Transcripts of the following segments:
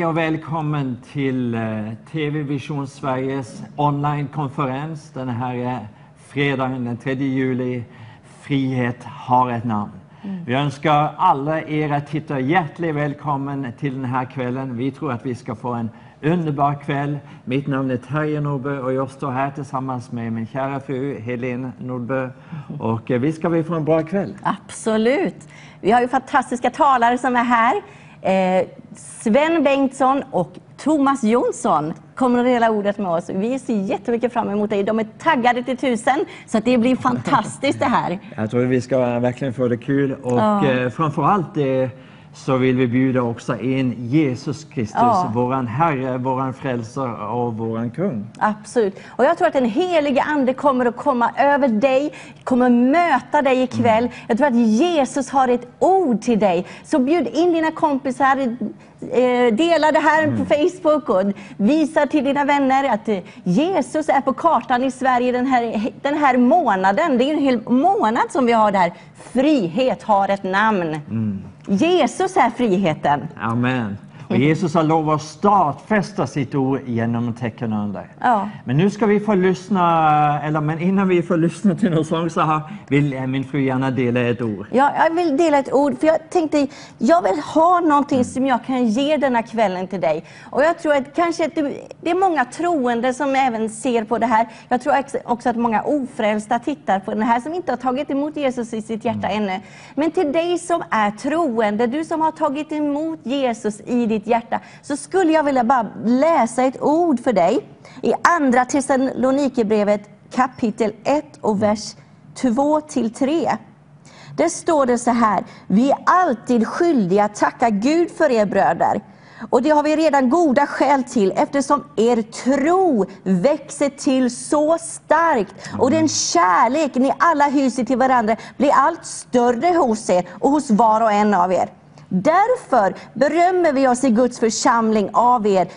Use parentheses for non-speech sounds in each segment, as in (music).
Hej och välkommen till eh, TV Vision Sveriges onlinekonferens den här fredagen den 3 juli. Frihet har ett namn. Vi önskar alla era tittare hjärtligt välkommen till den här kvällen. Vi tror att vi ska få en underbar kväll. Mitt namn är Terje Nordbø och jag står här tillsammans med min kära fru Helene Nordbø. Och eh, vi ska vi få en bra kväll. Absolut. Vi har ju fantastiska talare som är här. Eh, Sven Bengtsson och Thomas Jonsson kommer att dela ordet med oss. Vi ser jättemycket fram emot det. De är taggade till tusen, så att det blir (laughs) fantastiskt det här. Jag tror vi ska verkligen få det kul och Ja. eh, framförallt eh, så vill vi bjuda också in Jesus Kristus, Ja. våran Herre, våran frälsare och våran kung. Absolut. Och jag tror att den helige Ande kommer att komma över dig, kommer möta dig ikväll. Jag tror att Jesus har ett ord till dig. Så bjud in dina kompisar, eh, dela det här på Facebook och visa till dina vänner att eh, Jesus är på kartan i Sverige den här, den här månaden. Det är en hel månad som vi har där. Frihet har ett namn. Jesus är friheten. Amen. Och Jesus har lovat att startfästa sitt ord genom tecken och under. Ja. Men nu ska vi få lyssna, eller men innan vi får lyssna till någon sång så vill eh, min fru gärna dela ett ord. Ja, jag vill dela ett ord, för jag tänkte, jag vill ha någonting som jag kan ge denna kvällen till dig. Och jag tror att kanske att det, det är många troende som även ser på det här. Jag tror också att många ofrälsta tittar på det här, som inte har tagit emot Jesus i sitt hjärta ännu. Men till dig som är troende, du som har tagit emot Jesus i ditt hjärta, så skulle jag vilja bara läsa ett ord för dig. I andra Thessalonikerbrevet kapitel 1 och vers 2 till 3. Där står det så här, vi är alltid skyldiga att tacka Gud för er bröder. Och det har vi redan goda skäl till eftersom er tro växer till så starkt och den kärlek ni alla hyser till varandra blir allt större hos er och hos var och en av er. Därför berömmer vi oss i Guds församling av er,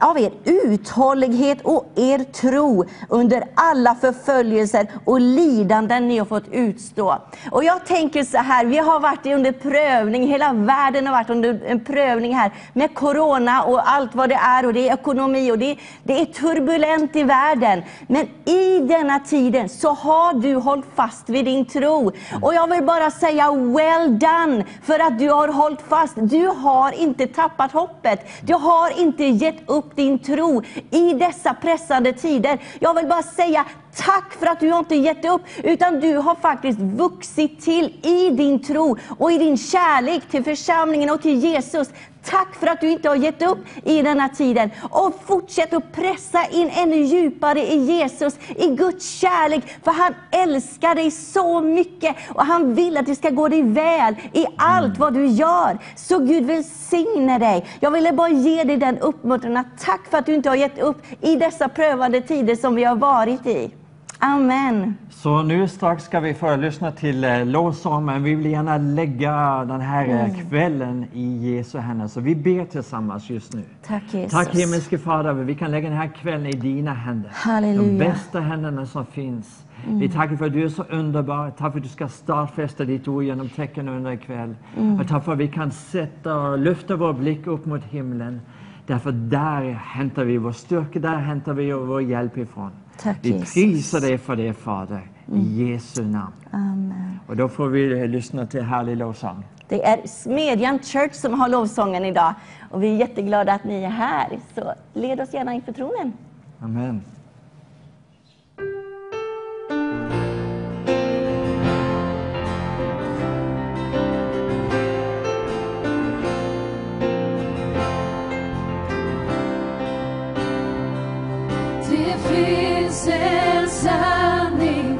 av er uthållighet och er tro under alla förföljelser och lidanden ni har fått utstå. Och jag tänker så här, vi har varit under prövning, hela världen har varit under en prövning här med corona och allt vad det är och det är ekonomi och det, det är turbulent i världen. Men i denna tiden så har du hållit fast vid din tro. Och jag vill bara säga well done för att du har hållit fast. Du har inte tappat hoppet. Du har inte gett upp din tro i dessa pressande tider. Jag vill bara säga Tack för att du inte gett upp, utan du har faktiskt vuxit till i din tro och i din kärlek till församlingen och till Jesus. Tack för att du inte har gett upp i denna tiden. Och fortsätt att pressa in ännu djupare i Jesus, i Guds kärlek. För han älskar dig så mycket och han vill att det ska gå dig väl i allt vad du gör. Så Gud välsigne dig. Jag ville bara ge dig den uppmuntran. Tack för att du inte har gett upp i dessa prövande tider som vi har varit i. Amen. Så nu strax ska vi få lyssna till eh, lovsång, men vi vill gärna lägga den här eh, kvällen i Jesu händer. Så vi ber tillsammans just nu. Tack Jesus. Tack himmelske Fader, vi kan lägga den här kvällen i dina händer. Halleluja. De bästa händerna som finns. Vi tackar för att du är så underbar. Tack för att du ska startfästa ditt ord genom tecken under ikväll. Och tack för att vi kan sätta och lyfta vår blick upp mot himlen. Därför där hämtar vi vår styrka, där hämtar vi vår hjälp ifrån. Tack, vi Jesus. prisar dig för det Fader, i Jesu namn. Amen. Och då får vi eh, lyssna till härlig lovsång. Det är Smedjan Church som har lovsången idag. Och vi är jätteglada att ni är här. Så led oss gärna inför tronen. Amen. Det finns en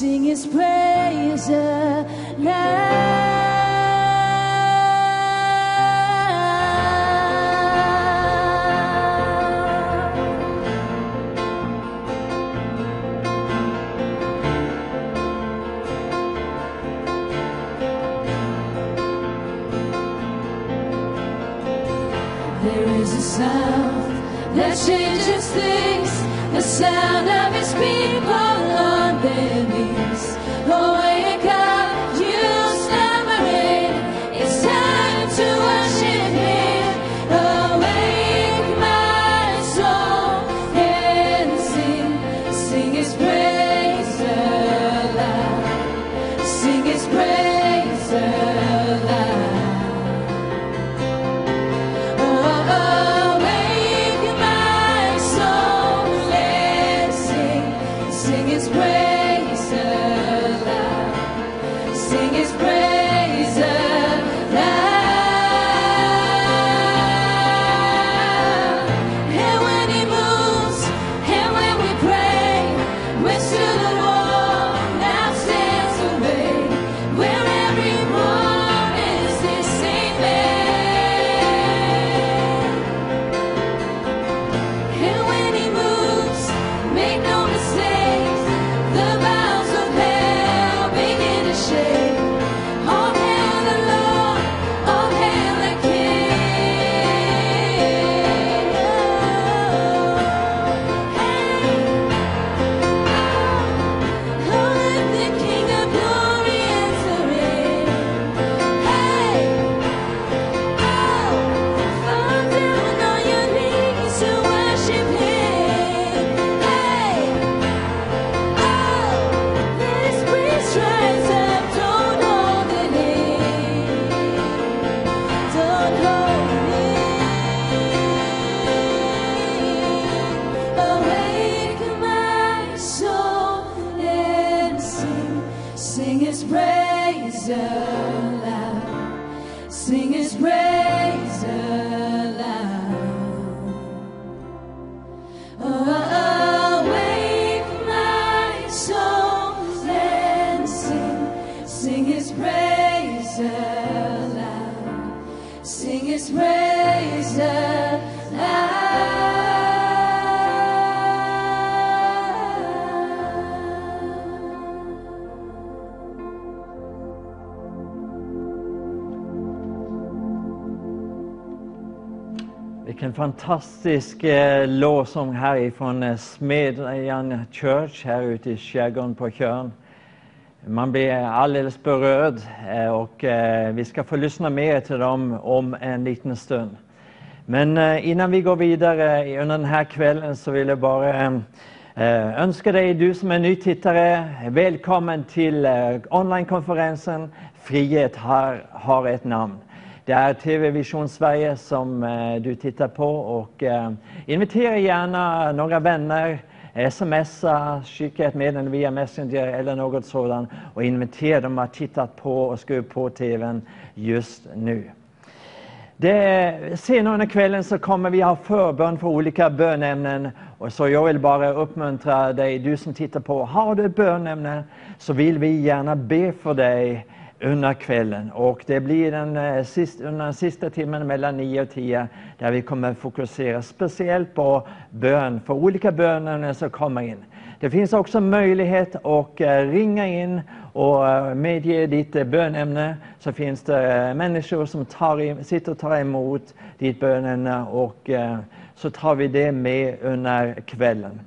sing his praise aloud. There is a sound that changes things, the sound fantastisk eh, lovsång härifrån eh, Smedjan Church här ute i skärgården på Tjörn. Man blir alldeles berörd eh, och eh, vi ska få lyssna mer till dem om en liten stund. Men eh, innan vi går vidare under den här kvällen så vill jag bara eh, eh önska dig, du som är ny tittare, välkommen till eh, onlinekonferensen Frihet har, har ett namn. Det är TV Vision Sverige som eh, du tittar på och eh, invitera gärna några vänner, eh, smsa, skicka ett meddelande via Messenger eller något sådant och invitera dem att titta på och skruva på TVn just nu. Det, senare under kvällen så kommer vi ha förbön för olika bönämnen. Och så jag vill bara uppmuntra dig, du som tittar på, har du ett bönämne så vill vi gärna be för dig under kvällen. Och det blir den, eh, sist, under den sista timmen mellan 9 och 10 där vi kommer fokusera speciellt på bön för olika böner som kommer in. Det finns också möjlighet att eh, ringa in och eh, medge ditt bönämne. Så finns det människor som tar, sitter och tar emot ditt bönämne och så tar vi det med under kvällen.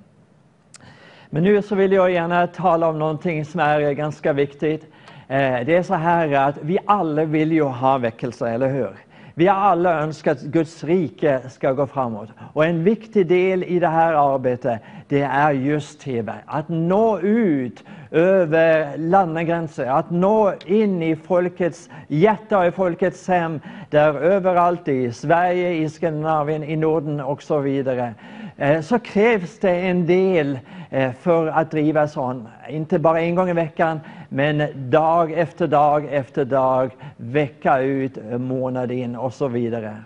Men nu så vill jag gärna tala om någonting som är ganska viktigt. Eh, det är så här att vi alla vill ju ha väckelse, eller hur? Vi har alla önskat att Guds rike ska gå framåt. Och en viktig del i det här arbetet, det är just TV. Att nå ut över landegränser, att nå in i folkets hjärta och i folkets hem, där överallt i Sverige, i Skandinavien, i Norden och så vidare. Eh, så krävs det en del eh, för att driva sån. Inte bara en gång i veckan, men dag efter dag efter dag, vecka ut, månad in och så vidare.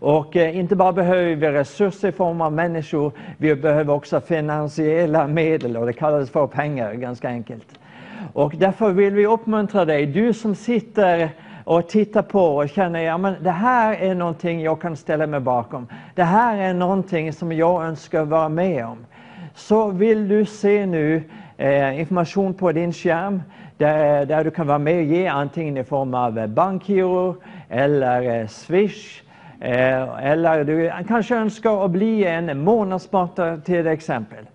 Och eh, inte bara behöver vi resurser i form av människor, vi behöver också finansiella medel och det kallas för pengar ganska enkelt. Och därför vill vi uppmuntra dig, du som sitter och tittar på och känner ja, men det här är någonting jag kan ställa mig bakom. Det här är någonting som jag önskar vara med om. Så vill du se nu eh, information på din skärm där, där du kan vara med och ge antingen i form av eh, bankgiro eller eh, Swish eh, eller du kanske önskar att bli en månadsmatare till exempel.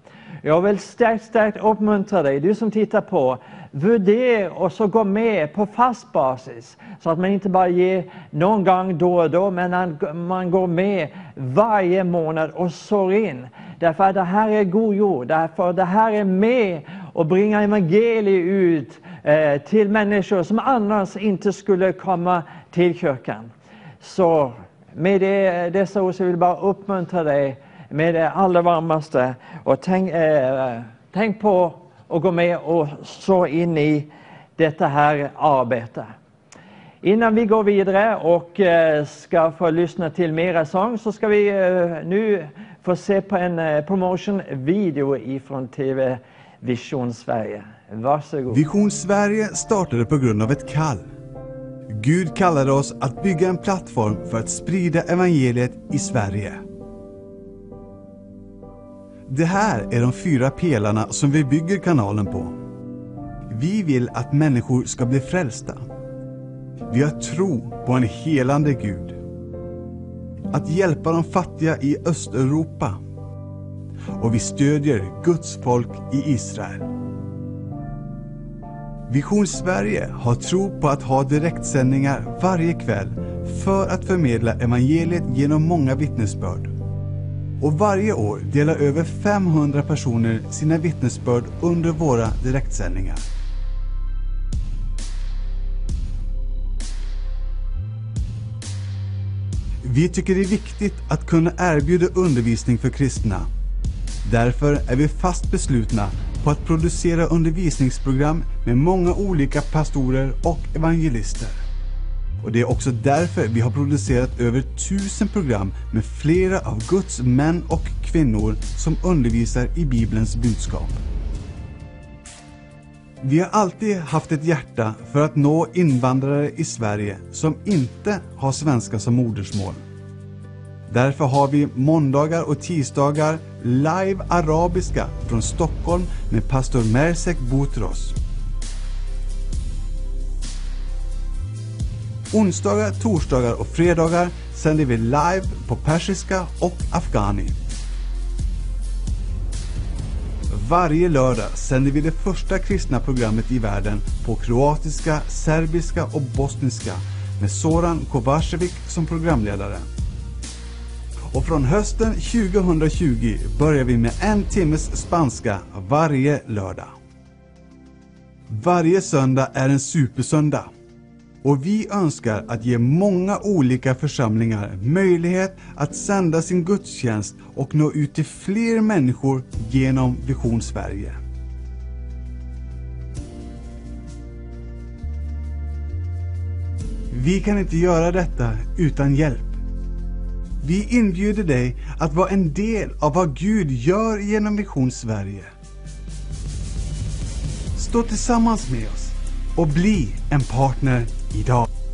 Jag vill starkt, starkt uppmuntra dig, du som tittar på, Värdera och så gå med på fast basis. Så att man inte bara ger någon gång då och då, men att man går med varje månad och sår in. Därför att det här är god jord, därför att det här är med och bringa evangeliet ut eh, till människor som annars inte skulle komma till kyrkan. Så med det, dessa ord så vill jag bara uppmuntra dig med det allra varmaste. Och tänk, eh, tänk på att gå med och så in i detta här arbete. Innan vi går vidare och eh, ska få lyssna till mera sång så ska vi eh, nu få se på en eh, promotion-video ifrån TV Vision Sverige. Varsågod. Vision Sverige startade på grund av ett kall. Gud kallade oss att bygga en plattform för att sprida evangeliet i Sverige. Det här är de fyra pelarna som vi bygger kanalen på. Vi vill att människor ska bli frälsta. Vi har tro på en helande Gud. Att hjälpa de fattiga i Östeuropa. Och vi stödjer Guds folk i Israel. Vision Sverige har tro på att ha direktsändningar varje kväll för att förmedla evangeliet genom många vittnesbörd. Och varje år delar över 500 personer sina vittnesbörd under våra direktsändningar. Vi tycker det är viktigt att kunna erbjuda undervisning för kristna. Därför är vi fast beslutna på att producera undervisningsprogram med många olika pastorer och evangelister. Och det är också därför vi har producerat över tusen program med flera av Guds män och kvinnor som undervisar i Bibelns budskap. Vi har alltid haft ett hjärta för att nå invandrare i Sverige som inte har svenska som modersmål. Därför har vi måndagar och tisdagar live arabiska från Stockholm med pastor Mersek Boutros. Onsdagar, torsdagar och fredagar sänder vi live på persiska och afghani. Varje lördag sänder vi det första kristna programmet i världen på kroatiska, serbiska och bosniska med Soran Kovacevic som programledare. Och från hösten 2020 börjar vi med en timmes spanska varje lördag. Varje söndag är en supersöndag. Och vi önskar att ge många olika församlingar möjlighet att sända sin gudstjänst och nå ut till fler människor genom Vision Sverige. Vi kan inte göra detta utan hjälp. Vi inbjuder dig att vara en del av vad Gud gör genom Vision Sverige. Stå tillsammans med oss och bli en partner idag. Håll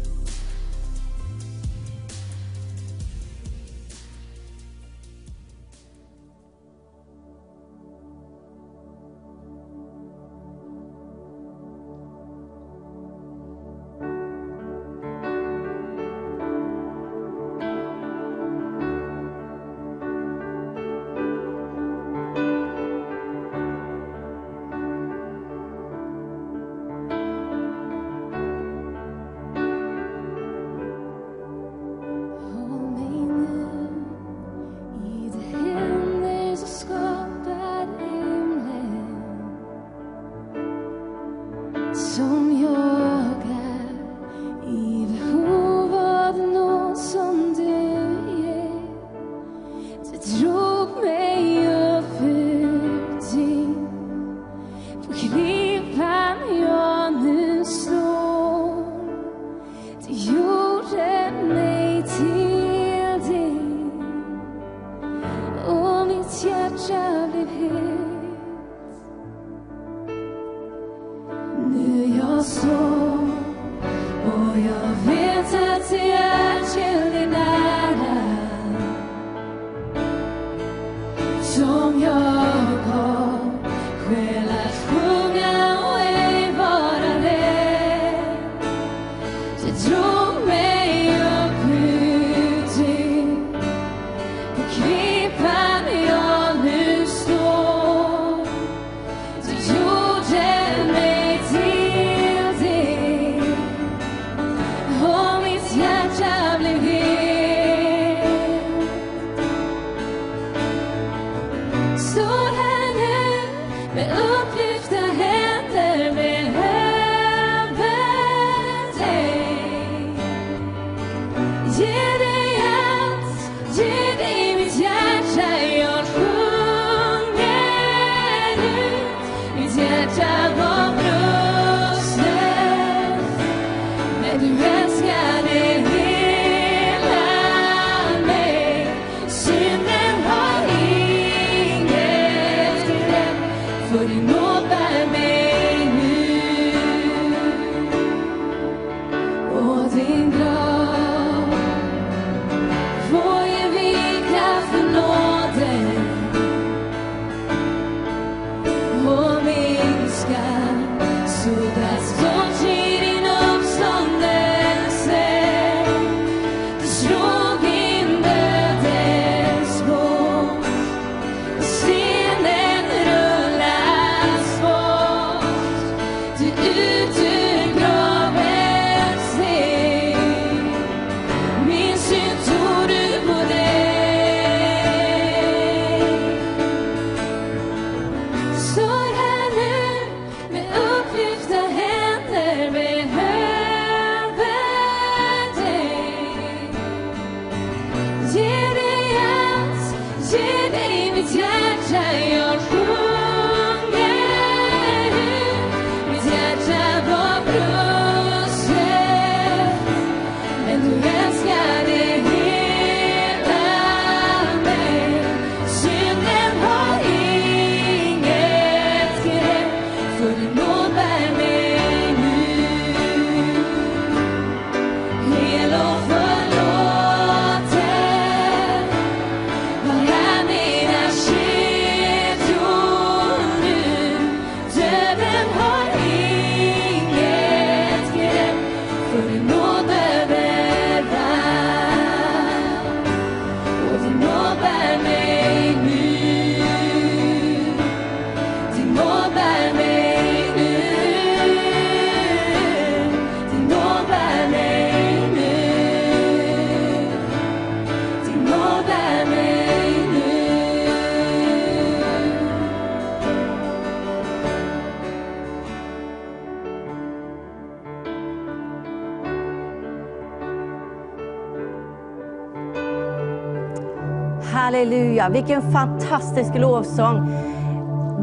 vilken fantastisk lovsång.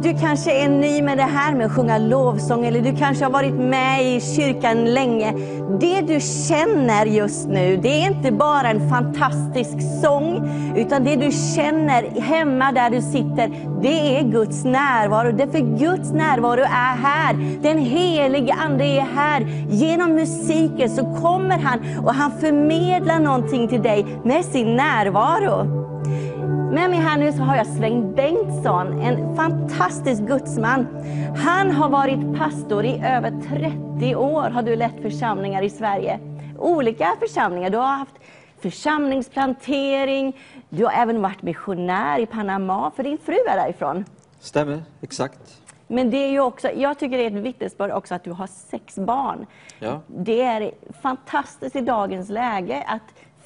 Du kanske är ny med det här med att sjunga lovsång eller du kanske har varit med i kyrkan länge. Det du känner just nu, det är inte bara en fantastisk sång, utan det du känner hemma där du sitter, det är Guds närvaro. Därför Guds närvaro är här. Den helige Ande är här. Genom musiken så kommer han och han förmedlar någonting till dig med sin närvaro. Med mig här nu så har jag Sven Bengtsson, en fantastisk gudsman. Han har varit pastor i över 30 år, har du lett församlingar i Sverige. Olika församlingar. Du har haft församlingsplantering, du har även varit missionär i Panama, för din fru är därifrån. Stämmer, exakt. Men det är ju också, jag tycker det är ett vittnesbörd också att du har sex barn. Ja. Det är fantastiskt i dagens läge att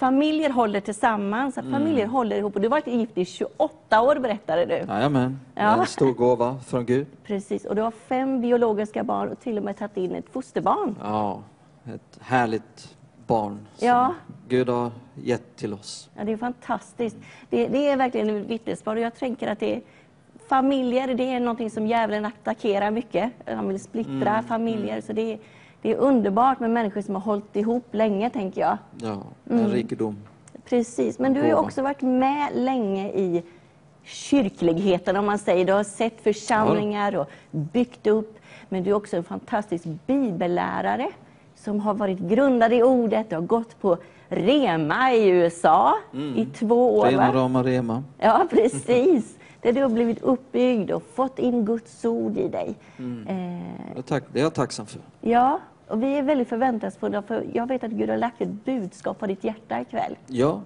familjer håller tillsammans, att familjer håller ihop. Och du har varit gift i 28 år berättade du. Jajamän, Ja. en stor gåva från Gud. Precis, och du har fem biologiska barn och till och med tagit in ett fosterbarn. Ja, ett härligt barn som Ja. Gud har gett till oss. Ja, det är fantastiskt. Det, det är verkligen ett vittnesbörd och jag tänker att det är, familjer, det är någonting som djävulen attackerar mycket. Han vill splittra familjer. Så det är, det är underbart med människor som har hållit ihop länge, tänker jag. Ja, en rikedom. Precis, men du har ju också varit med länge i kyrkligheten, om man säger. Du har sett församlingar och byggt upp. Men du är också en fantastisk bibellärare som har varit grundad i ordet. Du har gått på Rema i USA i två år. Rena Va? rama rema. Ja, (laughs) precis. Där du har blivit uppbyggd och fått in Guds ord i dig. Eh, är tack- Det är jag tacksam för. ja, och vi är väldigt förväntansfulla för jag vet att Gud har lagt ett budskap på ditt hjärta ikväll. Ja,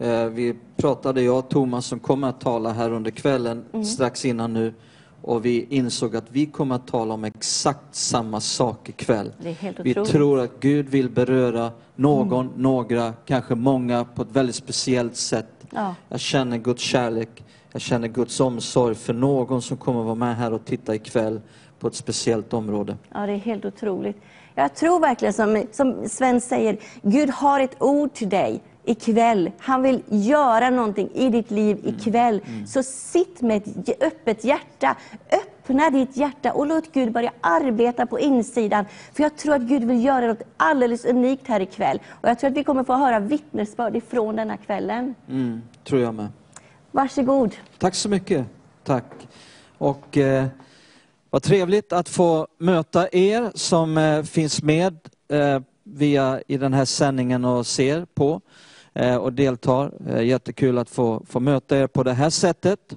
Eh, Vi pratade, jag och Thomas som kommer att tala här under kvällen strax innan nu. Och vi insåg att vi kommer att tala om exakt samma sak ikväll. Det är helt Vi tror att Gud vill beröra någon, några, kanske många på ett väldigt speciellt sätt. Ja. Jag känner Guds kärlek, jag känner Guds omsorg för någon som kommer vara med här och titta ikväll på ett speciellt område. Ja, det är helt otroligt. Jag tror verkligen som, som Sven säger, Gud har ett ord till dig ikväll. Han vill göra någonting i ditt liv ikväll. Så sitt med ett öppet hjärta. Öppna ditt hjärta och låt Gud börja arbeta på insidan. För jag tror att Gud vill göra något alldeles unikt här ikväll. Och jag tror att vi kommer få höra vittnesbörd ifrån denna kvällen. Mm, tror jag med. Varsågod. Tack så mycket. Tack. Och eh, vad trevligt att få möta er som eh, finns med eh, via i den här sändningen och ser på eh, och deltar. Jättekul att få, få möta er på det här sättet.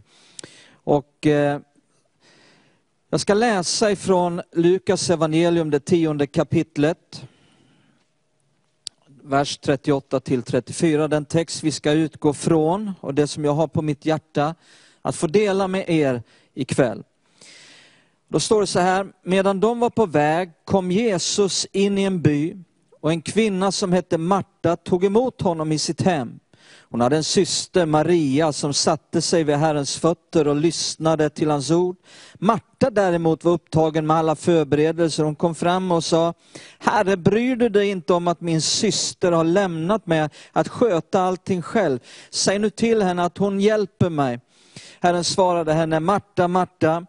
Och jag ska läsa ifrån Lukas evangelium, det tionde kapitlet. Vers 38 till 34, den text vi ska utgå från och det som jag har på mitt hjärta att få dela med er ikväll. Då står det så här, medan de var på väg kom Jesus in i en by och en kvinna som hette Marta tog emot honom i sitt hem. Hon hade en syster, Maria, som satte sig vid Herrens fötter och lyssnade till hans ord. Marta däremot var upptagen med alla förberedelser. Hon kom fram och sa, Herre, bryr du dig inte om att min syster har lämnat mig att sköta allting själv? Säg nu till henne att hon hjälper mig. Herren svarade henne, Marta, Marta,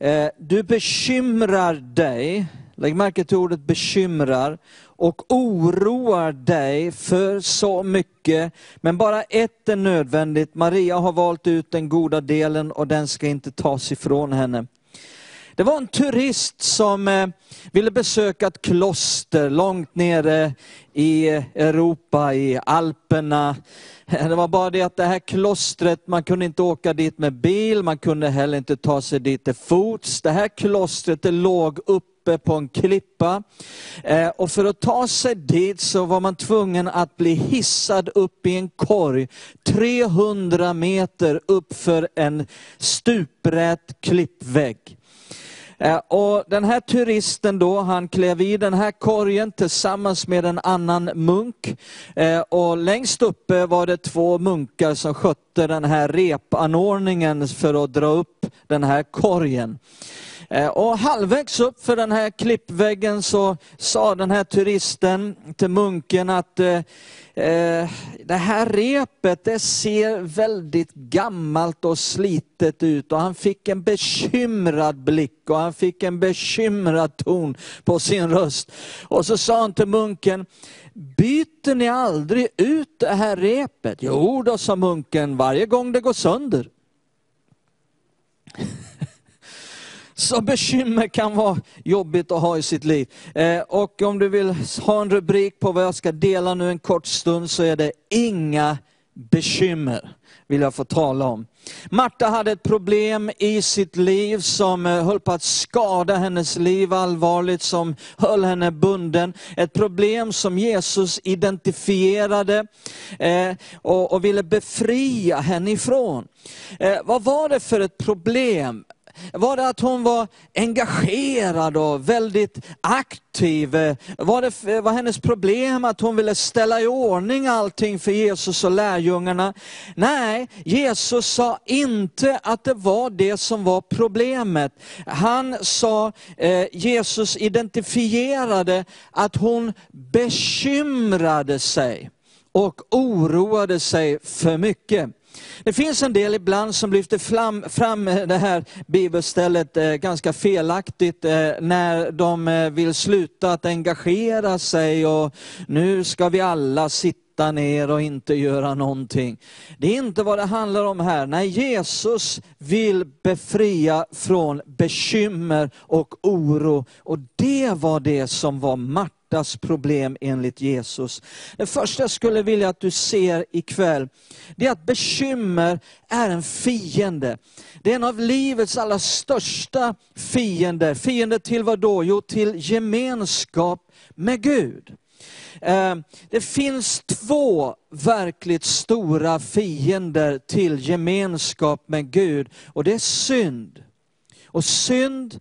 eh, du bekymrar dig, lägg märke till ordet bekymrar, och oroar dig för så mycket, men bara ett är nödvändigt. Maria har valt ut den goda delen och den ska inte tas ifrån henne. Det var en turist som eh, ville besöka ett kloster långt nere i Europa, i Alperna. (laughs) Det var bara det att det här klostret, man kunde inte åka dit med bil, man kunde heller inte ta sig dit till fots. Det här klostret det låg uppe på en klippa. Eh, och för att ta sig dit så var man tvungen att bli hissad upp i en korg 300 meter upp för en stuprät klippvägg. Eh, och den här turisten då, han klev i den här korgen tillsammans med en annan munk. Eh, och längst uppe var det två munkar som skötte den här repanordningen för att dra upp den här korgen. Eh, och halvvägs upp för den här klippväggen så sa den här turisten till munken att eh, eh, det här repet det ser väldigt gammalt och slitet ut och han fick en bekymrad blick och han fick en bekymrad ton på sin röst. Och så sa han till munken, byter ni aldrig ut det här repet? Jo då, sa munken, varje gång det går sönder. (laughs) Så bekymmer kan vara jobbigt att ha i sitt liv. Eh, och om du vill ha en rubrik på vad jag ska dela nu en kort stund så är det inga bekymmer. Vill jag få tala om. Marta hade ett problem i sitt liv som eh, höll på att skada hennes liv allvarligt, som höll henne bunden. Ett problem som Jesus identifierade eh, och, ville befria henne ifrån. Vad var det för ett problem? Var det att hon var engagerad och väldigt aktiv? Var, det, var hennes problem att hon ville ställa i ordning allting för Jesus och lärjungarna? Nej, Jesus sa inte att det var det som var problemet. Han sa, eh, Jesus identifierade att hon bekymrade sig och oroade sig för mycket. Det finns en del ibland som lyfter fram, fram det här bibelstället eh, ganska felaktigt eh, när de eh, vill sluta att engagera sig och nu ska vi alla sitta ner och inte göra någonting. Det är inte vad det handlar om här. Nej, Jesus vill befria från bekymmer och oro och det var det som var hjärtas problem enligt Jesus. Det första jag skulle vilja att du ser ikväll, det är att bekymmer är en fiende. Det är en av livets allra största fiender. Fiender till vad då? Jo, till gemenskap med Gud. Eh, det finns två verkligt stora fiender till gemenskap med Gud och det är synd. Och synd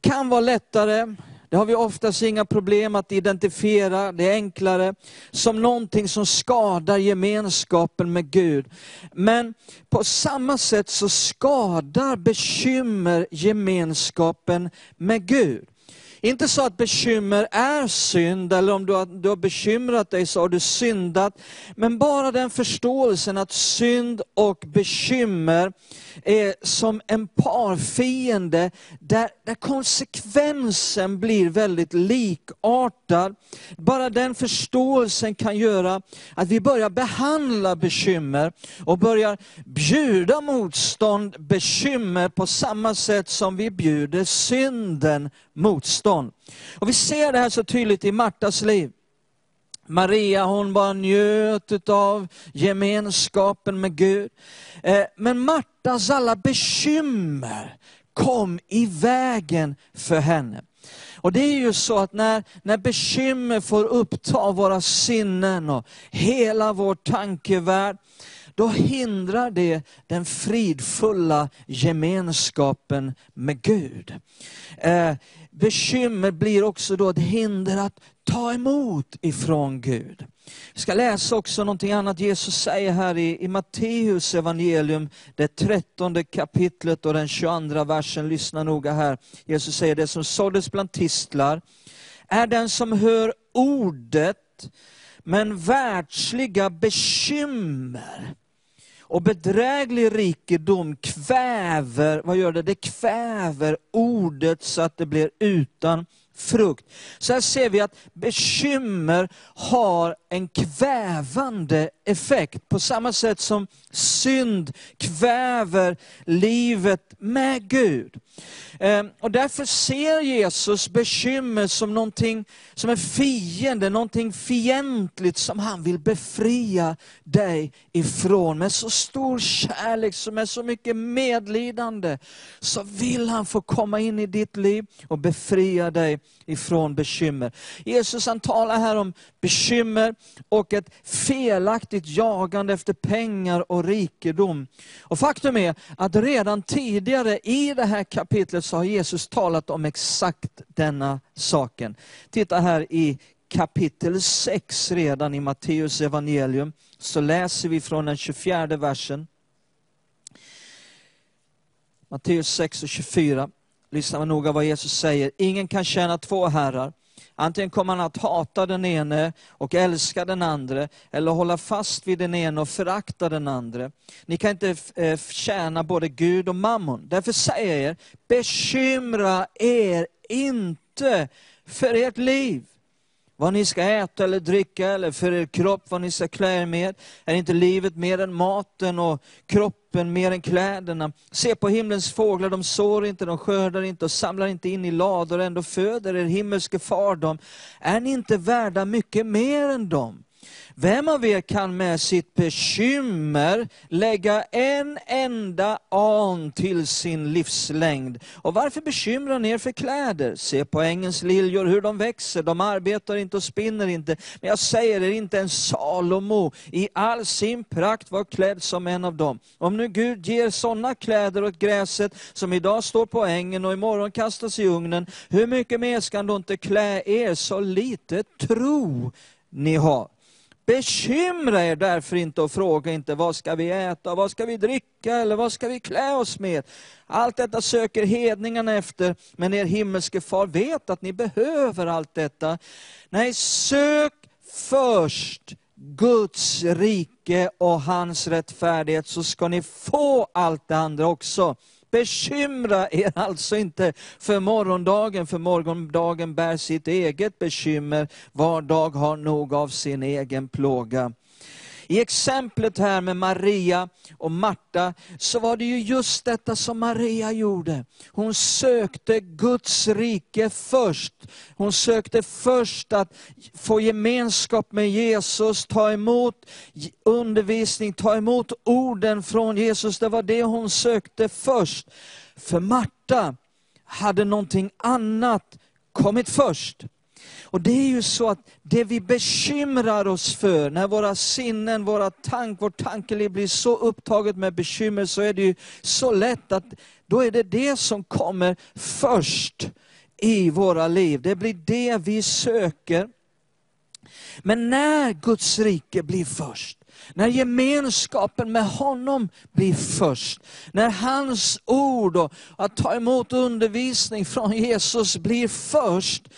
kan vara lättare, det har vi oftast inga problem att identifiera, det är enklare, som någonting som skadar gemenskapen med Gud. Men på samma sätt så skadar bekymmer gemenskapen med Gud. Inte så att bekymmer är synd, eller om du har, du har bekymrat dig så har du syndat. Men bara den förståelsen att synd och bekymmer är som en parfiende, där, där konsekvensen blir väldigt likartad. Bara den förståelsen kan göra att vi börjar behandla bekymmer och börjar bjuda motstånd, bekymmer på samma sätt som vi bjuder synden motstånd. Och vi ser det här så tydligt i Martas liv. Maria hon bara njöt av gemenskapen med Gud. Eh, men Martas alla bekymmer kom i vägen för henne. Och det är ju så att när, när bekymmer får uppta våra sinnen och hela vår tankevärld, då hindrar det den fridfulla gemenskapen med Gud. Eh, bekymmer blir också då ett hinder att ta emot ifrån Gud. Vi ska läsa också någonting annat Jesus säger här i, i Matteus evangelium, det trettonde kapitlet och den 22 versen. Lyssna noga här. Jesus säger det som såddes bland tistlar är den som hör ordet, men världsliga bekymmer och bedräglig rikedom kväver, vad gör det? Det kväver ordet så att det blir utan frukt. Så här ser vi att bekymmer har en kvävande effekt. På samma sätt som synd kväver livet med Gud. Ehm, och därför ser Jesus bekymmer som någonting som en fiende, någonting fientligt som han vill befria dig ifrån. Med så stor kärlek, som med så mycket medlidande, så vill han få komma in i ditt liv och befria dig ifrån bekymmer. Jesus han talar här om bekymmer och ett felaktigt jagande efter pengar och rikedom. Och faktum är att redan tidigare i det här kapitlet så har Jesus talat om exakt denna saken. Titta här i kapitel 6 redan i Matteus evangelium, så läser vi från den 24 versen. Matteus 6 och 24. Lyssna noga vad Jesus säger. Ingen kan tjäna två herrar. Antingen kommer han att hata den ene och älska den andra, eller hålla fast vid den ene och förakta den andra. Ni kan inte eh, tjäna både Gud och mammon. Därför säger jag er, bekymra er inte för ert liv vad ni ska äta eller dricka, eller för er kropp vad ni ska klä er med. Är inte livet mer än maten och kroppen mer än kläderna? Se på himlens fåglar, de sår inte, de skördar inte och samlar inte in i lador, ändå föder er himmelske far dem. Är ni inte värda mycket mer än dem? Vem av er kan med sitt bekymmer lägga en enda an till sin livslängd? Och varför bekymrar ni er för kläder? Se på ängens liljor hur de växer, de arbetar inte och spinner inte. Men jag säger er, inte en Salomo i all sin prakt var klädd som en av dem. Om nu Gud ger sådana kläder åt gräset som idag står på ängen och imorgon kastas i ugnen, hur mycket mer ska han då inte klä er så lite tro ni har? Bekymra er därför inte och fråga inte vad ska vi äta, vad ska vi dricka eller vad ska vi klä oss med. Allt detta söker hedningarna efter, men er himmelske far vet att ni behöver allt detta. Nej, sök först Guds rike och hans rättfärdighet så ska ni få allt det andra också. Bekymra er alltså inte för morgondagen, för morgondagen bär sitt eget bekymmer. Var dag har nog av sin egen plåga. I exemplet här med Maria och Marta så var det ju just detta som Maria gjorde. Hon sökte Guds rike först. Hon sökte först att få gemenskap med Jesus, ta emot undervisning, ta emot orden från Jesus. Det var det hon sökte först. För Marta hade någonting annat kommit först. Och det är ju så att det vi bekymrar oss för, när våra sinnen, våra tank, vårt tankeliv blir så upptaget med bekymmer, så är det ju så lätt att då är det det som kommer först i våra liv. Det blir det vi söker. Men när Guds rike blir först, när gemenskapen med honom blir först, när hans ord och att ta emot undervisning från Jesus blir först,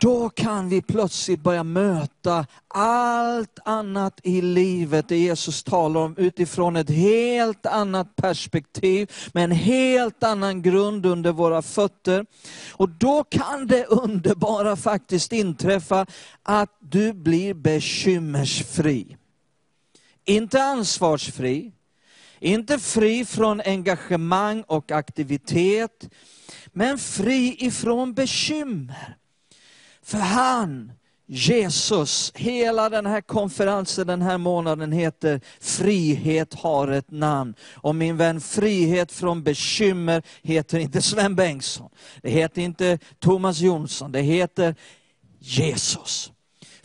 då kan vi plötsligt börja möta allt annat i livet det Jesus talar om utifrån ett helt annat perspektiv, med en helt annan grund under våra fötter. Och då kan det underbara faktiskt inträffa att du blir bekymmersfri. Inte ansvarsfri, inte fri från engagemang och aktivitet, men fri ifrån bekymmer. För han, Jesus, hela den här konferensen den här månaden heter Frihet har ett namn. Och min vän, frihet från bekymmer heter inte Sven Bengtsson. Det heter inte Thomas Jonsson, det heter Jesus.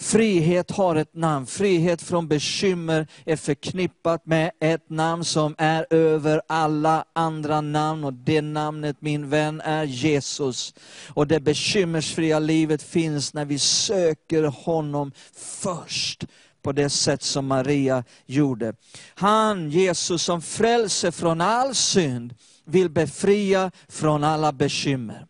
Frihet har ett namn. Frihet från bekymmer är förknippat med ett namn som är över alla andra namn. Och det namnet, min vän, är Jesus. Och det bekymmersfria livet finns när vi söker honom först på det sätt som Maria gjorde. Han, Jesus, som frälser från all synd, vill befria från alla bekymmer.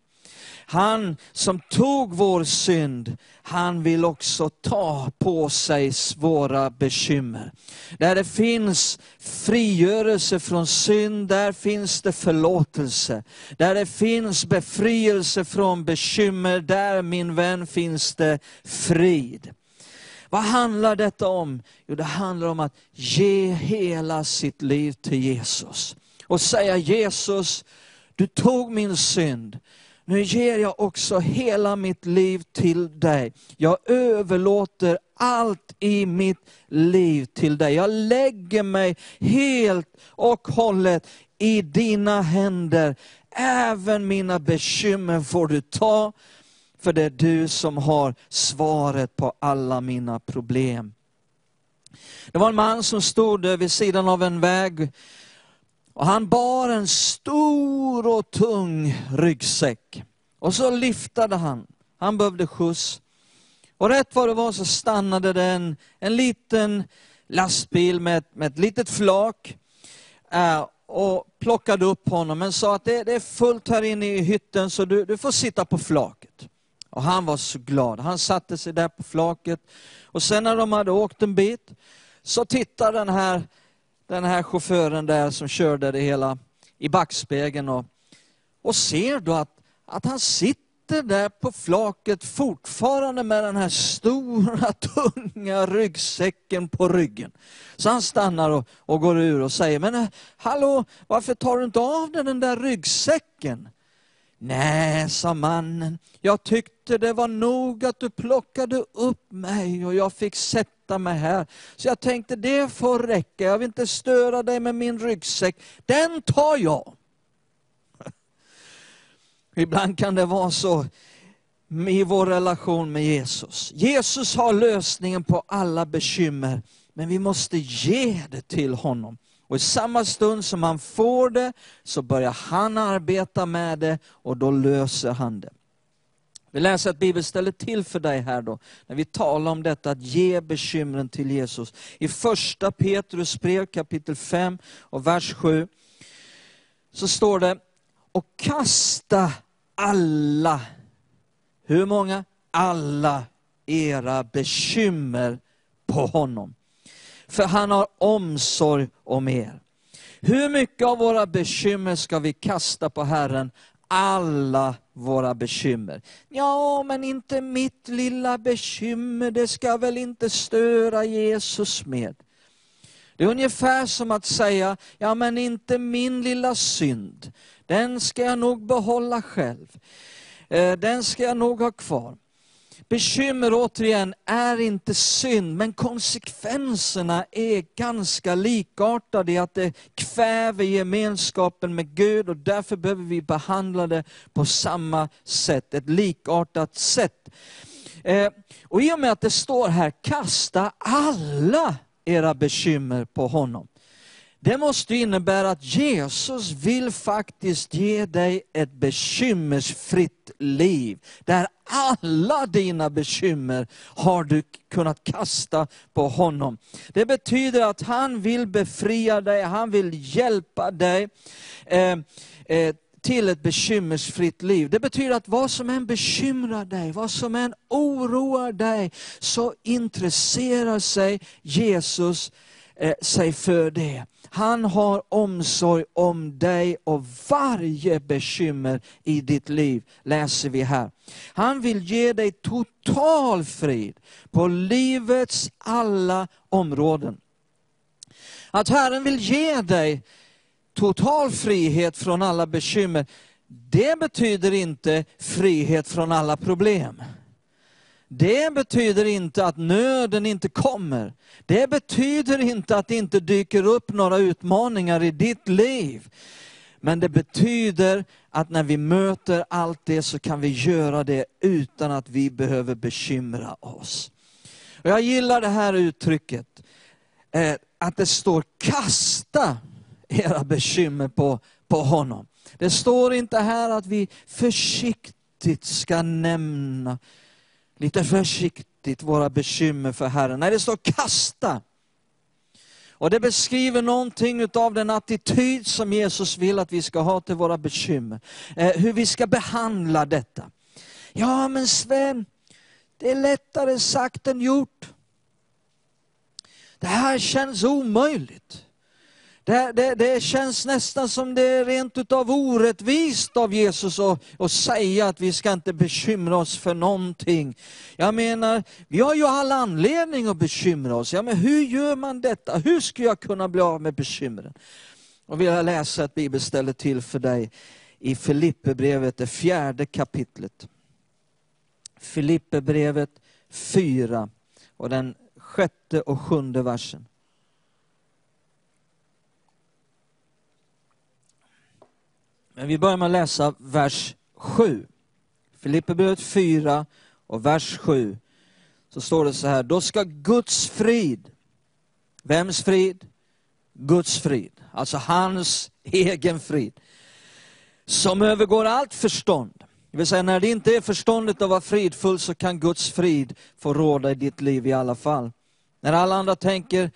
Han som tog vår synd, han vill också ta på sig svåra bekymmer. Där det finns frigörelse från synd, där finns det förlåtelse. Där det finns befrielse från bekymmer, där min vän finns det frid. Vad handlar detta om? Jo, det handlar om att ge hela sitt liv till Jesus. Och säga Jesus, du tog min synd. Nu ger jag också hela mitt liv till dig. Jag överlåter allt i mitt liv till dig. Jag lägger mig helt och hållet i dina händer. Även mina bekymmer får du ta, för det är du som har svaret på alla mina problem. Det var en man som stod vid sidan av en väg och han bar en stor och tung ryggsäck. Och så lyftade han. Han behövde skjuts. Och rätt vad det var så stannade det en, en liten lastbil med, ett- med ett litet flak eh, och plockade upp honom men sa att det, det är fullt här inne i hytten så du, du får sitta på flaket. Och han var så glad. Han satte sig där på flaket. Och sen när de hade åkt en bit så tittade den här, den här chauffören där som körde det hela i backspegeln och, och ser då att, att han sitter där på flaket fortfarande med den här stora (laughs) tunga ryggsäcken på ryggen. Så han stannar och, och går ur och säger, men eh, hallå, varför tar du inte av dig den där ryggsäcken? Nej, sa mannen, jag tyckte det var nog att du plockade upp mig och jag fick sätta mig här. Så jag tänkte det får räcka, jag vill inte störa dig med min ryggsäck. Den tar jag. (laughs) Ibland kan det vara så i vår relation med Jesus. Jesus har lösningen på alla bekymmer, men vi måste ge det till honom. Och i samma stund som han får det, så börjar han arbeta med det och då löser han det. Vi läser ett bibelställe till för dig här då, när vi talar om detta att ge bekymren till Jesus. I första Petrus brev kapitel 5 och vers 7 så står det, och kasta alla, hur många? Alla era bekymmer på honom. För han har omsorg om er. Hur mycket av våra bekymmer ska vi kasta på Herren? Alla våra bekymmer. Ja, men inte mitt lilla bekymmer, det ska väl inte störa Jesus med. Det är ungefär som att säga, ja men inte min lilla synd, den ska jag nog behålla själv. Eh, den ska jag nog ha kvar. Bekymmer återigen är inte synd, men konsekvenserna är ganska likartade i att det kväver gemenskapen med Gud och därför behöver vi behandla det på samma sätt, ett likartat sätt. Eh, och i och med att det står här, kasta alla era bekymmer på honom. Det måste innebära att Jesus vill faktiskt ge dig ett bekymmersfritt liv. Där alla dina bekymmer har du kunnat kasta på honom. Det betyder att han vill befria dig, han vill hjälpa dig eh, eh, till ett bekymmersfritt liv. Det betyder att vad som än bekymrar dig, vad som än oroar dig, så intresserar sig Jesus Eh, sig för det. Han har omsorg om dig och varje bekymmer i ditt liv, läser vi här. Han vill ge dig total frid på livets alla områden. Att Herren vill ge dig total frihet från alla bekymmer, det betyder inte frihet från alla problem. Det betyder inte att nöden inte kommer. Det betyder inte att det inte dyker upp några utmaningar i ditt liv. Men det betyder att när vi möter allt det så kan vi göra det utan att vi behöver bekymra oss. Och jag gillar det här uttrycket, eh, att det står kasta era bekymmer på, på honom. Det står inte här att vi försiktigt ska nämna lite försiktigt våra bekymmer för Herren. Nej, det står kasta. Och det beskriver någonting av den attityd som Jesus vill att vi ska ha till våra bekymmer. Eh, hur vi ska behandla detta. Ja men Sven, det är lättare sagt än gjort. Det här känns omöjligt. Det, det, det känns nästan som det är rent utav orättvist av Jesus att, att säga att vi ska inte bekymra oss för någonting. Jag menar, vi har ju all anledning att bekymra oss. Ja, men hur gör man detta? Hur ska jag kunna bli av med bekymren? Och vill jag läsa ett bibelställe till för dig i Filipperbrevet, det fjärde kapitlet. Filipperbrevet 4 och den sjätte och sjunde versen. Men vi börjar med att läsa vers 7. Filipperbrevet 4 och vers 7. Så står det så här, då ska Guds frid, vems frid? Guds frid, alltså hans egen frid. Som övergår allt förstånd. Det vill säga när det inte är förståndet att vara fridfull så kan Guds frid få råda i ditt liv i alla fall. När alla andra tänker,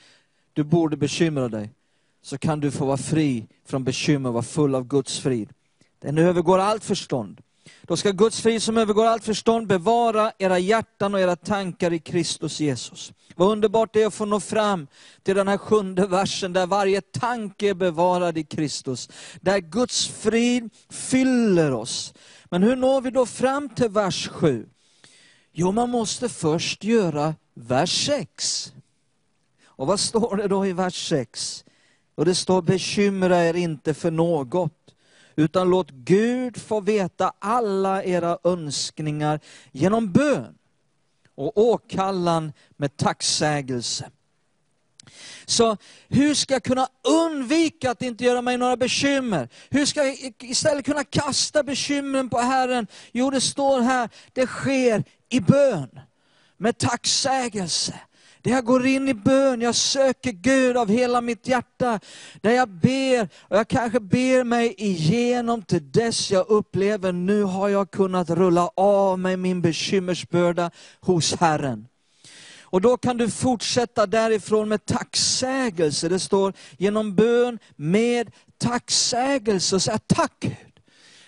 du borde bekymra dig, så kan du få vara fri från bekymmer och vara full av Guds frid. Den övergår allt förstånd. Då ska Guds frid som övergår allt förstånd bevara era hjärtan och era tankar i Kristus Jesus. Vad underbart det är att få nå fram till den här sjunde versen där varje tanke är bevarad i Kristus. Där Guds frid fyller oss. Men hur når vi då fram till vers 7? Jo, man måste först göra vers 6. Och vad står det då i vers 6? Och det står bekymra er inte för något utan låt Gud få veta alla era önskningar genom bön och åkallan med tacksägelse. Så hur ska jag kunna undvika att inte göra mig några bekymmer? Hur ska jag istället kunna kasta bekymren på Herren? Jo, det står här, det sker i bön, med tacksägelse. Där jag går in i bön, jag söker Gud av hela mitt hjärta. Där jag ber, och jag kanske ber mig igenom till dess jag upplever, nu har jag kunnat rulla av mig min bekymmersbörda hos Herren. Och då kan du fortsätta därifrån med tacksägelse. Det står genom bön med tacksägelse. Säga tack Gud.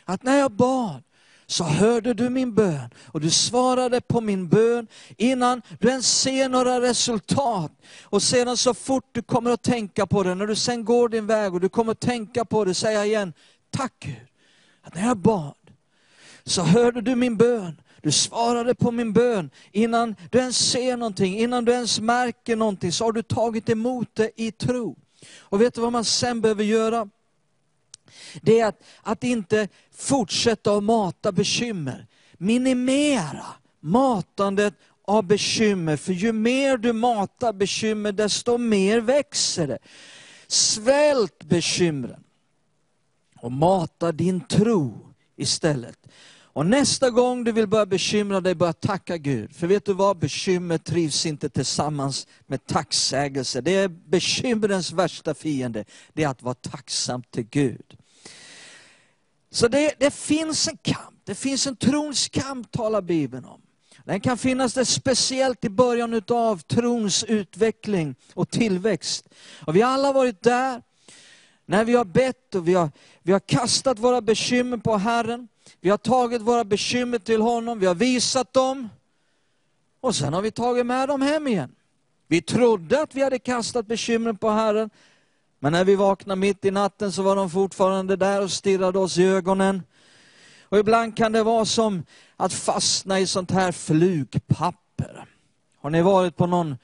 Att när jag bad, så hörde du min bön och du svarade på min bön innan du ens ser några resultat. Och sedan så fort du kommer att tänka på det, när du sen går din väg och du kommer att tänka på det, säga igen, tack Gud, att när jag bad så hörde du min bön. Du svarade på min bön innan du ens ser någonting, innan du ens märker någonting, så har du tagit emot det i tro. Och vet du vad man sen behöver göra? Det är att, att inte fortsätta att mata bekymmer. Minimera matandet av bekymmer, för ju mer du matar bekymmer, desto mer växer det. Svält bekymren och mata din tro istället. Och nästa gång du vill börja bekymra dig, börja tacka Gud. För vet du vad? Bekymmer trivs inte tillsammans med tacksägelse. Det är bekymrens värsta fiende. Det är att vara tacksam till Gud. Så det, det finns en kamp. Det finns en trons kamp, talar Bibeln om. Den kan finnas där speciellt i början av trons utveckling och tillväxt. Och vi har alla varit där, när vi har bett och vi har, vi har kastat våra bekymmer på Herren. Vi har tagit våra bekymmer till honom, vi har visat dem. Och sen har vi tagit med dem hem igen. Vi trodde att vi hade kastat bekymren på Herren. Men när vi vaknade mitt i natten så var de fortfarande där och stirrade oss i ögonen. Och ibland kan det vara som att fastna i sånt här flugpapper. Har ni varit på någon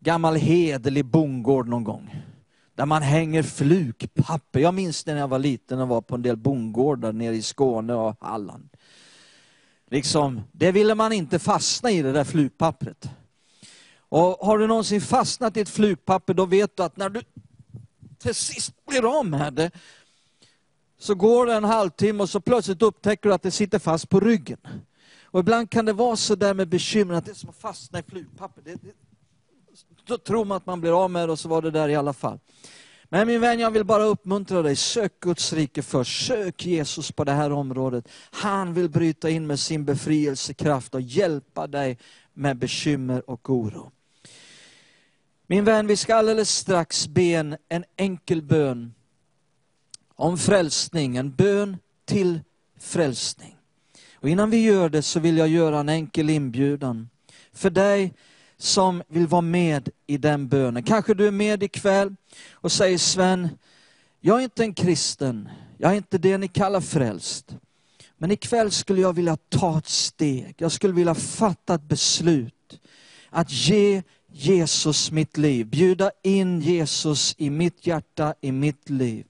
gammal hederlig bondgård någon gång? Där man hänger flugpapper. Jag minns när jag var liten och var på en del bondgårdar nere i Skåne och Halland. Liksom, det ville man inte fastna i det där flugpappret. Och har du någonsin fastnat i ett flugpapper, då vet du att när du till sist blir av med det, så går det en halvtimme och så plötsligt upptäcker du att det sitter fast på ryggen. Och ibland kan det vara så där med bekymmer, att det är som att fastna i flugpapper. Det, det, då tror man att man blir av med det och så var det där i alla fall. Men min vän, jag vill bara uppmuntra dig, sök Guds rike först. Sök Jesus på det här området. Han vill bryta in med sin befrielsekraft och hjälpa dig med bekymmer och oro. Min vän, vi ska alldeles strax be en, en enkel bön om frälsning, en bön till frälsning. Och innan vi gör det så vill jag göra en enkel inbjudan för dig som vill vara med i den bönen. Kanske du är med ikväll och säger Sven, jag är inte en kristen, jag är inte det ni kallar frälst. Men ikväll skulle jag vilja ta ett steg, jag skulle vilja fatta ett beslut att ge Jesus mitt liv, bjuda in Jesus i mitt hjärta, i mitt liv.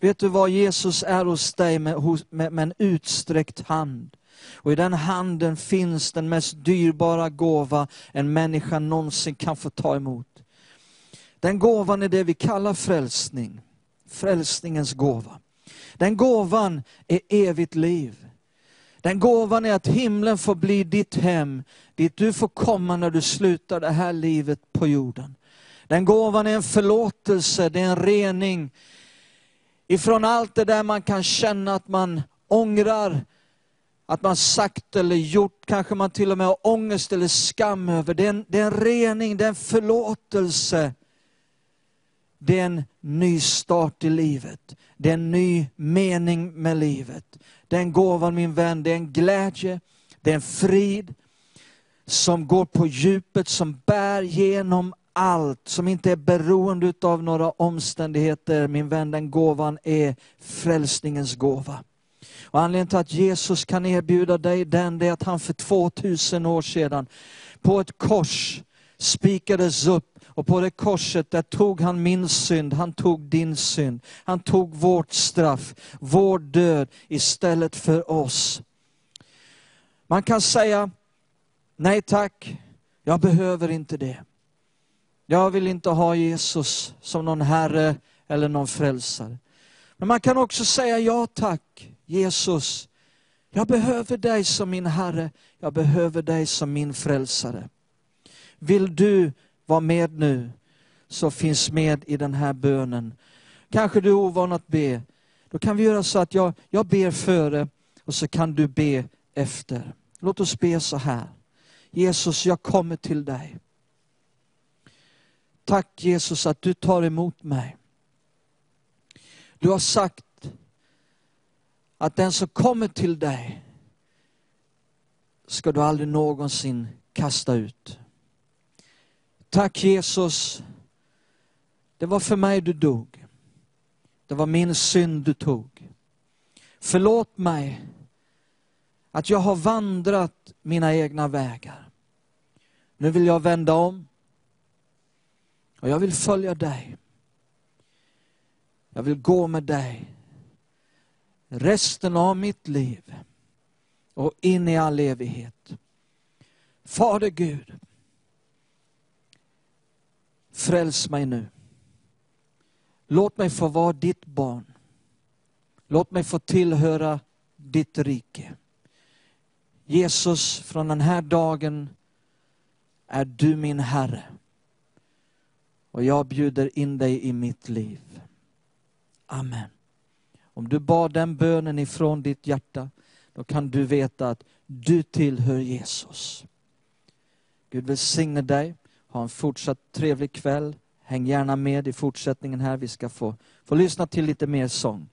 Vet du vad Jesus är hos dig med, med, med en utsträckt hand. Och i den handen finns den mest dyrbara gåva en människa någonsin kan få ta emot. Den gåvan är det vi kallar frälsning. Frälsningens gåva. Den gåvan är evigt liv. Den gåvan är att himlen får bli ditt hem, dit du får komma när du slutar det här livet på jorden. Den gåvan är en förlåtelse, det är en rening ifrån allt det där man kan känna att man ångrar, att man sagt eller gjort, kanske man till och med har ångest eller skam över. Det är en, det är en rening, det är en förlåtelse. Det är en ny start i livet. Det är en ny mening med livet. Den gåvan min vän, det är en glädje, det är en frid som går på djupet, som bär genom allt, som inte är beroende av några omständigheter. Min vän, den gåvan är frälsningens gåva. Och anledningen till att Jesus kan erbjuda dig den, det är att han för 2000 år sedan på ett kors spikades upp och på det korset där tog han min synd, han tog din synd. Han tog vårt straff, vår död istället för oss. Man kan säga, nej tack, jag behöver inte det. Jag vill inte ha Jesus som någon herre eller någon frälsare. Men man kan också säga, ja tack Jesus, jag behöver dig som min herre, jag behöver dig som min frälsare. Vill du vara med nu, så finns med i den här bönen. Kanske du är ovan att be. Då kan vi göra så att jag, jag ber före och så kan du be efter. Låt oss be så här. Jesus, jag kommer till dig. Tack Jesus att du tar emot mig. Du har sagt att den som kommer till dig ska du aldrig någonsin kasta ut. Tack Jesus. Det var för mig du dog. Det var min synd du tog. Förlåt mig att jag har vandrat mina egna vägar. Nu vill jag vända om och jag vill följa dig. Jag vill gå med dig resten av mitt liv och in i all evighet. Fader Gud, fräls mig nu. Låt mig få vara ditt barn. Låt mig få tillhöra ditt rike. Jesus, från den här dagen är du min Herre. Och jag bjuder in dig i mitt liv. Amen. Om du bad den bönen ifrån ditt hjärta, då kan du veta att du tillhör Jesus. Gud välsigne dig. Ha en fortsatt trevlig kväll. Häng gärna med i fortsättningen här. Vi ska få, få lyssna till lite mer sång.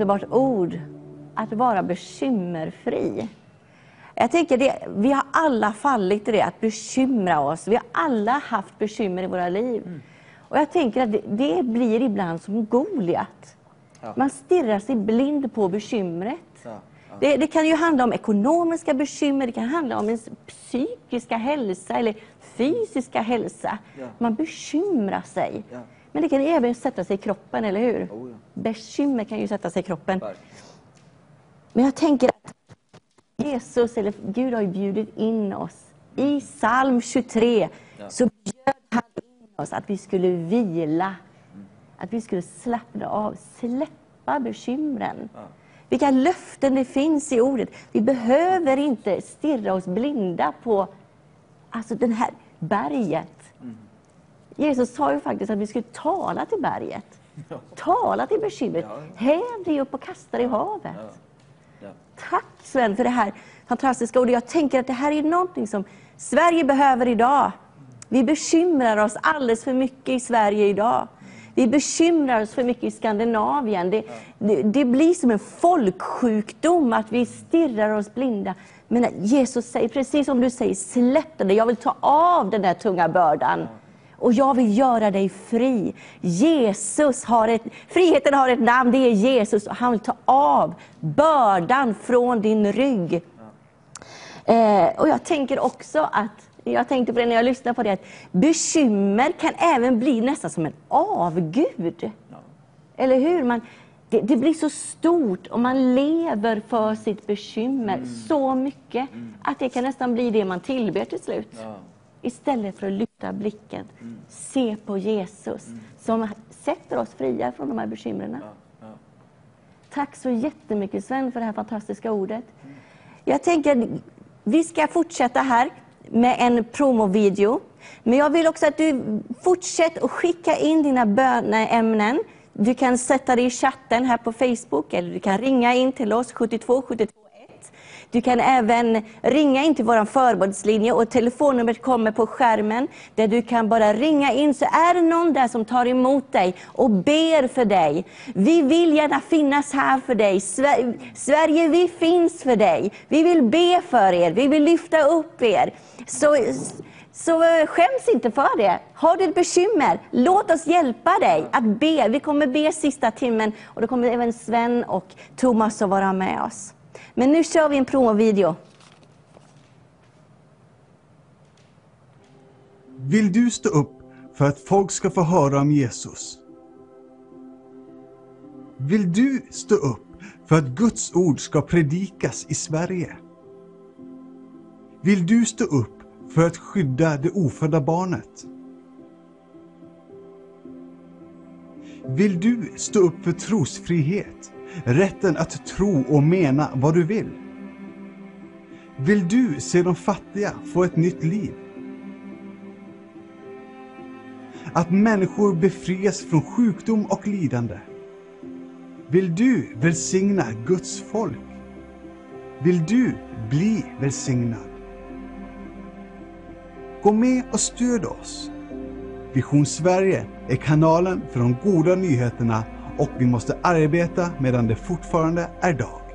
Underbart ord, att vara bekymmerfri. Jag tänker det, vi har alla fallit i det, att bekymra oss. Vi har alla haft bekymmer i våra liv. Och jag tänker att det, det blir ibland som Goliat. Man stirrar sig blind på bekymret. Det, det kan ju handla om ekonomiska bekymmer, det kan handla om ens psykiska hälsa eller fysiska hälsa. Man bekymrar sig. Men det kan även sätta sig i kroppen, eller hur? Bekymmer kan ju sätta sig i kroppen. Men jag tänker att Jesus, eller Gud har ju bjudit in oss. I psalm 23 så bjöd han in oss att vi skulle vila. Att vi skulle slappna av, släppa bekymren. Vilka löften det finns i ordet. Vi behöver inte stirra oss blinda på alltså den här berget. Jesus sa ju faktiskt att vi skulle tala till berget. Tala till bekymret. Häv dig upp och kasta dig i havet. Tack Sven för det här fantastiska ordet. Jag tänker att det här är någonting som Sverige behöver idag. Vi bekymrar oss alldeles för mycket i Sverige idag. Vi bekymrar oss för mycket i Skandinavien. Det, det, det blir som en folksjukdom att vi stirrar oss blinda. Men Jesus säger, precis som du säger, släpp den. Jag vill ta av den där tunga bördan. Och jag vill göra dig fri. Jesus har ett, friheten har ett namn, det är Jesus. Och han vill ta av bördan från din rygg. Eh, och jag tänker också att, jag tänkte på det när jag lyssnade på det, att bekymmer kan även bli nästan som en avgud. Eller hur? Man, det, det blir så stort och man lever för sitt bekymmer så mycket att det kan nästan bli det man tillber till slut. Istället för att lyfta blicken, se på Jesus som sätter oss fria från de här bekymren. Tack så jättemycket Sven för det här fantastiska ordet. Jag tänker vi ska fortsätta här med en promovideo. Men jag vill också att du fortsätter att skicka in dina böneämnen. Du kan sätta det i chatten här på Facebook eller du kan ringa in till oss 72 72 1. Du kan även ringa in till vår förbundslinje och telefonnumret kommer på skärmen där du kan bara ringa in så är det någon där som tar emot dig och ber för dig. Vi vill gärna finnas här för dig. Sver- Sverige, vi finns för dig. Vi vill be för er, vi vill lyfta upp er. Så, så eh, skäms inte för det. Har du ett bekymmer, låt oss hjälpa dig att be. Vi kommer be sista timmen och då kommer även Sven och Thomas att vara med oss. Men nu kör vi en provvideo. Vill du stå upp för att folk ska få höra om Jesus? Vill du stå upp för att Guds ord ska predikas i Sverige? Vill du stå upp för att skydda det ofödda barnet? Vill du stå upp för trosfrihet, rätten att tro och mena vad du vill? Vill du se de fattiga få ett nytt liv? Att människor befrias från sjukdom och lidande? Vill du välsigna Guds folk? Vill du bli välsignad? Gå med och stöd oss. Vision Sverige är kanalen för de goda nyheterna och vi måste arbeta medan det fortfarande är dag.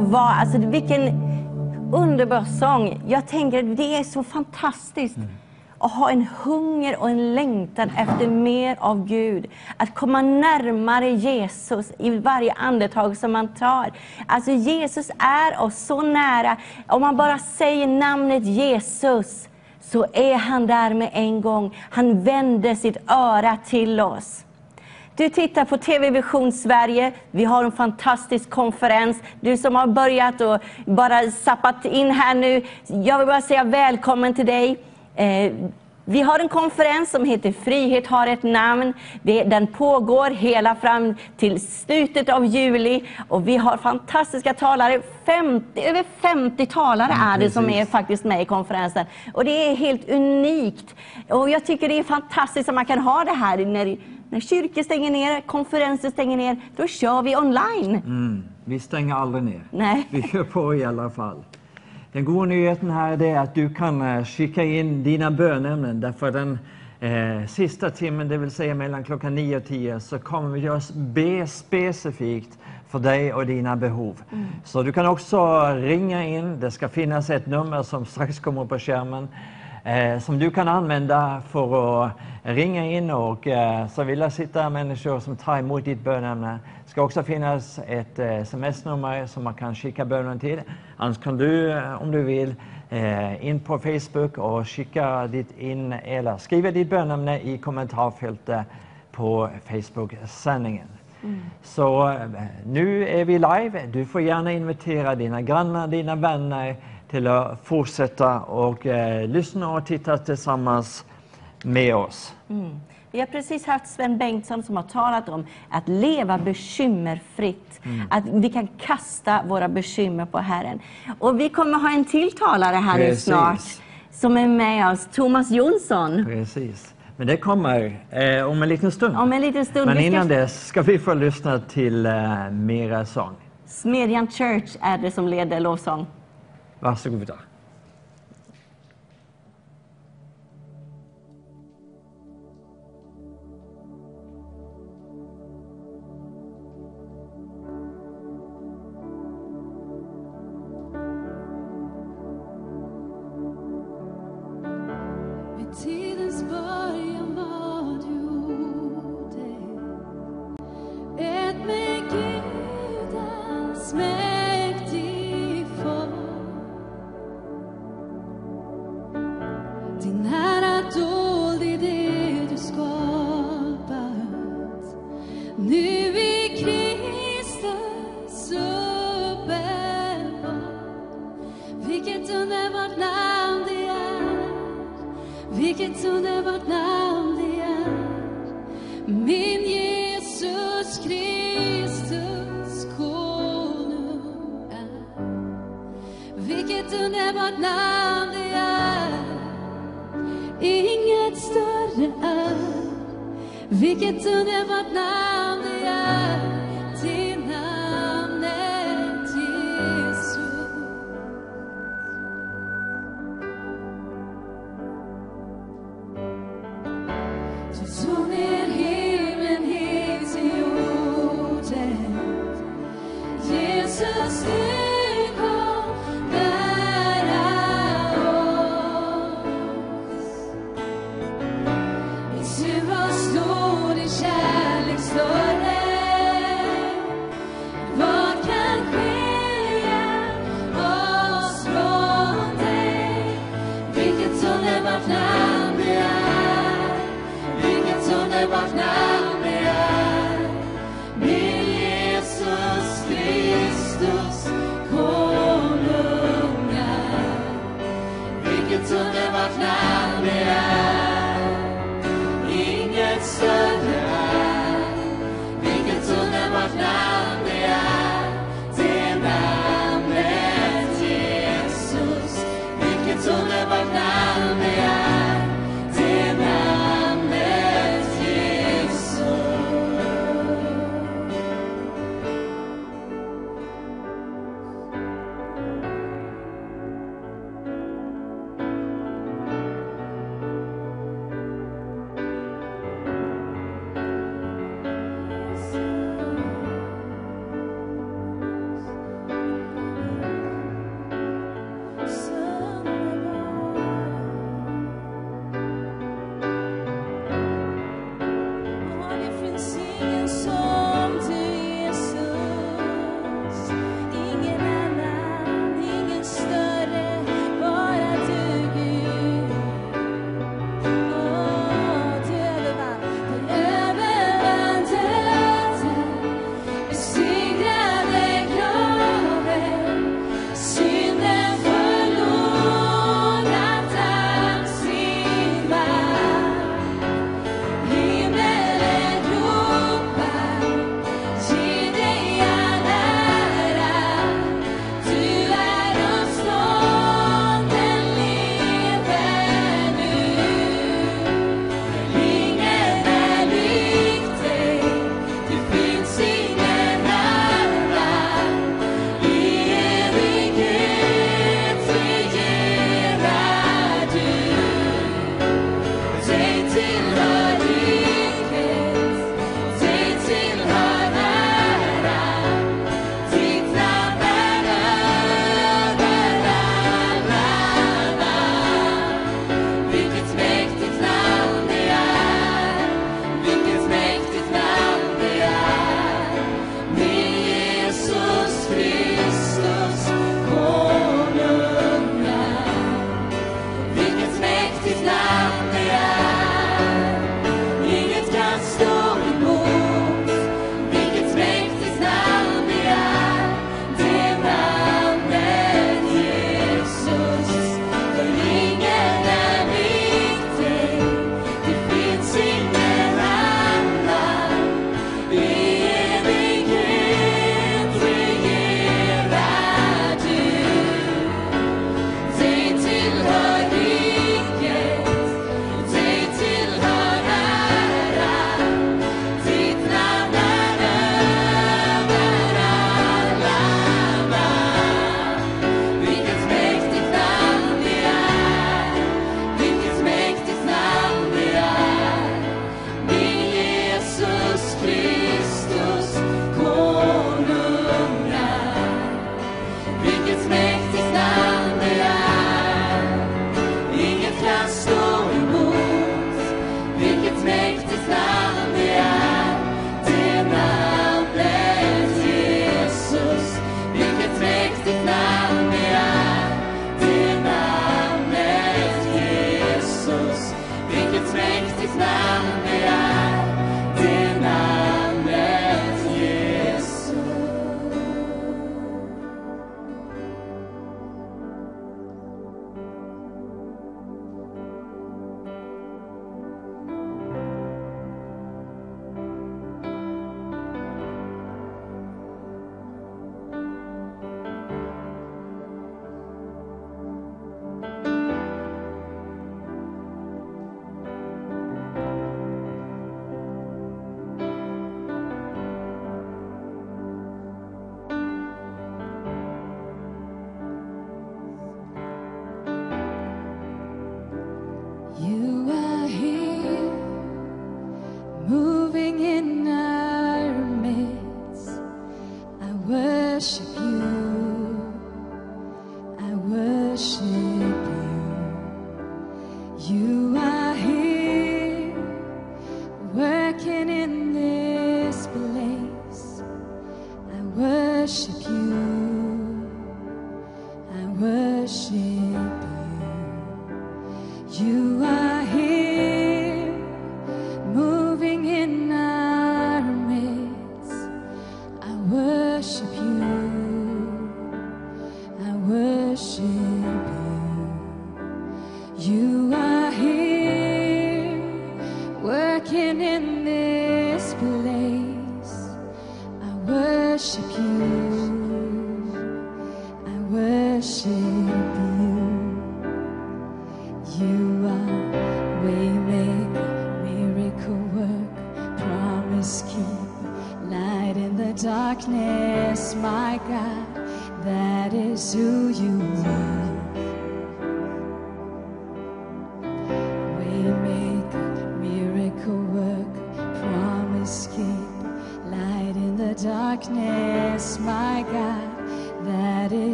Jag var. Alltså vilken underbar sång. Jag tänker att det är så fantastiskt att ha en hunger och en längtan efter mer av Gud. Att komma närmare Jesus i varje andetag som man tar. Alltså Jesus är oss så nära. Om man bara säger namnet Jesus så är han där med en gång. Han vänder sitt öra till oss. Du tittar på TV Vision Sverige. Vi har en fantastisk konferens. Du som har börjat och bara sappat in här nu. Jag vill bara säga välkommen till dig. Eh, vi har en konferens som heter Frihet har ett namn. Den pågår hela fram till slutet av juli. Och vi har fantastiska talare. 50, över 50 talare är det som är faktiskt med i konferensen. Och det är helt unikt. Och jag tycker det är fantastiskt att man kan ha det här när, när kyrkor stänger ner, konferenser stänger ner. Då kör vi online. Mm. Vi stänger aldrig ner. Nej. (laughs) Vi kör på i alla fall. Den goda nyheten här är att du kan eh, skicka in dina bönämnen därför den eh, sista timmen, det vill säga mellan klockan 9 och 10, så kommer vi att be specifikt för dig och dina behov. Så du kan också ringa in. Det ska finnas ett nummer som strax kommer på skärmen som du kan använda för att ringa in och eh, så vill jag sitta människor som tar emot ditt bönämne. Det ska också finnas ett eh, sms-nummer som man kan skicka bönen till. Annars kan du, eh, om du vill, eh, in på Facebook och skicka ditt in eller skriva ditt bönämne i kommentarfältet på Facebook-sändningen. Så eh, nu är vi live. Du får gärna invitera dina grannar, dina vänner till att fortsätta och eh, lyssna och titta tillsammans med oss. Vi har precis haft Sven Bengtsson som har talat om att leva bekymmerfritt. Att vi kan kasta våra bekymmer på Herren. Och vi kommer ha en till talare här nu Precis. snart som är med oss, Thomas Jonsson. Precis. Men det kommer eh, om en liten stund. Om en liten stund. Men vi ska- innan dess ska vi få lyssna till eh, mera sång. Smedjan Church är det som leder lovsång. Varsågoda. Vid vilket underbart namn det är. Min Jesus Kristus konung. Är Vilket underbart namn det är Inget större är. Vilket underbart namn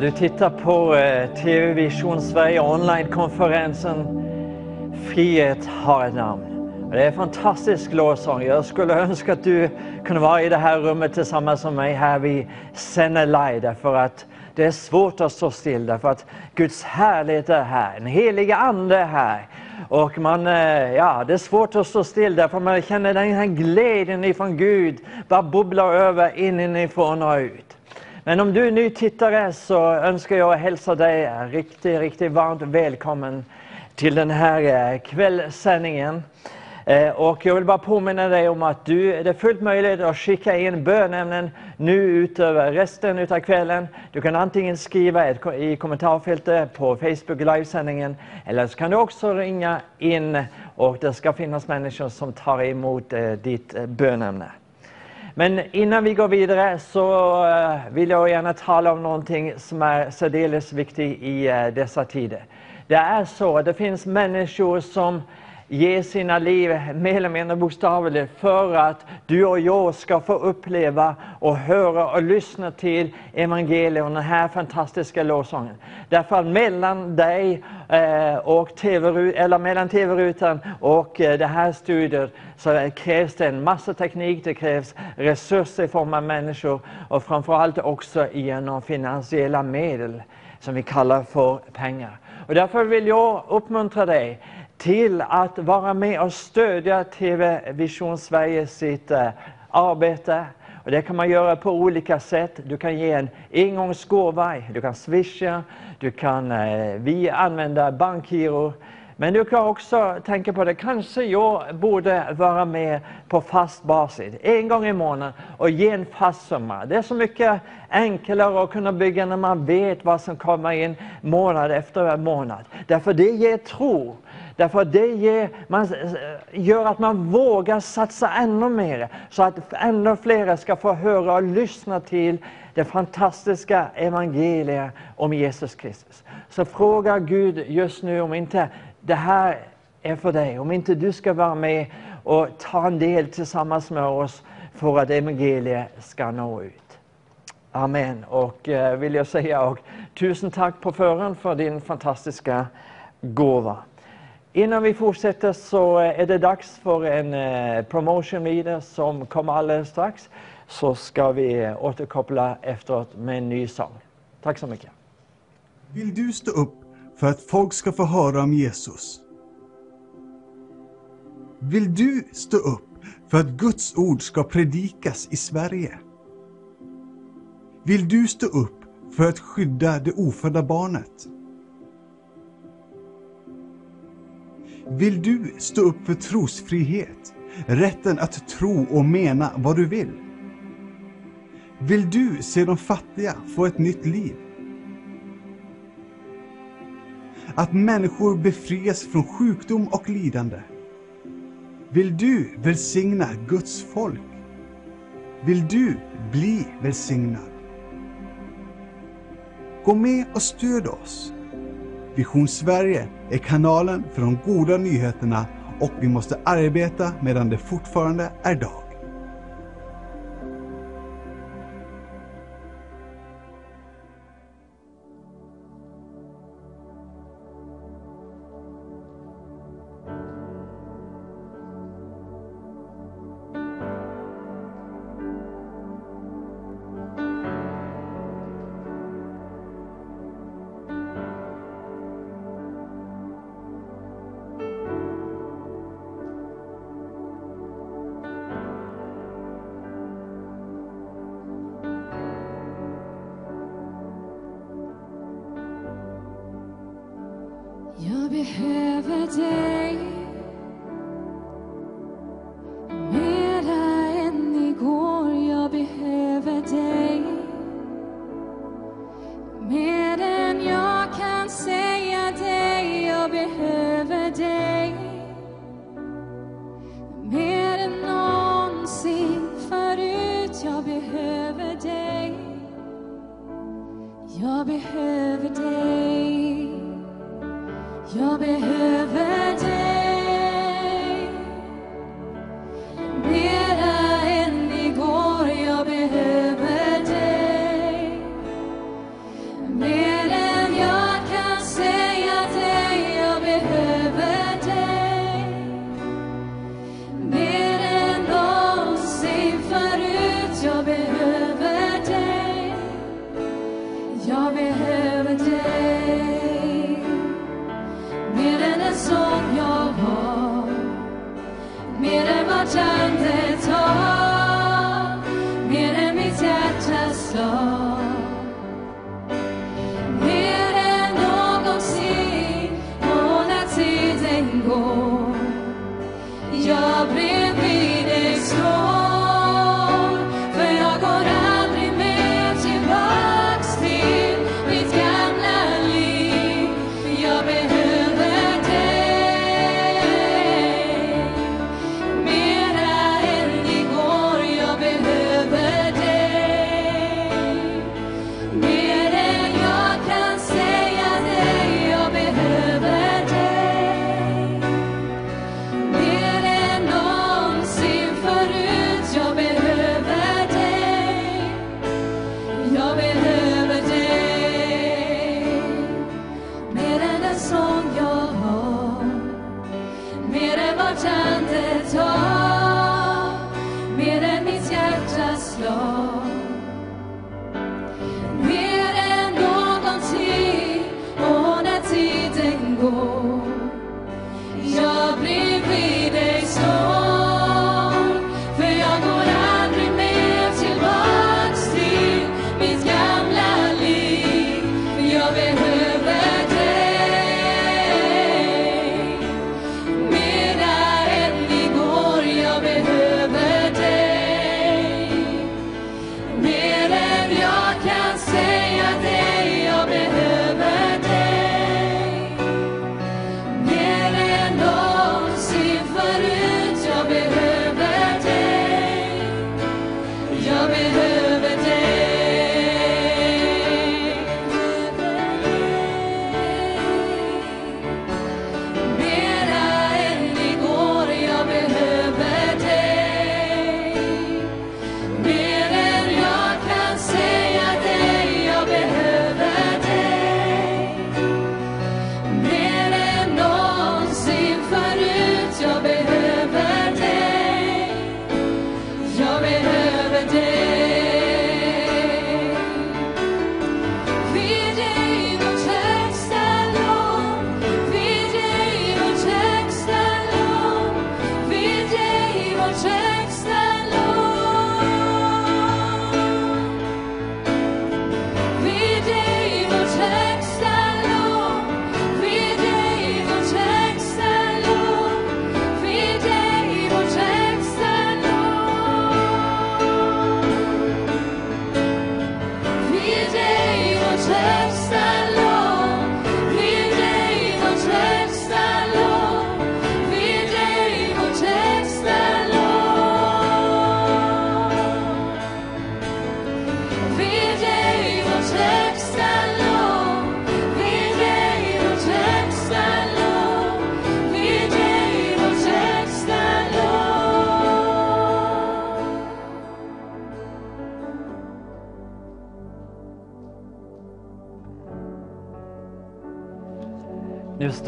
du tittar på eh, TV Vision Sverige online-konferensen Frihet har ett namn. Det är en fantastisk lovsång. Jag skulle önska att du kunde vara i det här rummet tillsammans med mig här vid Senelai. Därför att det är svårt att stå still därför att Guds härlighet är här. Den helig Ande är här. Och man, eh, ja, det är svårt att stå still därför man känner den här glädjen ifrån Gud bara bubblar över inifrån och ut. Men om du är ny tittare så önskar jag hälsa dig riktigt, riktigt varmt välkommen till den här eh, kvällssändningen. Eh, och jag vill bara påminna dig om att du, det är fullt möjligt att skicka in bönämnen nu utöver resten av kvällen. Du kan antingen skriva i kommentarfältet på Facebook livesändningen eller så kan du också ringa in och det ska finnas människor som tar emot eh, ditt bönämne. Men innan vi går vidare så eh, vill jag gärna tala om någonting som är särdeles viktigt i eh, dessa tider. Det är så det finns människor som ge sina liv mer eller mindre bokstavligt för att du och jag ska få uppleva och höra och lyssna till evangeliet och den här fantastiska lovsången. Därför att mellan dig eh, och TV, eller mellan tv-rutan och eh, det här studiet så krävs det en massa teknik, det krävs resurser i form av människor och framförallt också genom finansiella medel som vi kallar för pengar. Och därför vill jag uppmuntra dig till att vara med och stödja TV Vision Sverige sitt eh, arbete. Och det kan man göra på olika sätt. Du kan ge en engångsgåva, du kan swisha, du kan eh, vi använda bankgiro. Men du kan också tänka på det, kanske jag borde vara med på fast basis, en gång i månaden och ge en fast summa. Det är så mycket enklare att kunna bygga när man vet vad som kommer in månad efter månad. Därför det ger tro. Därför det ger, man, gör att man vågar satsa ännu mer så att ännu fler ska få höra och lyssna till det fantastiska evangeliet om Jesus Kristus. Så fråga Gud just nu om inte det här är för dig, om inte du ska vara med och ta en del tillsammans med oss för att evangeliet ska nå ut. Amen. Och eh, vill jag säga och tusen tack på förhand för din fantastiska gåva. Innan vi fortsätter så eh, är det dags för en eh, promotion video som kommer alldeles strax. Så ska vi eh, återkoppla efteråt med en ny sång. Tack så mycket. Vill du stå upp för att folk ska få höra om Jesus? Vill du stå upp för att Guds ord ska predikas i Sverige? Vill du stå upp för att skydda det ofödda barnet? Vill du stå upp för trosfrihet, rätten att tro och mena vad du vill? Vill du se de fattiga få ett nytt liv? Att människor befrias från sjukdom och lidande? Vill du välsigna Guds folk? Vill du bli välsignad? Gå med och stöd oss. Vision Sverige är kanalen för de goda nyheterna och vi måste arbeta medan det fortfarande är dag. Jag behöver dig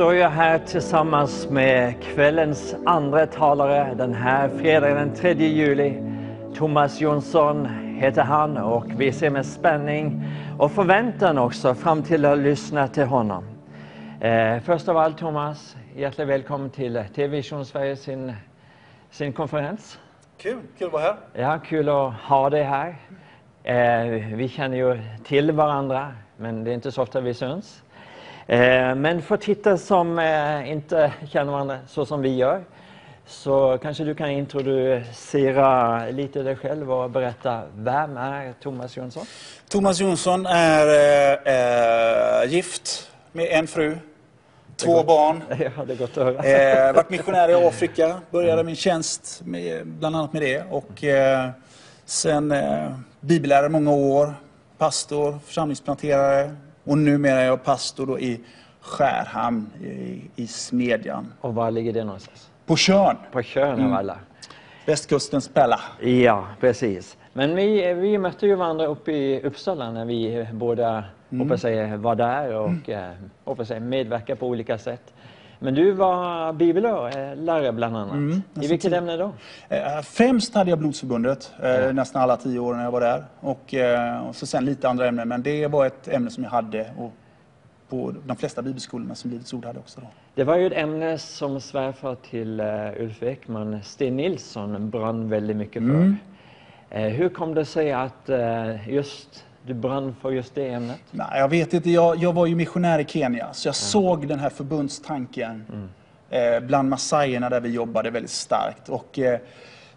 står jag här tillsammans med kvällens andra talare den här fredagen den 3 juli. Thomas Jonsson heter han och vi ser med spänning och förväntan också fram till att lyssna till honom. Eh, först av allt Thomas, hjärtligt välkommen till TV Vision Sverige sin, sin konferens. Kul, kul att vara här. Ja, kul att ha dig här. Eh, vi känner ju till varandra, men det är inte så ofta vi syns. Eh, men för tittare som eh, inte känner varandra så som vi gör, så kanske du kan introducera lite dig själv och berätta, vem är Thomas Jonsson? Thomas Jonsson är eh, gift med en fru, två barn. (laughs) Ja, det är gott att höra. Eh, varit missionär i (laughs) Afrika, började min tjänst med, bland annat med det. Och eh, sen eh, bibellärare många år, pastor, församlingsplanterare och numera är jag pastor då i Skärhamn i, i Smedjan. Och var ligger det någonstans? På Tjörn, På Tjörn av alla. västkustens Pella. Ja, precis. Men vi, vi mötte ju varandra uppe i Uppsala när vi båda hoppas jag, var där och eh, hoppas jag, medverkade på olika sätt. Men du var bibellärare bland annat. I nästan vilket tio. ämne då? Eh, främst hade jag Blodsförbundet eh, nästan alla tio år när jag var där. Och, eh, och så sen lite andra ämnen. Men det var ett ämne som jag hade och på de flesta bibelskolorna som Livets Ord hade också. Då. Det var ju ett ämne som svärfar till Ulf Ekman, Sten Nilsson, brann väldigt mycket för. Eh, hur kom det sig att just du brann för just det ämnet? Nej, jag vet inte, jag, jag var ju missionär i Kenya så jag såg den här förbundstanken eh, bland massajerna där vi jobbade väldigt starkt. Och, eh,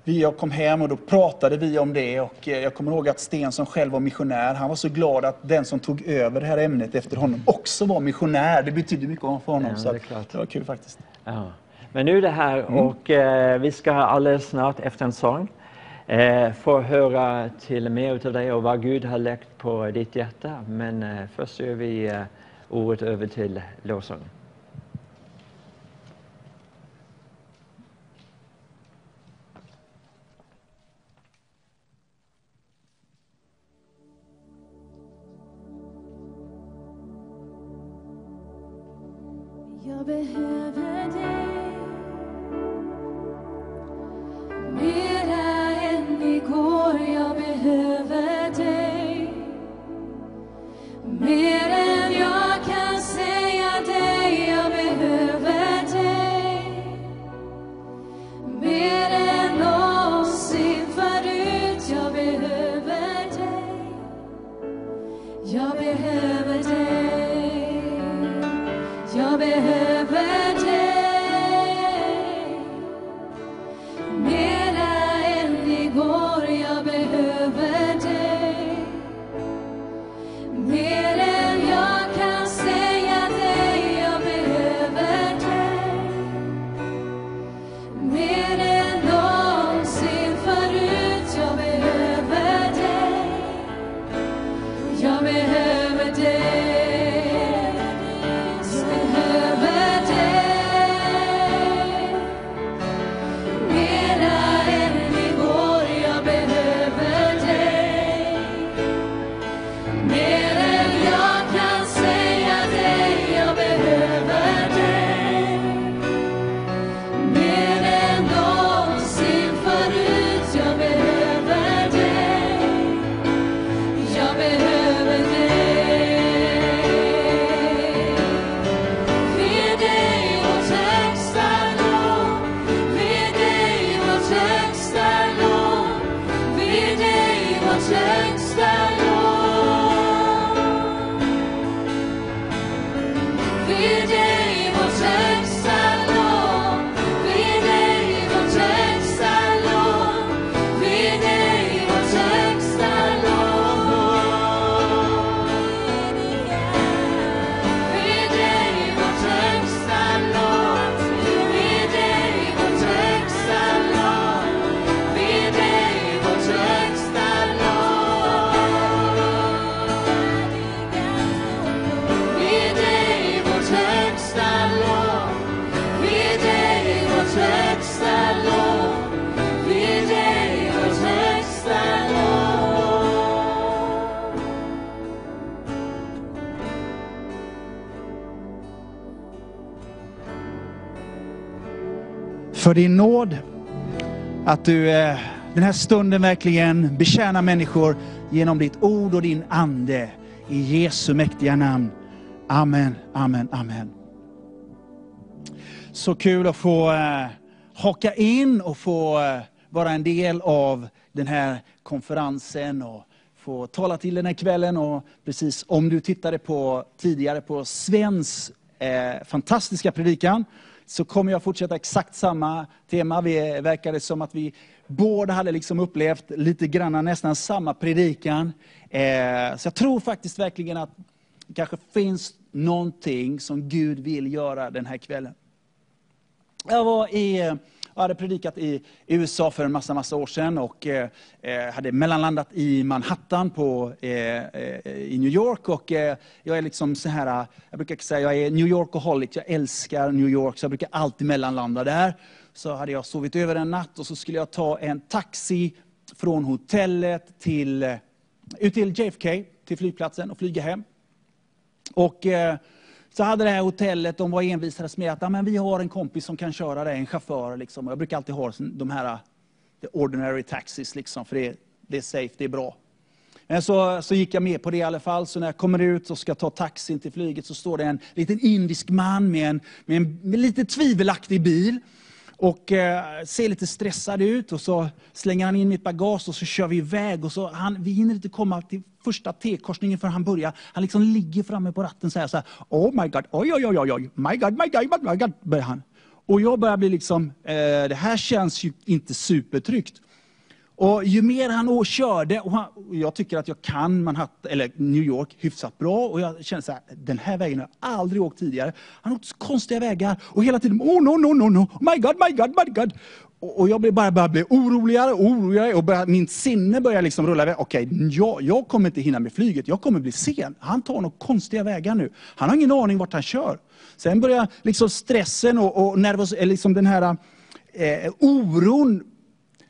vi, jag kom hem och då pratade vi om det och eh, jag kommer ihåg att Sten som själv var missionär, han var så glad att den som tog över det här ämnet efter honom också var missionär. Det betydde mycket för honom. Ja, så det att det var kul faktiskt. Ja. Men nu är det här och eh, vi ska alldeles snart efter en sång eh, få höra till mer av dig och vad Gud har lagt på ditt hjärta. Men eh, först gör vi eh, ordet över till lovsång. Jag behöver dig mer igår Jag behöver dig. Mer än jag kan säga dig Jag behöver dig. Mer än någonsin förut Jag behöver dig. Jag behöver dig. Jag behöver För din nåd, att du eh, den här stunden verkligen betjänar människor genom ditt ord och din ande. I Jesu mäktiga namn. Amen, amen, amen. Så kul att få eh, haka in och få eh, vara en del av den här konferensen och få tala till den här kvällen. Och precis om du tittade på tidigare på Svens eh, fantastiska predikan så kommer jag fortsätta exakt samma tema. Vi verkade som att vi båda hade liksom upplevt lite grann nästan samma predikan. Eh, så jag tror faktiskt verkligen att det kanske finns någonting som Gud vill göra den här kvällen. Jag var i, eh, jag hade predikat i USA för en massa, massa år sedan och eh, eh hade mellanlandat i Manhattan på, eh, eh, i New York. Och, eh, jag är liksom så här, jag brukar säga jag är New Yorkaholic, jag älskar New York, så jag brukar alltid mellanlanda där. Så hade jag sovit över en natt och så skulle jag ta en taxi från hotellet till, ut till JFK, till flygplatsen och flyga hem. Och eh, så hade det här hotellet, de var envisades med att ah, men vi har en kompis som kan köra det. en chaufför. Liksom. Jag brukar alltid ha de här the ordinary taxis, liksom, för det, det är safe, det är bra. Men så, så gick jag med på det i alla fall. Så när jag kommer ut och ska ta taxin till flyget så står det en liten indisk man med en, med en med lite tvivelaktig bil. Och eh, ser lite stressad ut och så slänger han in mitt bagage och så kör vi iväg. Och så han, vi hinner inte komma till första T-korsningen för han börjar. Han liksom ligger framme på ratten så här, så här Oh my God, oj oj oj oj, oj, my God, my God, my God, börjar han. Och jag börjar bli liksom, eh, det här känns ju inte supertryggt. Och ju mer han å- körde, och, han, och jag tycker att jag kan Manhattan, eller New York hyfsat bra, och jag känner så här, den här vägen har jag aldrig åkt tidigare. Han åkte konstiga vägar, och hela tiden, oh no, no, no, no, my God, my God, my God. Och jag blir bara, bli oroligare och oroligare, och börjar, min sinne börjar liksom rulla iväg. Okej, jag, jag kommer inte hinna med flyget, jag kommer bli sen. Han tar några konstiga vägar nu. Han har ingen aning vart han kör. Sen börjar liksom stressen och, och nervos, eh, liksom den här eh, oron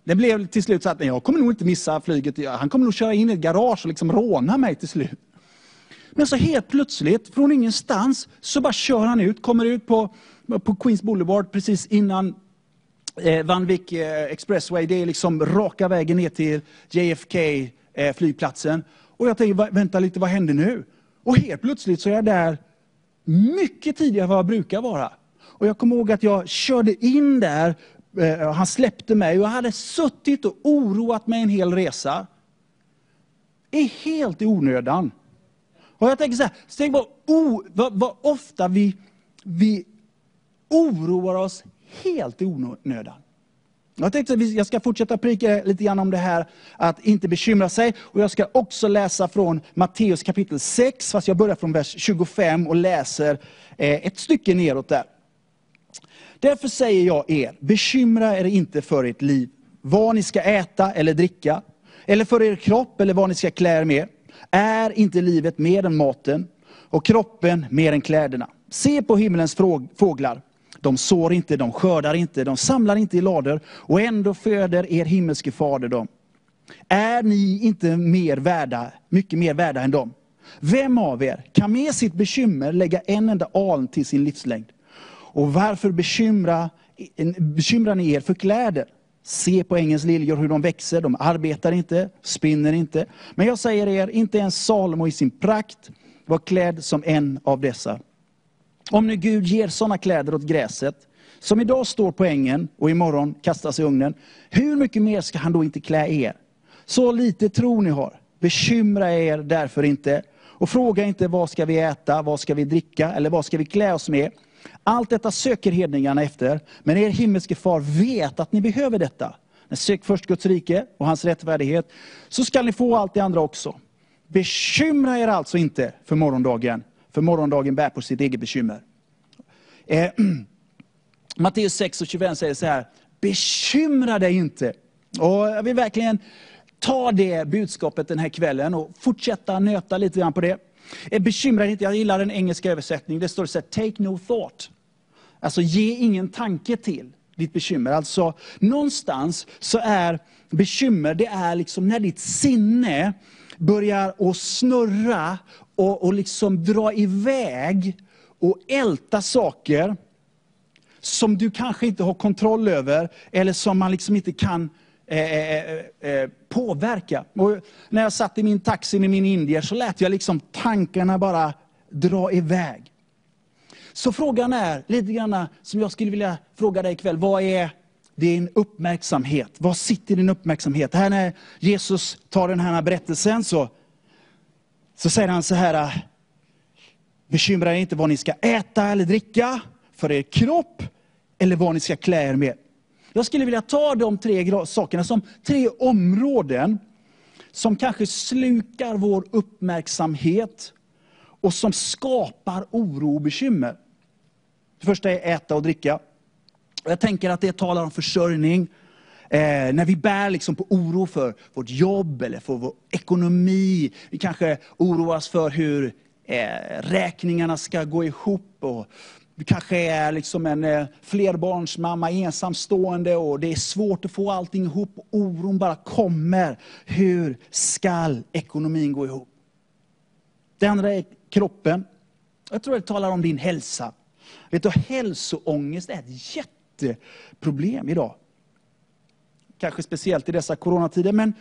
det blev till slut så att jag kommer nog inte missa flyget. Han kommer nog köra in i ett garage och liksom råna mig till slut. Men så helt plötsligt, från ingenstans, så bara kör han ut, kommer ut på, på Queens Boulevard precis innan eh, Van eh, Expressway. Det är liksom raka vägen ner till JFK eh, flygplatsen. Och jag tänker, vänta lite, vad händer nu? Och helt plötsligt så är jag där mycket tidigare än vad jag brukar vara. Och jag kommer ihåg att jag körde in där, eh, och han släppte mig och jag hade suttit och oroat mig en hel resa. I helt i onödan. Och jag tänker så här, tänk vad, o, vad, vad ofta vi, vi oroar oss helt i onödan. Jag tänkte att jag ska fortsätta prika lite grann om det här att inte bekymra sig. Och jag ska också läsa från Matteus kapitel 6, fast jag börjar från vers 25 och läser eh, ett stycke neråt där. Därför säger jag er, bekymra er inte för ert liv, vad ni ska äta eller dricka, eller för er kropp eller vad ni ska klä er med. Är inte livet mer än maten och kroppen mer än kläderna? Se på himlens fåglar. De sår inte, de skördar inte, de samlar inte i lador och ändå föder er himmelske fader dem. Är ni inte mer värda, mycket mer värda än dem? Vem av er kan med sitt bekymmer lägga en enda aln till sin livslängd? Och varför bekymra, bekymrar ni er för kläder? Se på ängens liljor hur de växer, de arbetar inte, spinner inte. Men jag säger er, inte ens Salomo i sin prakt var klädd som en av dessa. Om nu Gud ger sådana kläder åt gräset, som idag står på ängen och imorgon kastas i ugnen, hur mycket mer ska han då inte klä er? Så lite tro ni har. Bekymra er därför inte. Och fråga inte vad ska vi äta, vad ska vi dricka eller vad ska vi klä oss med? Allt detta söker hedningarna efter, men er himmelske far vet att ni behöver detta. Men sök först Guds rike och hans rättfärdighet, så skall ni få allt det andra också. Bekymra er alltså inte för morgondagen, för morgondagen bär på sitt eget bekymmer. Eh, (clears throat) Matteus 6 och 25 säger så här, bekymra dig inte. Och jag vill verkligen ta det budskapet den här kvällen och fortsätta nöta lite grann på det. Eh, Bekymra dig inte, jag gillar den engelska översättningen. Det står så här, take no thought. Alltså ge ingen tanke till ditt bekymmer. Alltså någonstans så är bekymmer, det är liksom när ditt sinne börjar att snurra och, och liksom dra iväg och älta saker som du kanske inte har kontroll över eller som man liksom inte kan eh eh, eh, eh, påverka. Och när jag satt i min taxi med min indier så lät jag liksom tankarna bara dra iväg. Så frågan är, lite grann som jag skulle vilja fråga dig ikväll, vad är din uppmärksamhet? Var sitter din uppmärksamhet? Här när Jesus tar den här berättelsen så, så säger han så här, äh, bekymra er inte vad ni ska äta eller dricka för er kropp eller vad ni ska klä er med. Jag skulle vilja ta de tre sakerna som tre områden som kanske slukar vår uppmärksamhet och som skapar oro och bekymmer. Det första är äta och dricka. Jag tänker att det talar om försörjning. Eh, när vi bär liksom på oro för vårt jobb eller för vår ekonomi. Vi kanske oroas för hur eh, räkningarna ska gå ihop. Och du kanske är liksom en eh, flerbarnsmamma, ensamstående och det är svårt att få allting ihop. Oron bara kommer. Hur skall ekonomin gå ihop? Det andra är kroppen. Jag tror det talar om din hälsa. Vet du, hälsoångest är ett jätteproblem idag. Kanske speciellt i dessa coronatider. Men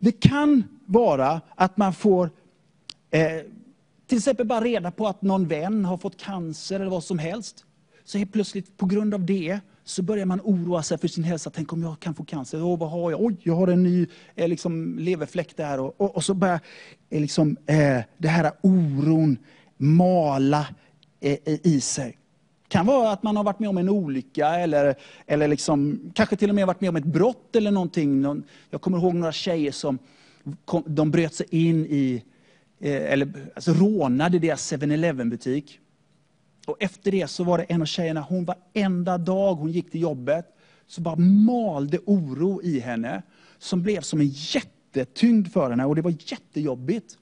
det kan vara att man får eh, till exempel bara reda på att någon vän har fått cancer eller vad som helst. Så helt plötsligt på grund av det så börjar man oroa sig för sin hälsa. Tänk om jag kan få cancer? Åh, vad har jag? Oj, jag har en ny eh, liksom, leverfläck där. Och, och, och så börjar eh, liksom, eh, det här oron mala eh, i sig kan vara att man har varit med om en olycka eller, eller liksom, kanske till och med varit med om ett brott eller någonting. Jag kommer ihåg några tjejer som kom, de bröt sig in i, eh, eller alltså rånade deras 7-Eleven butik. Och efter det så var det en av tjejerna, hon varenda dag hon gick till jobbet, så bara malde oro i henne, som blev som en jättetyngd för henne och det var jättejobbigt.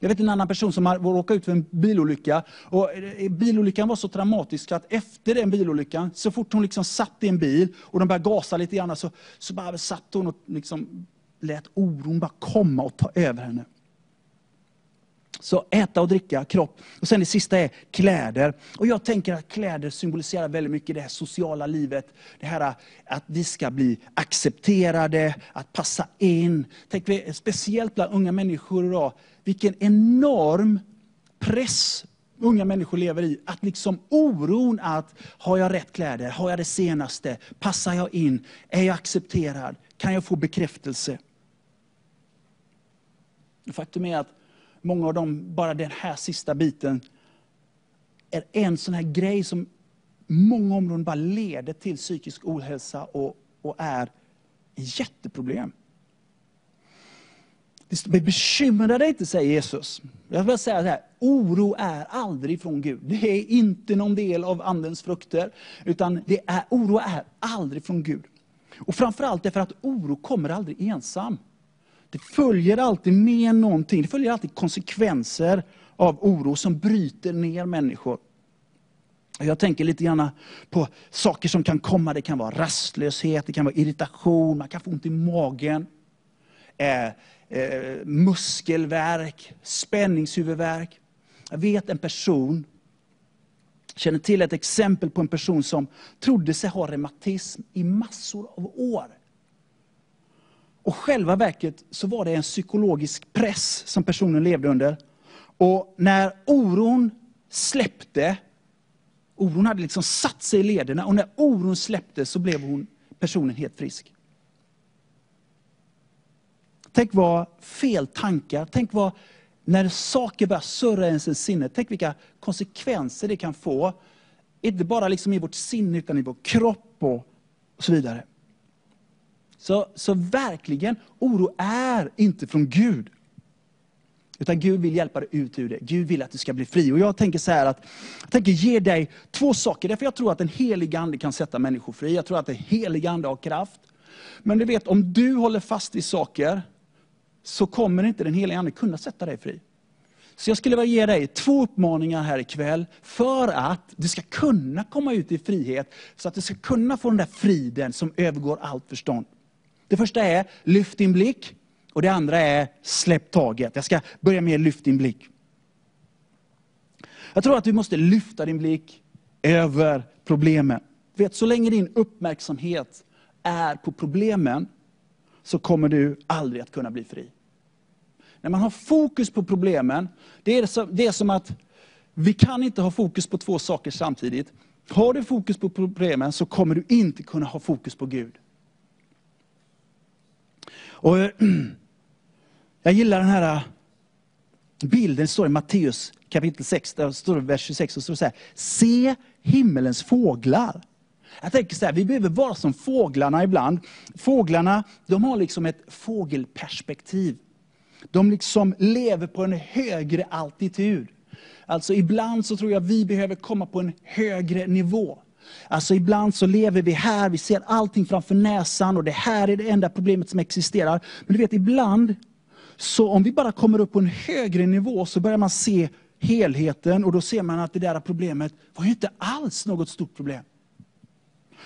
Jag vet en annan person som har råkat ut för en bilolycka. Och eh, bilolyckan var så traumatisk att efter den bilolyckan, så fort hon liksom satt i en bil och de började gasa lite grann, så, så bara satt hon och liksom lät oron bara komma och ta över henne. Så äta och dricka, kropp. Och sen det sista är kläder. Och jag tänker att kläder symboliserar väldigt mycket det här sociala livet. Det här att vi ska bli accepterade, att passa in. Tänk vi, speciellt bland unga människor idag, vilken enorm press unga människor lever i. Att liksom oron att, har jag rätt kläder? Har jag det senaste? Passar jag in? Är jag accepterad? Kan jag få bekräftelse? Faktum är att många av dem, bara den här sista biten, är en sån här grej som många områden bara leder till psykisk ohälsa och, och är ett jätteproblem. Bekymra dig inte, säger Jesus. Jag vill säga så här, oro är aldrig från Gud. Det är inte någon del av andens frukter, utan det är, oro är aldrig från Gud. Och framförallt därför att oro kommer aldrig ensam. Det följer alltid med någonting, det följer alltid konsekvenser av oro som bryter ner människor. Jag tänker lite grann på saker som kan komma. Det kan vara rastlöshet, det kan vara irritation, man kan få ont i magen. Eh, eh, muskelvärk, spänningshuvudvärk. Jag vet en person, känner till ett exempel på en person som trodde sig ha reumatism i massor av år. Och själva verket så var det en psykologisk press som personen levde under. Och när oron släppte, oron hade liksom satt sig i lederna, och när oron släppte så blev hon, personen helt frisk. Tänk vad fel tankar, tänk vad, när saker börjar surra i ens sinne, tänk vilka konsekvenser det kan få. Inte bara liksom i vårt sinne, utan i vår kropp och, och så vidare. Så, så verkligen, oro är inte från Gud. Utan Gud vill hjälpa dig ut ur det. Gud vill att du ska bli fri. Och jag tänker så här att, jag tänker ge dig två saker. Därför jag tror att en helig ande kan sätta människor fri. Jag tror att en helig ande har kraft. Men du vet, om du håller fast vid saker, så kommer inte den heliga ande kunna sätta dig fri. Så jag skulle vilja ge dig två uppmaningar här ikväll, för att du ska kunna komma ut i frihet, så att du ska kunna få den där friden som övergår allt förstånd. Det första är, lyft din blick. Och det andra är, släpp taget. Jag ska börja med lyft din blick. Jag tror att du måste lyfta din blick över problemen. Du vet, så länge din uppmärksamhet är på problemen, så kommer du aldrig att kunna bli fri. När man har fokus på problemen, det är, som, det är som att vi kan inte ha fokus på två saker samtidigt. Har du fokus på problemen så kommer du inte kunna ha fokus på Gud. Och, eh, (clears throat) jag gillar den här eh, bilden, det står i Matteus kapitel 6, där står vers 26, och står så här, se himmelens fåglar. Jag tänker så här, vi behöver vara som fåglarna ibland. Fåglarna, de har liksom ett fågelperspektiv. De liksom lever på en högre altitud. Alltså ibland så tror jag vi behöver komma på en högre nivå. Alltså ibland så lever vi här, vi ser allting framför näsan och det här är det enda problemet som existerar. Men du vet ibland, så om vi bara kommer upp på en högre nivå så börjar man se helheten och då ser man att det där problemet var ju inte alls något stort problem.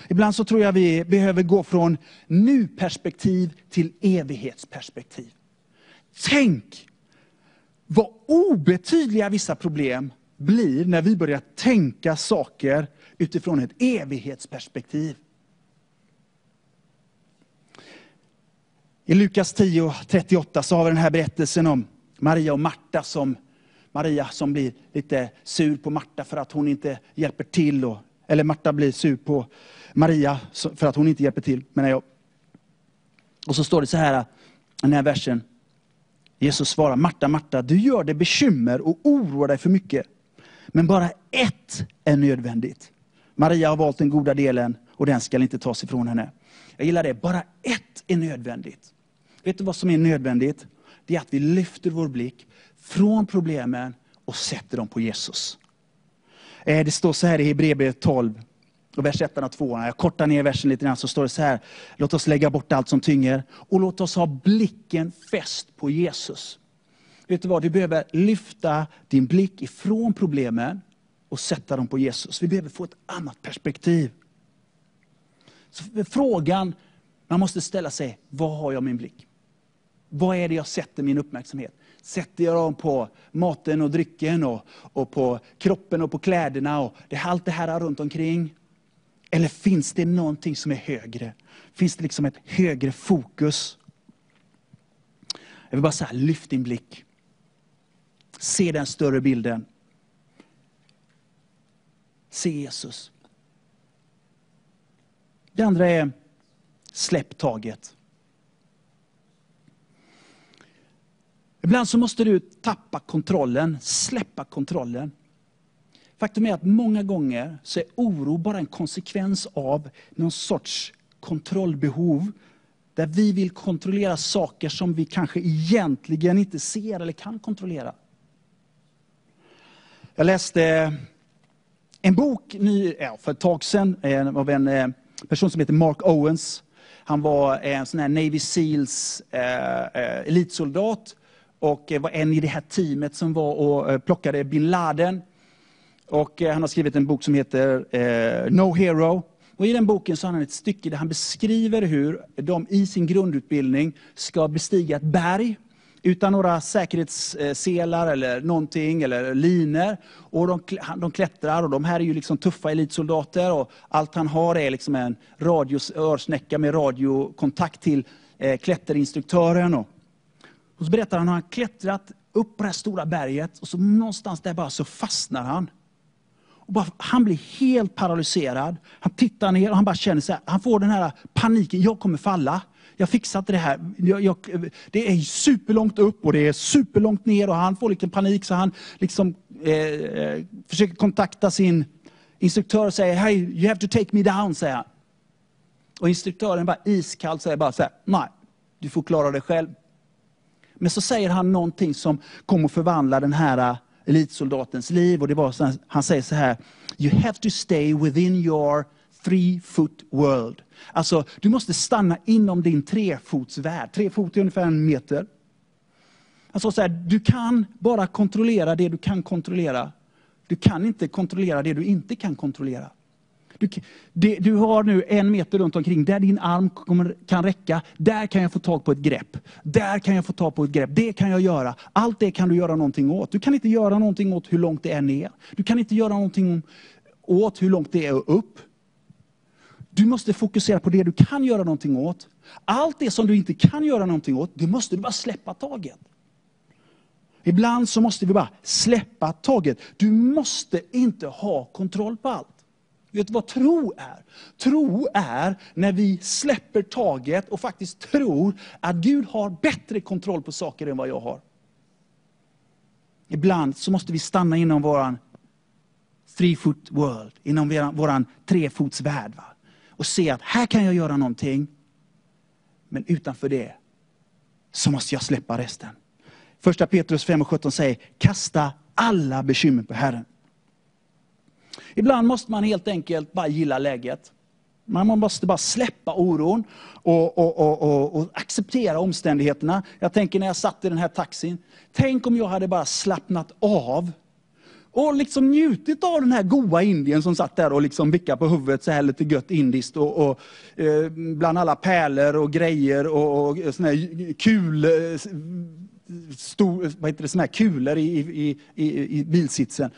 Ibland så tror jag vi behöver gå från nu-perspektiv till evighetsperspektiv. Tänk vad obetydliga vissa problem blir när vi börjar tänka saker utifrån ett evighetsperspektiv. I Lukas 10.38 så har vi den här berättelsen om Maria och Marta som Maria som blir lite sur på Marta för att hon inte hjälper till. Och, eller Marta blir sur på Maria för att hon inte hjälper till, menar jag. Och så står det så här, i den här versen. Jesus svarar, Marta, Marta, du gör dig bekymmer och oroar dig för mycket. Men bara ett är nödvändigt. Maria har valt den goda delen och den ska inte tas ifrån henne. Jag gillar det. Bara ett är nödvändigt. Vet du vad som är nödvändigt? Det är att vi lyfter vår blick från problemen och sätter dem på Jesus. Eh, det står så här i Hebreerbrevet 12, och vers 1 och 2. Jag kortar ner versen lite grann så står det så här. Låt oss lägga bort allt som tynger och låt oss ha blicken fäst på Jesus. Vet du vad, du behöver lyfta din blick ifrån problemen och sätta dem på Jesus. Vi behöver få ett annat perspektiv. Så frågan man måste ställa sig, var har jag min blick? Vad är det jag sätter min uppmärksamhet? Sätter jag dem på maten och drycken och, och på kroppen och på kläderna och det, allt det här runt omkring? Eller finns det någonting som är högre? Finns det liksom ett högre fokus? Jag vill bara säga, lyft din blick. Se den större bilden. Se Jesus. Det andra är, släpp taget. Ibland så måste du tappa kontrollen, släppa kontrollen. Faktum är att många gånger så är oro bara en konsekvens av någon sorts kontrollbehov. Där vi vill kontrollera saker som vi kanske egentligen inte ser eller kan kontrollera. Jag läste en bok ny, ja, för ett tag sedan eh, av en eh, person som heter Mark Owens. Han var eh, en sån här Navy Seals eh, elitsoldat och var en i det här teamet som var och plockade bin Laden. Och han har skrivit en bok som heter eh, No Hero. Och I den boken så har han ett stycke där han beskriver hur de i sin grundutbildning ska bestiga ett berg utan några säkerhetsselar eller någonting, eller liner. Och de, de klättrar och de här är ju liksom tuffa elitsoldater och allt han har är liksom en radios, örsnäcka med radiokontakt till eh, klätterinstruktören. Och, och så berättar han hur han klättrat upp på det här stora berget och så någonstans där bara så fastnar han. Och bara, han blir helt paralyserad. Han tittar ner och han bara känner så här, han får den här paniken, jag kommer falla. Jag fixar inte det här. Jag, jag, det är superlångt upp och det är superlångt ner och han får lite panik så han liksom, eh, eh försöker kontakta sin instruktör och säger, hey, you have to take me down, säger han. Och instruktören bara iskallt säger bara så här, nej, du får klara det själv. Men så säger han någonting som kommer att förvandla den här eh, elitsoldatens liv. Och det var så här, han säger så här, you have to stay within your three foot world. Alltså, du måste stanna inom din trefotsvärld. Tre fot är ungefär en meter. Alltså så här, du kan bara kontrollera det du kan kontrollera. Du kan inte kontrollera det du inte kan kontrollera. Du, det, du har nu en meter runt omkring, där din arm kommer, kan räcka. Där kan jag få tag på ett grepp. Där kan jag få tag på ett grepp. Det kan jag göra. Allt det kan du göra någonting åt. Du kan inte göra någonting åt hur långt det är ner. Du kan inte göra någonting åt hur långt det är upp. Du måste fokusera på det du kan göra någonting åt. Allt det som du inte kan göra någonting åt, det måste du bara släppa taget. Ibland så måste vi bara släppa taget. Du måste inte ha kontroll på allt. Vet du vad tro är? Tro är när vi släpper taget och faktiskt tror att Gud har bättre kontroll på saker än vad jag har. Ibland så måste vi stanna inom vår three foot world, inom vår trefotsvärld. Va? Och se att här kan jag göra någonting, men utanför det så måste jag släppa resten. Första Petrus 5 och 17 säger, kasta alla bekymmer på Herren. Ibland måste man helt enkelt bara gilla läget. Man måste bara släppa oron och, och, och, och, och acceptera omständigheterna. Jag tänker när jag satt i den här taxin, tänk om jag hade bara slappnat av och liksom njutit av den här goa indien som satt där och liksom vickade på huvudet så här lite gött indiskt. Och, och, eh, bland alla pärlor och grejer och, och såna här kul, eh, stor, vad heter det, såna här kulor i, i, i, i bilsitsen.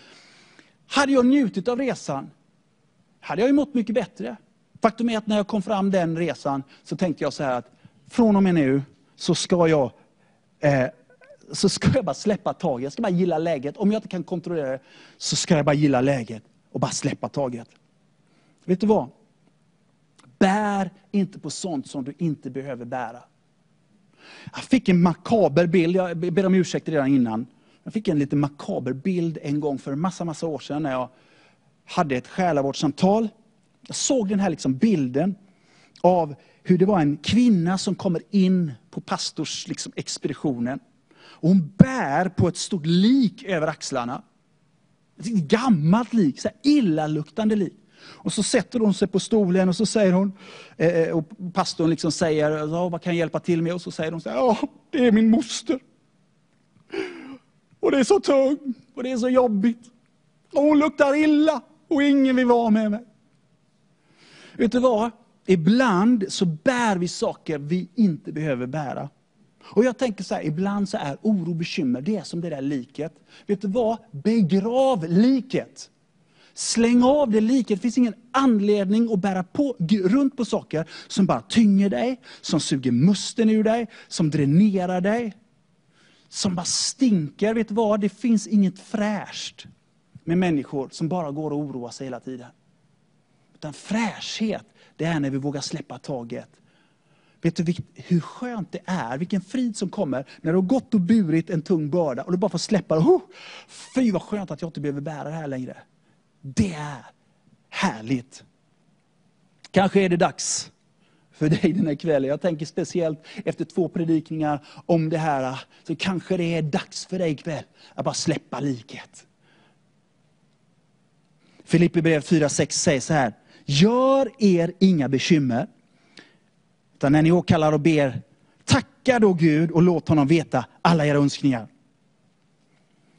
Hade jag njutit av resan, hade jag ju mått mycket bättre. Faktum är att när jag kom fram den resan så tänkte jag så här att från och med nu så ska jag eh, så ska jag bara släppa taget. Jag ska bara gilla läget. Om jag inte kan kontrollera det så ska jag bara gilla läget och bara släppa taget. Vet du vad? Bär inte på sånt som du inte behöver bära. Jag fick en makaber bild, jag ber om ursäkt redan innan. Jag fick en lite makaber bild en gång för en massa, massa år sedan när jag hade ett själavårdssamtal. Jag såg den här liksom bilden av hur det var en kvinna som kommer in på pastors liksom expeditionen. Och hon bär på ett stort lik över axlarna. Ett gammalt lik, så här illaluktande lik. Och så sätter hon sig på stolen och så säger hon, eh, eh, och pastorn liksom säger, ja, vad kan jag hjälpa till med? Och så säger hon, så här, ja, det är min moster. Och det är så tungt och det är så jobbigt. Och hon luktar illa och ingen vill vara med mig. Vet du vad? Ibland så bär vi saker vi inte behöver bära. Och jag tänker så här, ibland så är oro och bekymmer, det är som det där liket. Vet du vad? Begrav liket. Släng av det liket. Det finns ingen anledning att bära på, runt på saker som bara tynger dig, som suger musten ur dig, som dränerar dig. Som bara stinker. Vet du vad? Det finns inget fräscht med människor som bara går och oroar sig hela tiden. Utan fräschhet, det är när vi vågar släppa taget. Vet du hur skönt det är, vilken frid som kommer när du har gått och burit en tung börda och du bara får släppa det. Oh, fy vad skönt att jag inte behöver bära det här längre. Det är härligt. Kanske är det dags för dig den här kvällen. Jag tänker speciellt efter två predikningar om det här. Så kanske det är dags för dig ikväll att bara släppa liket. Filippi brev 4.6 säger så här. Gör er inga bekymmer. Utan när ni åkallar och ber, tacka då Gud och låt honom veta alla era önskningar.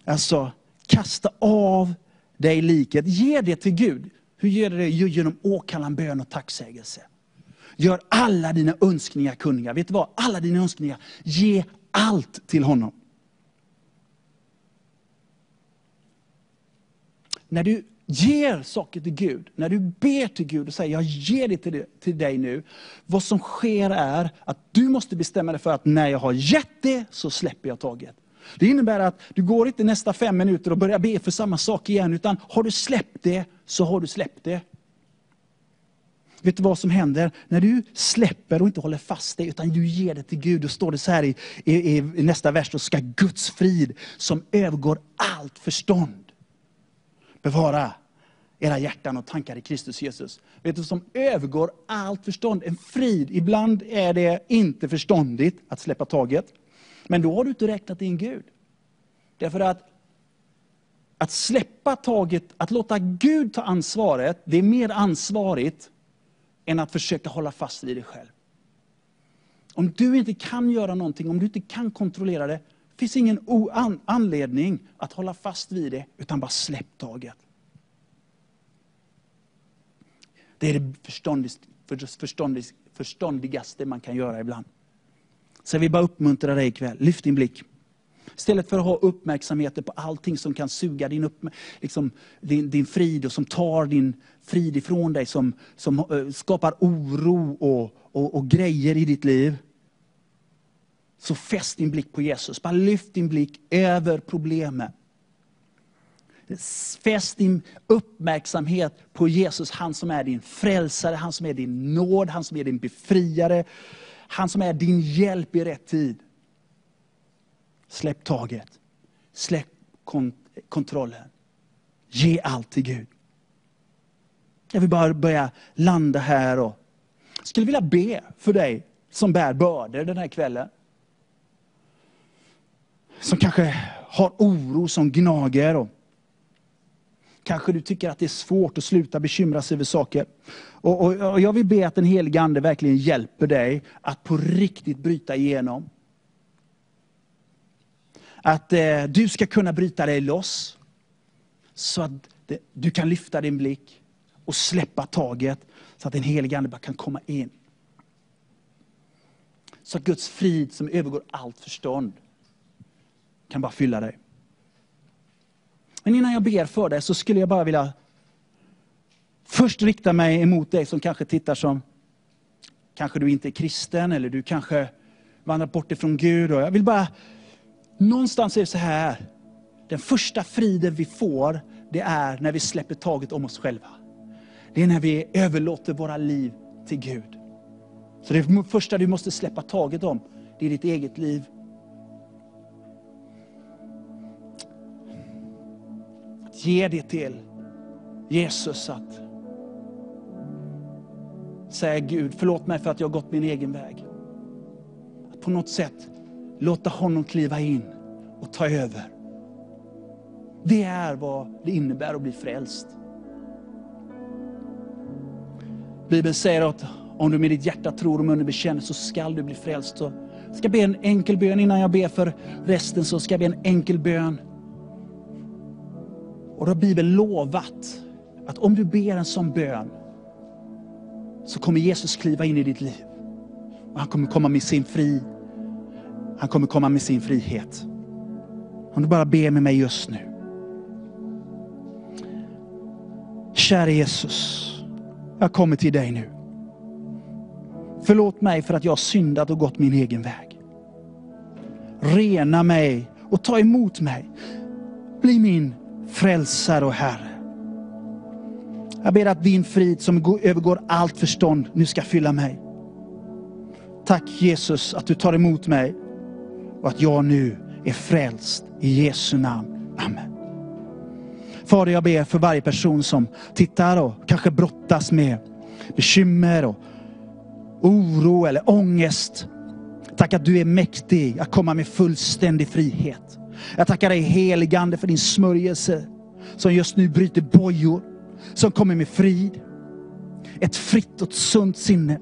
Alltså, kasta av dig liket. Ge det till Gud. Hur gör du det? Jo, Genom åkallan, bön och tacksägelse. Gör alla dina önskningar kunniga. Vet du vad? Alla dina önskningar. Ge allt till honom. När du ger saker till Gud, när du ber till Gud och säger jag ger det till, dig- till dig nu. Vad som sker är att du måste bestämma dig för att när jag har gett det så släpper jag taget. Det innebär att du går inte nästa fem minuter och börjar be för samma sak igen, utan har du släppt det så har du släppt det. Vet du vad som händer? När du släpper och inte håller fast det, utan du ger det till Gud. Då står det så här i, i, i nästa vers, då ska Guds frid som övergår allt förstånd bevara era hjärtan och tankar i Kristus Jesus. Vet du, som övergår allt förstånd. En frid. Ibland är det inte förståndigt att släppa taget. Men då har du inte räknat in Gud. Därför att att släppa taget, att låta Gud ta ansvaret, det är mer ansvarigt än att försöka hålla fast vid dig själv. Om du inte kan göra någonting, om du inte kan kontrollera det, det finns ingen an- anledning att hålla fast vid det, utan bara släpp taget. Det är det förståndigaste man kan göra ibland. Så jag vill bara uppmuntra dig ikväll, lyft din blick. Istället för att ha uppmärksamheten på allting som kan suga din, upp, liksom, din, din frid och som tar din frid ifrån dig, som, som eh, skapar oro och, och, och grejer i ditt liv. Så fäst din blick på Jesus. Bara lyft din blick över problemen. Fäst din uppmärksamhet på Jesus, han som är din frälsare, han som är din nåd, han som är din befriare. Han som är din hjälp i rätt tid. Släpp taget. Släpp kont kontrollen. Ge allt till Gud. Jag vill bara börja landa här och skulle vilja be för dig som bär bördor den här kvällen. Som kanske har oro som gnager. Och kanske du tycker att det är svårt att sluta bekymra sig över saker. Och, och, och jag vill be att den helige Ande verkligen hjälper dig att på riktigt bryta igenom. Att eh, du ska kunna bryta dig loss. Så att det, du kan lyfta din blick och släppa taget. Så att den helige Ande bara kan komma in. Så att Guds frid som övergår allt förstånd kan bara fylla dig. Men innan jag ber för dig så skulle jag bara vilja först rikta mig emot dig som kanske tittar som, kanske du inte är kristen eller du kanske vandrat bort ifrån Gud. Och jag vill bara, någonstans är det så här, den första friden vi får, det är när vi släpper taget om oss själva. Det är när vi överlåter våra liv till Gud. Så det första du måste släppa taget om, det är ditt eget liv. Ge det till Jesus att säga Gud, förlåt mig för att jag har gått min egen väg. Att på något sätt låta honom kliva in och ta över. Det är vad det innebär att bli frälst. Bibeln säger att om du med ditt hjärta tror och munnen bekänner så skall du bli frälst. Så jag ska be en enkel bön innan jag ber för resten. så ska jag be en enkel bön. Och då har Bibeln lovat att om du ber en sån bön så kommer Jesus kliva in i ditt liv. Och han kommer komma med sin fri, han kommer komma med sin frihet. Om du bara ber med mig just nu. Kära Jesus, jag kommer till dig nu. Förlåt mig för att jag har syndat och gått min egen väg. Rena mig och ta emot mig. Bli min frälsare och Herre. Jag ber att din frid som övergår allt förstånd nu ska fylla mig. Tack Jesus att du tar emot mig och att jag nu är frälst i Jesu namn. Amen. Fader, jag ber för varje person som tittar och kanske brottas med bekymmer och oro eller ångest. Tack att du är mäktig att komma med fullständig frihet. Jag tackar dig heligande för din smörjelse som just nu bryter bojor, som kommer med frid. Ett fritt och ett sunt sinne.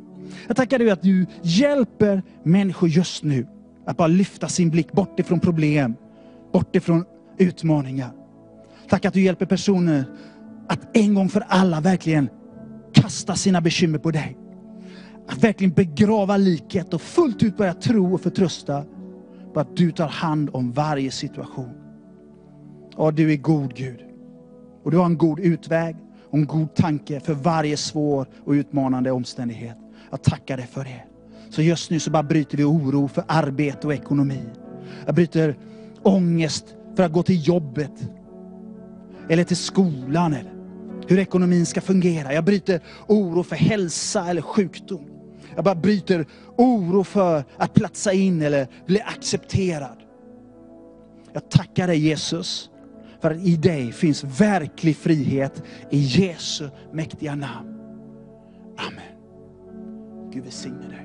Jag tackar dig att du hjälper människor just nu att bara lyfta sin blick bort ifrån problem, bort ifrån utmaningar. Tack att du hjälper personer att en gång för alla verkligen kasta sina bekymmer på dig. Att verkligen begrava liket och fullt ut börja tro och förtrösta på att du tar hand om varje situation. Ja, du är god Gud. Och du har en god utväg och en god tanke för varje svår och utmanande omständighet. Jag tackar dig för det. Så just nu så bara bryter vi oro för arbete och ekonomi. Jag bryter ångest för att gå till jobbet. Eller till skolan. Eller hur ekonomin ska fungera. Jag bryter oro för hälsa eller sjukdom. Jag bara bryter oro för att platsa in eller bli accepterad. Jag tackar dig Jesus för att i dig finns verklig frihet i Jesu mäktiga namn. Amen. Gud välsigne dig.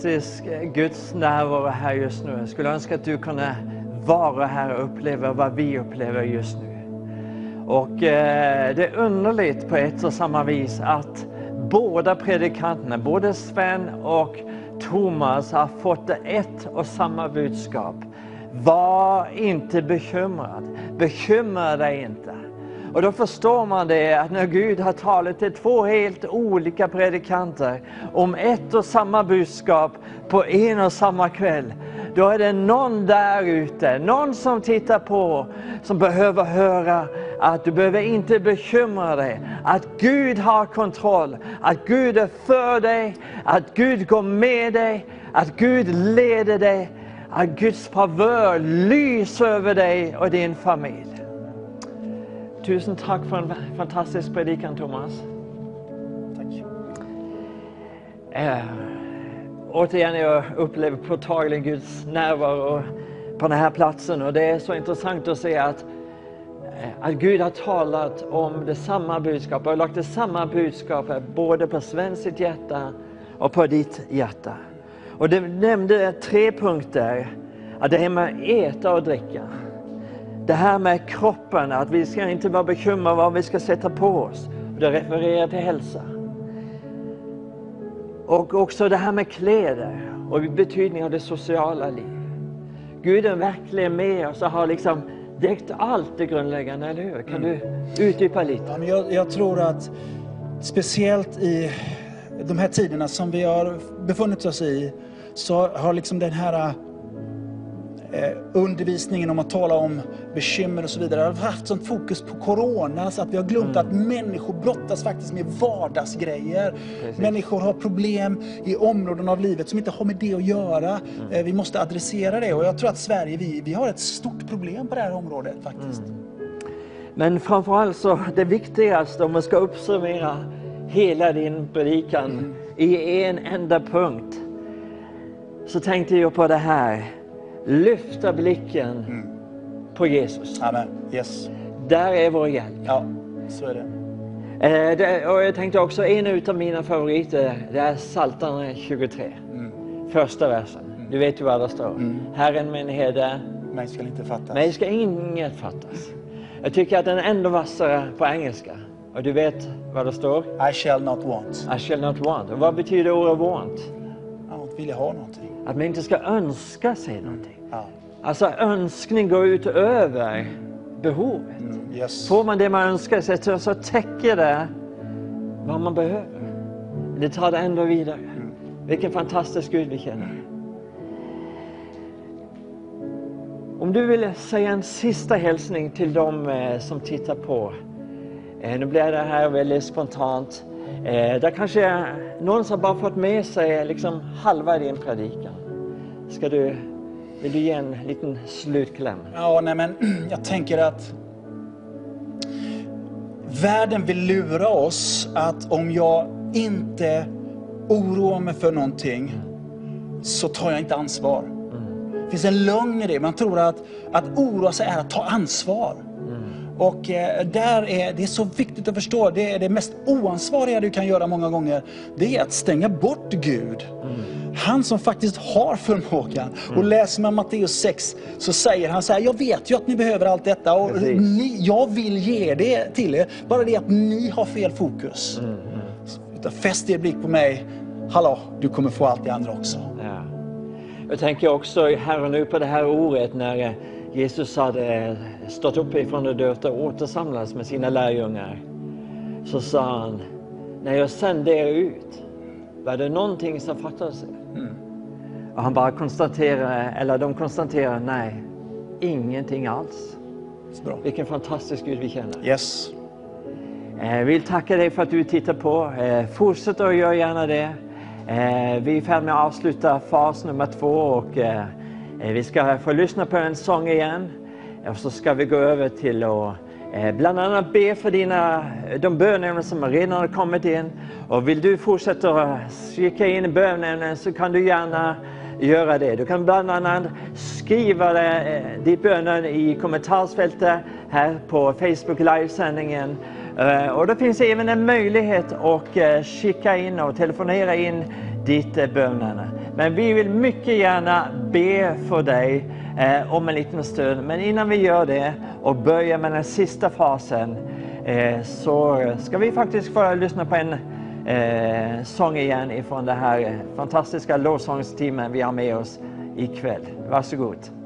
Fantastisk eh, Guds närvaro här just nu. Jag skulle önska att du kunde vara här och uppleva vad vi upplever just nu. Och eh, det är underligt på ett och samma vis att båda predikanterna, både Sven och Thomas har fått ett och samma budskap. Var inte bekymrad. Bekymra dig inte. Och då förstår man det att när Gud har talat till två helt olika predikanter om ett och samma budskap på en och samma kväll. Då är det någon där ute, någon som tittar på, som behöver höra att du behöver inte bekymra dig. Att Gud har kontroll, att Gud är för dig, att Gud går med dig, att Gud leder dig, att Guds favör lyser över dig och din familj. Tusen tack för en fantastisk predikan Thomas. Tack. Eh, återigen, jag upplever påtagligt Guds närvaro på den här platsen och det är så intressant att se att, eh, att Gud har talat om det samma budskap och lagt det samma budskap både på Svens sitt hjärta och på ditt hjärta. Och det nämnde tre punkter. Att det här med att äta och dricka. Det här med kroppen, att vi ska inte vara bekymrade vad vi ska sätta på oss. Det refererar till hälsa. Och också det här med kläder och betydningen av det sociala livet. Gud är verkligen med oss och har liksom täckt allt det grundläggande, eller hur? Kan du utdypa lite? Ja, men jag, jag tror att speciellt i de här tiderna som vi har befunnit oss i så har liksom den här eh, undervisningen om att tala om bekymmer och så vidare har haft sånt fokus på corona så att vi har glömt att människor brottas faktiskt med vardagsgrejer. Människor har problem i områden av livet som inte har med det att göra. Eh, vi måste adressera det och jag tror att Sverige, vi, vi har ett stort problem på det här området faktiskt. Men framförallt så det viktigaste om man ska uppsummera hela din predikan i en enda punkt. Så tänkte jag på det här. Lyfta blicken på Jesus. Amen. Yes. Där är vår hjälp. Ja, så är det. Eh, det, och jag tänkte också en av mina favoriter, det är Psaltaren 23. Första versen. Du vet ju vad det står. Herren min herde, Mig ska inte fattas. mig ska inget fattas. Jag tycker att den är ändå vassare på engelska. Och du vet vad det står? I shall not want. I shall not want. Och vad betyder ordet want? Jag vill jag ha någonting. Att man inte ska önska sig någonting. Ja. Alltså önskning går utöver behovet. Mm, yes. Får man det man önskar sig så, täcker det vad man behöver. Det tar det ändå vidare. Vilken fantastisk Gud vi känner. Om du vill säga en sista hälsning till dem eh, som tittar på. Eh, nu blir det här väldigt spontant. Eh, där kanske någon som bara fått med sig liksom halva din predikan. Ska du, vill du ge en liten slutkläm? Ja, nej men (clears throat) jag tänker att världen vill lura oss att om jag inte oroar mig för någonting så tar jag inte ansvar. Det finns en lögn i det. Man tror att, att oroa sig är att ta ansvar. Och eh, där är det är så viktigt att förstå, det är det mest oansvariga du kan göra många gånger, det är att stänga bort Gud. Han som faktiskt har förmågan. Och läser man Matteus 6 så säger han så här, jag vet ju att ni behöver allt detta och ni, jag vill ge det till er. Bara det att ni har fel fokus. Utan fäst er blick på mig, hallå, du kommer få allt det andra också. Ja. Jag tänker också här och nu på det här året när eh, Jesus hade stått upp ifrån de döda och återsamlats med sina lärjungar. Så sa han, när jag sände er ut, var det någonting som fattades er? Och han bara konstaterar, eller de konstaterar, nej, ingenting alls. Bra. Vilken fantastisk Gud vi känner. Yes. Eh, vill tacka dig för att du tittar på. Eh, fortsätt att göra gärna det. Eh, vi är i färd med att avsluta fas nummer två och Eh, vi ska få lyssna på en sång igen. Och så ska vi gå över till att eh, bland annat be för dina, de bönämnen som redan har kommit in. Och vill du fortsätta att skicka in bönämnen så kan du gärna göra det. Du kan bland annat skriva det, eh, ditt bönen i kommentarsfältet här på Facebook livesändningen. Och det finns även en möjlighet att skicka in och telefonera in ditt är bönerna. Men vi vill mycket gärna be för dig eh, om en liten stund. Men innan vi gör det och börjar med den sista fasen eh, så ska vi faktiskt få lyssna på en eh, sång igen ifrån det här fantastiska lovsångsteamet vi har med oss ikväll. Varsågod.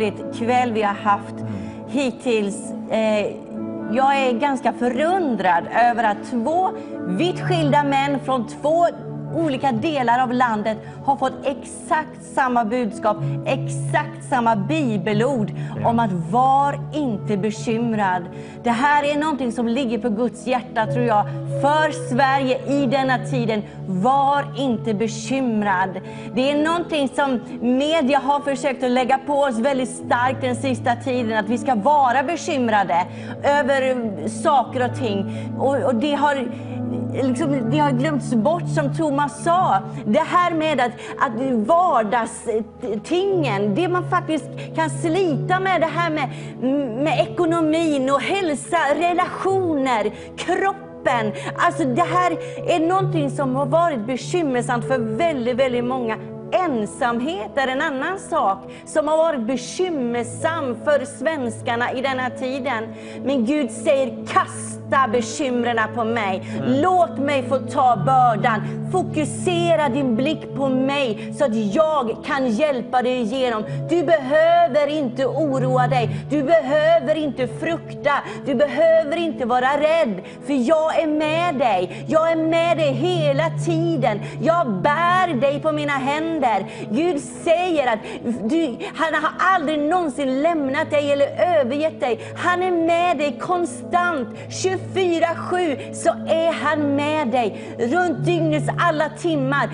Otroligt kväll vi har haft hittills. Eh, jag är ganska förundrad över att två vitt skilda män från två olika delar av landet har fått exakt samma budskap, exakt samma bibelord om att var inte bekymrad. Det här är någonting som ligger på Guds hjärta tror jag, för Sverige i denna tiden. Var inte bekymrad. Det är någonting som media har försökt att lägga på oss väldigt starkt den sista tiden, att vi ska vara bekymrade över saker och ting. Och, och det har liksom, det har glömts bort som Thomas sa. Det här med att, att vardagstingen, det man faktiskt kan slita med, det här med, med ekonomin och hälsa, relationer, kroppen. Alltså det här är någonting som har varit bekymmersamt för väldigt, väldigt många. Ensamhet är en annan sak som har varit bekymmersam för svenskarna i denna tiden. Men Gud säger kasta bekymren på mig. Låt mig få ta bördan. Fokusera din blick på mig så att jag kan hjälpa dig igenom. Du behöver inte oroa dig. Du behöver inte frukta. Du behöver inte vara rädd. För jag är med dig. Jag är med dig hela tiden. Jag bär dig på mina händer. Gud säger att du, han har aldrig någonsin lämnat dig eller övergett dig. Han är med dig konstant. 24-7 så är han med dig. Runt dygnets alla timmar,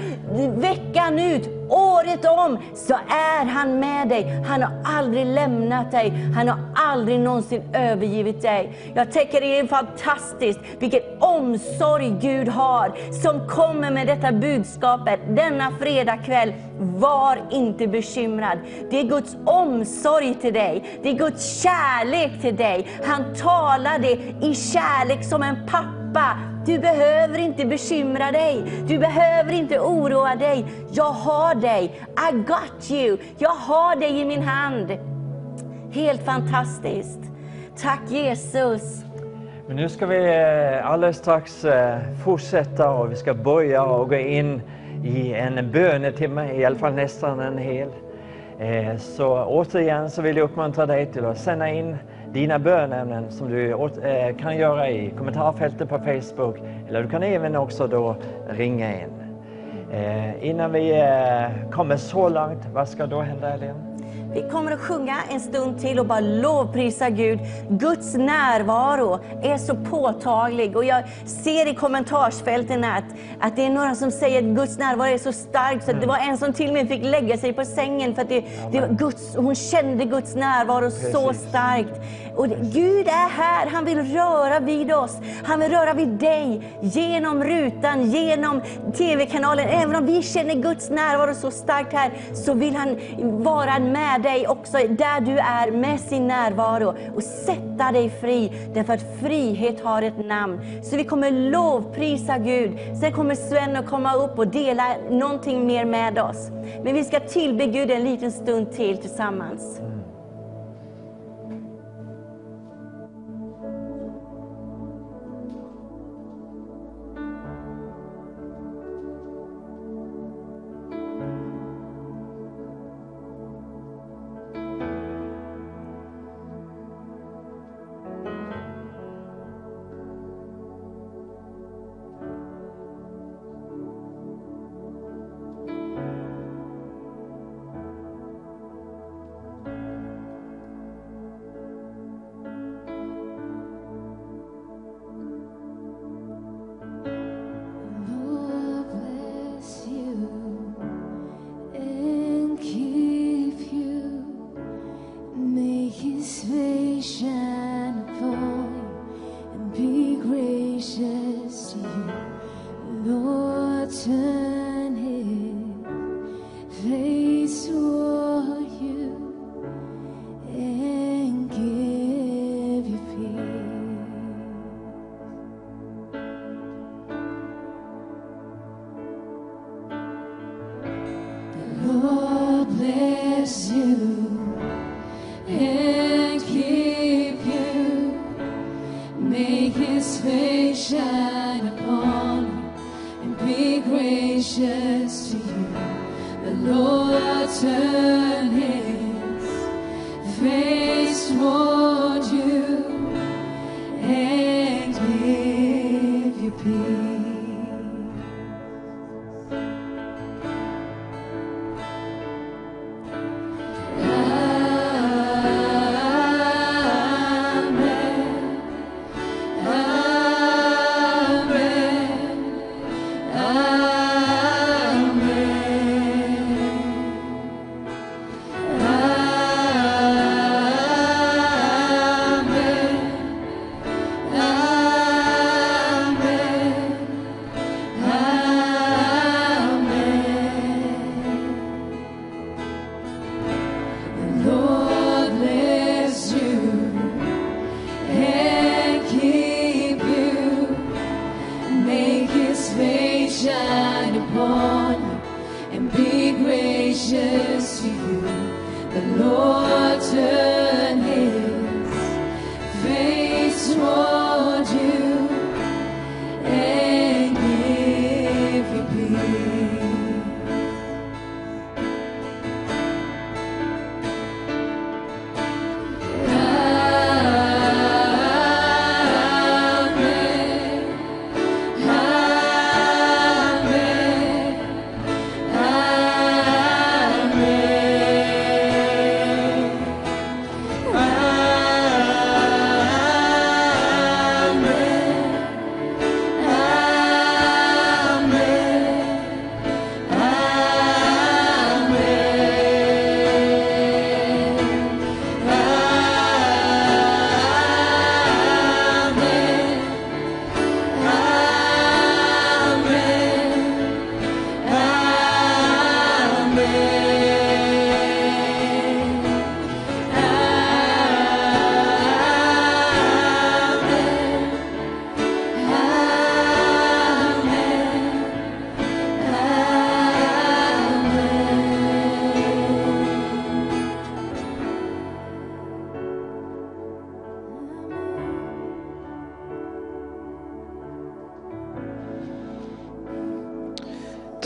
veckan ut, året om, så är han med dig. Han har aldrig lämnat dig. Han har aldrig någonsin övergivit dig. Jag tänker det är fantastiskt vilken omsorg Gud har som kommer med detta budskapet denna fredagkväll. Var inte bekymrad. Det är Guds omsorg till dig. Det är Guds kärlek till dig. Han talar det i kärlek som en pappa du behöver inte bekymra dig. Du behöver inte oroa dig. Jag har dig. I got you. Jag har dig i min hand. Helt fantastiskt. Tack Jesus. Men nu ska vi eh, alldeles strax eh, fortsätta och vi ska börja och gå in i en bönetimme, i alla fall nästan en hel. Eh, så återigen så vill jag uppmuntra dig till att sända in dina bönämnen som du eh, kan göra i kommentarfältet på Facebook eller du kan även också då ringa in. Eh, innan vi kommer så långt, vad ska då hända Elin? Vi kommer att sjunga en stund till och bara lovprisa Gud. Guds närvaro är så påtaglig. Och jag ser i kommentarsfälten att, att det är några som säger att Guds närvaro är så stark. Så det var en som till och med fick lägga sig på sängen för att det, det var Guds, hon kände Guds närvaro så Precis. starkt. Och Gud är här, han vill röra vid oss. Han vill röra vid dig genom rutan, genom TV-kanalen. Även om vi känner Guds närvaro så starkt här så vill han vara med dig också där du är med sin närvaro och sätta dig fri. Därför att frihet har ett namn. Så vi kommer lovprisa Gud. Sen kommer Sven att komma upp och dela någonting mer med oss. Men vi ska tillbe Gud en liten stund till tillsammans.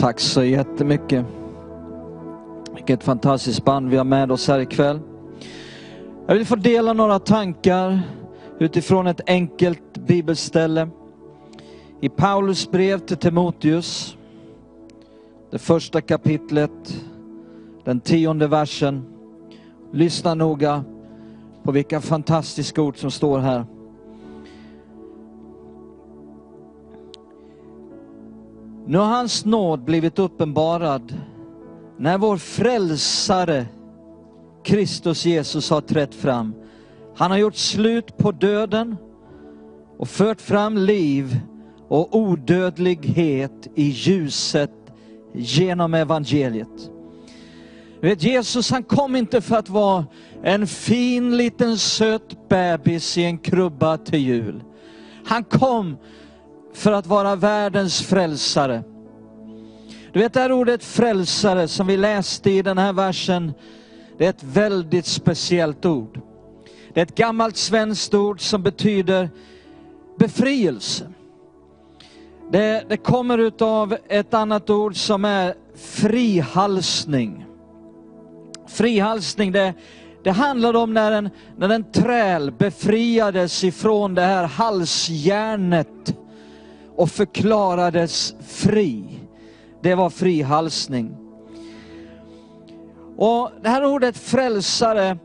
Tack så jättemycket. Vilket fantastiskt band vi har med oss här ikväll. Jag vill få dela några tankar utifrån ett enkelt bibelställe. I Paulus brev till Timoteus, det första kapitlet, den tionde versen. Lyssna noga på vilka fantastiska ord som står här. Nu har hans nåd blivit uppenbarad när vår frälsare Kristus Jesus har trätt fram. Han har gjort slut på döden och fört fram liv och odödlighet i ljuset genom evangeliet. Vet, Jesus han kom inte för att vara en fin liten söt bebis i en krubba till jul. Han kom för att vara världens frälsare. Du vet det här ordet frälsare som vi läste i den här versen, det är ett väldigt speciellt ord. Det är ett gammalt svenskt ord som betyder befrielse. Det, det kommer utav ett annat ord som är frihalsning. Frihalsning, det, det handlar om när en, när en träl befriades ifrån det här halsjärnet och förklarades fri. Det var frihalsning. Och det här ordet frälsare,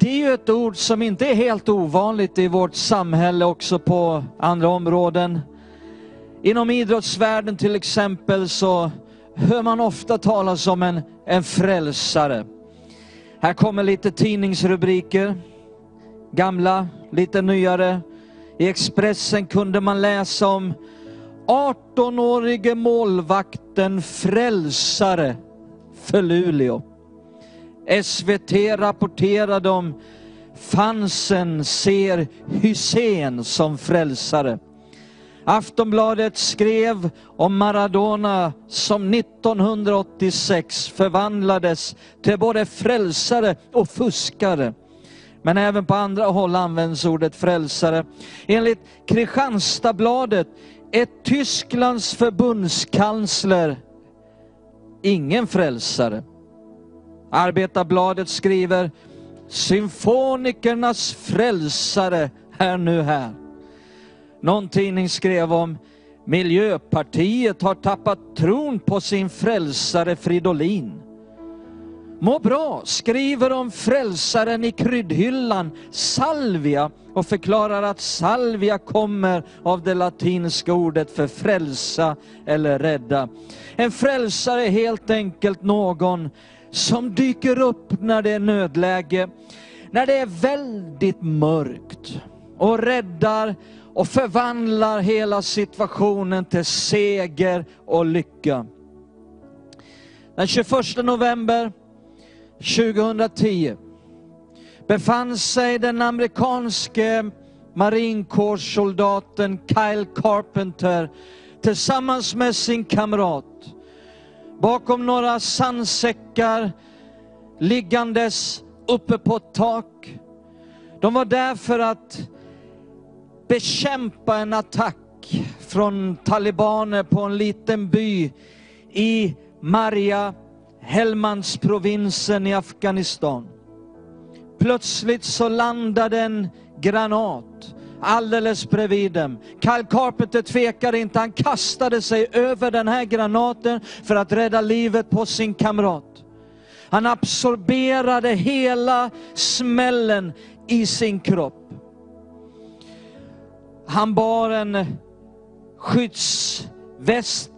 det är ju ett ord som inte är helt ovanligt i vårt samhälle också på andra områden. Inom idrottsvärlden till exempel så hör man ofta talas om en, en frälsare. Här kommer lite tidningsrubriker, gamla, lite nyare. I Expressen kunde man läsa om 18-årige målvakten frälsare för Luleå. SVT rapporterade om Fansen ser Hussein som frälsare. Aftonbladet skrev om Maradona som 1986 förvandlades till både frälsare och fuskare. Men även på andra håll används ordet frälsare. Enligt Kristianstadsbladet är Tysklands förbundskansler ingen frälsare. Arbetarbladet skriver Symfonikernas frälsare är nu här. Någon tidning skrev om Miljöpartiet har tappat tron på sin frälsare Fridolin. Må bra skriver om frälsaren i kryddhyllan, salvia, och förklarar att salvia kommer av det latinska ordet för frälsa eller rädda. En frälsare är helt enkelt någon som dyker upp när det är nödläge, när det är väldigt mörkt och räddar och förvandlar hela situationen till seger och lycka. Den 21 november 2010 befann sig den amerikanske marinkårssoldaten Kyle Carpenter tillsammans med sin kamrat bakom några sandsäckar liggandes uppe på ett tak. De var där för att bekämpa en attack från talibaner på en liten by i Marja, Helmansprovinsen i Afghanistan. Plötsligt så landade en granat alldeles bredvid dem. Kyle Carpenter tvekade inte, han kastade sig över den här granaten för att rädda livet på sin kamrat. Han absorberade hela smällen i sin kropp. Han bar en skyddsväst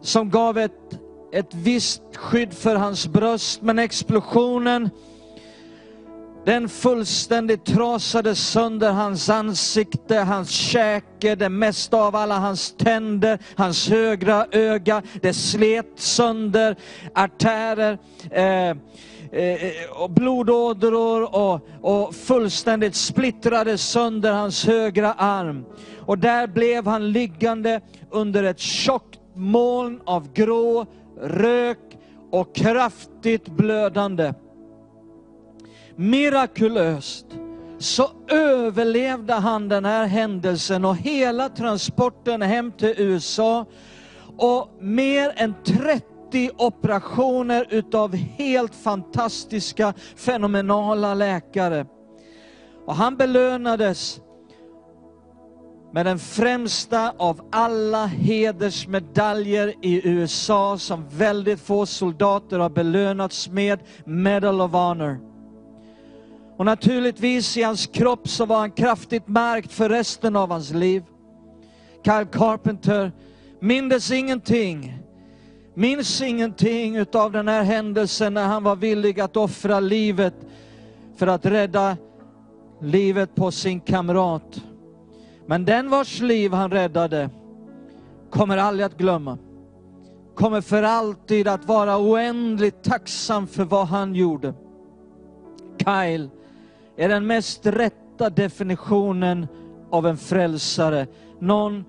som gav ett, ett visst skydd för hans bröst, men explosionen den fullständigt trasade sönder hans ansikte, hans käke, det mesta av alla hans tänder, hans högra öga. Det slet sönder artärer, eh, eh, och blodådror och, och fullständigt splittrade sönder hans högra arm. Och där blev han liggande under ett tjockt moln av grå rök och kraftigt blödande mirakulöst så överlevde han den här händelsen och hela transporten hem till USA och mer än 30 operationer utav helt fantastiska, fenomenala läkare. Och han belönades med den främsta av alla hedersmedaljer i USA som väldigt få soldater har belönats med, Medal of Honor. Och naturligtvis i hans kropp så var han kraftigt märkt för resten av hans liv. Kyle Carpenter mindes ingenting, minns ingenting utav den här händelsen när han var villig att offra livet för att rädda livet på sin kamrat. Men den vars liv han räddade kommer aldrig att glömma. Kommer för alltid att vara oändligt tacksam för vad han gjorde. Kyle är den mest rätta definitionen av en frälsare. Någon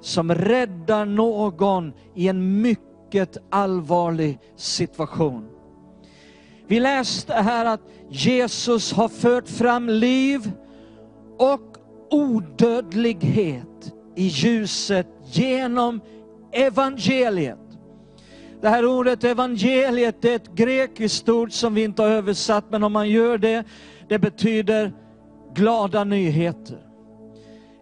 som räddar någon i en mycket allvarlig situation. Vi läste här att Jesus har fört fram liv och odödlighet i ljuset genom evangeliet. Det här ordet evangeliet är ett grekiskt ord som vi inte har översatt, men om man gör det, det betyder glada nyheter.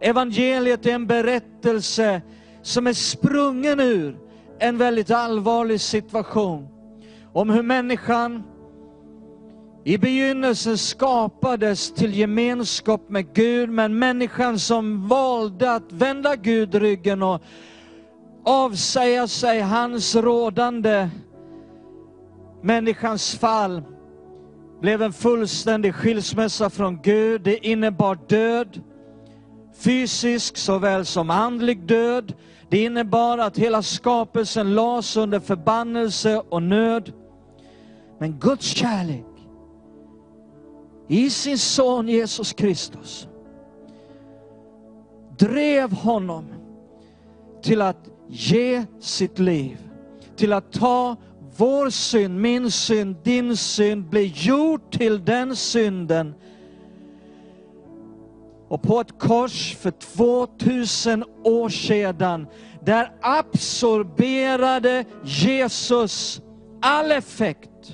Evangeliet är en berättelse som är sprungen ur en väldigt allvarlig situation. Om hur människan i begynnelsen skapades till gemenskap med Gud, men människan som valde att vända Gud ryggen och avsäga sig hans rådande, människans fall, blev en fullständig skilsmässa från Gud. Det innebar död, fysisk såväl som andlig död. Det innebar att hela skapelsen lades under förbannelse och nöd. Men Guds kärlek i sin son Jesus Kristus drev honom till att ge sitt liv, till att ta vår synd, min synd, din synd, bli gjord till den synden. Och på ett kors för 2000 år sedan, där absorberade Jesus all effekt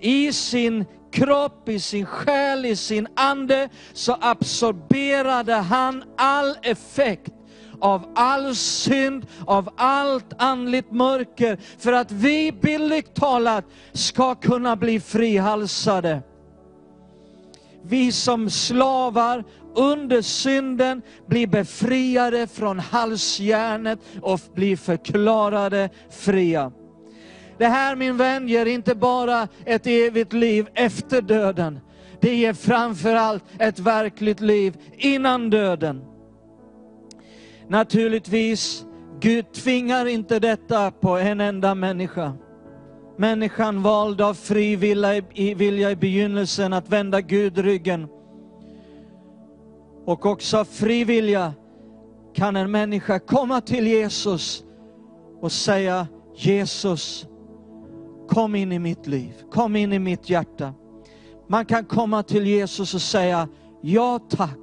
i sin kropp, i sin själ, i sin ande, så absorberade han all effekt av all synd, av allt andligt mörker, för att vi bildligt talat ska kunna bli frihalsade. Vi som slavar under synden blir befriade från halsjärnet och blir förklarade fria. Det här min vän ger inte bara ett evigt liv efter döden. Det ger framförallt ett verkligt liv innan döden. Naturligtvis, Gud tvingar inte detta på en enda människa. Människan valde av fri vilja i, vilja i begynnelsen att vända Gud ryggen. Och också av fri vilja kan en människa komma till Jesus och säga Jesus, kom in i mitt liv, kom in i mitt hjärta. Man kan komma till Jesus och säga, ja tack,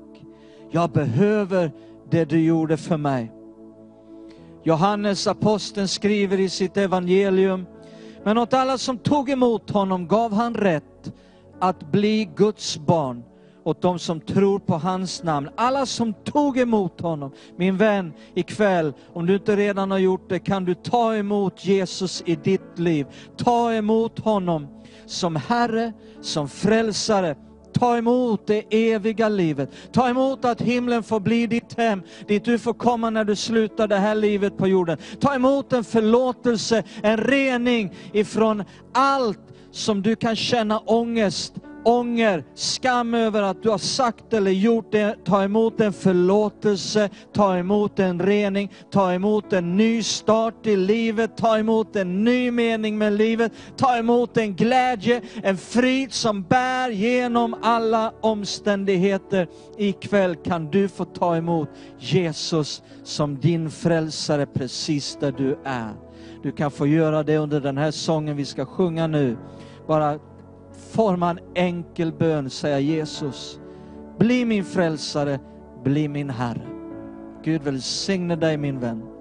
jag behöver det du gjorde för mig. Johannes aposteln skriver i sitt evangelium, men åt alla som tog emot honom gav han rätt att bli Guds barn, åt de som tror på hans namn. Alla som tog emot honom. Min vän, ikväll, om du inte redan har gjort det, kan du ta emot Jesus i ditt liv. Ta emot honom som Herre, som frälsare. Ta emot det eviga livet. Ta emot att himlen får bli ditt hem, dit du får komma när du slutar det här livet på jorden. Ta emot en förlåtelse, en rening ifrån allt som du kan känna ångest, ånger, skam över att du har sagt eller gjort det. Ta emot en förlåtelse, ta emot en rening, ta emot en ny start i livet, ta emot en ny mening med livet, ta emot en glädje, en frid som bär genom alla omständigheter. Ikväll kan du få ta emot Jesus som din frälsare precis där du är. Du kan få göra det under den här sången vi ska sjunga nu. Bara forma en enkel bön, säga Jesus, bli min frälsare, bli min Herre. Gud välsigne dig min vän.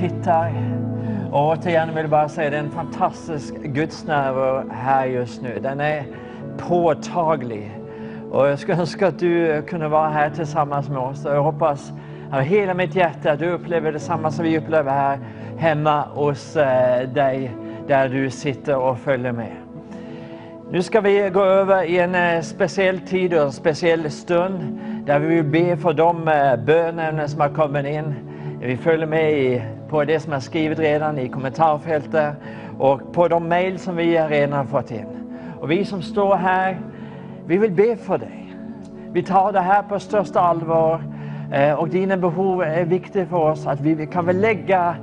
Tittar. Och återigen vill jag bara säga det är en fantastisk gudsnärvaro här just nu. Den är påtaglig. Och jag skulle önska att du kunde vara här tillsammans med oss. Jag hoppas av hela mitt hjärta att du upplever detsamma som vi upplever här hemma hos eh, dig där du sitter och följer med. Nu ska vi gå över i en eh, speciell tid och en speciell stund där vi vill be för de eh, bönämnen som har kommit in. Vi följer med i, på det som är skrivet redan i kommentarfältet och på de mejl som vi redan har fått in. Och vi som står här, vi vill be för dig. Vi tar det här på största allvar eh, och dina behov är viktiga för oss att vi kan väl lägga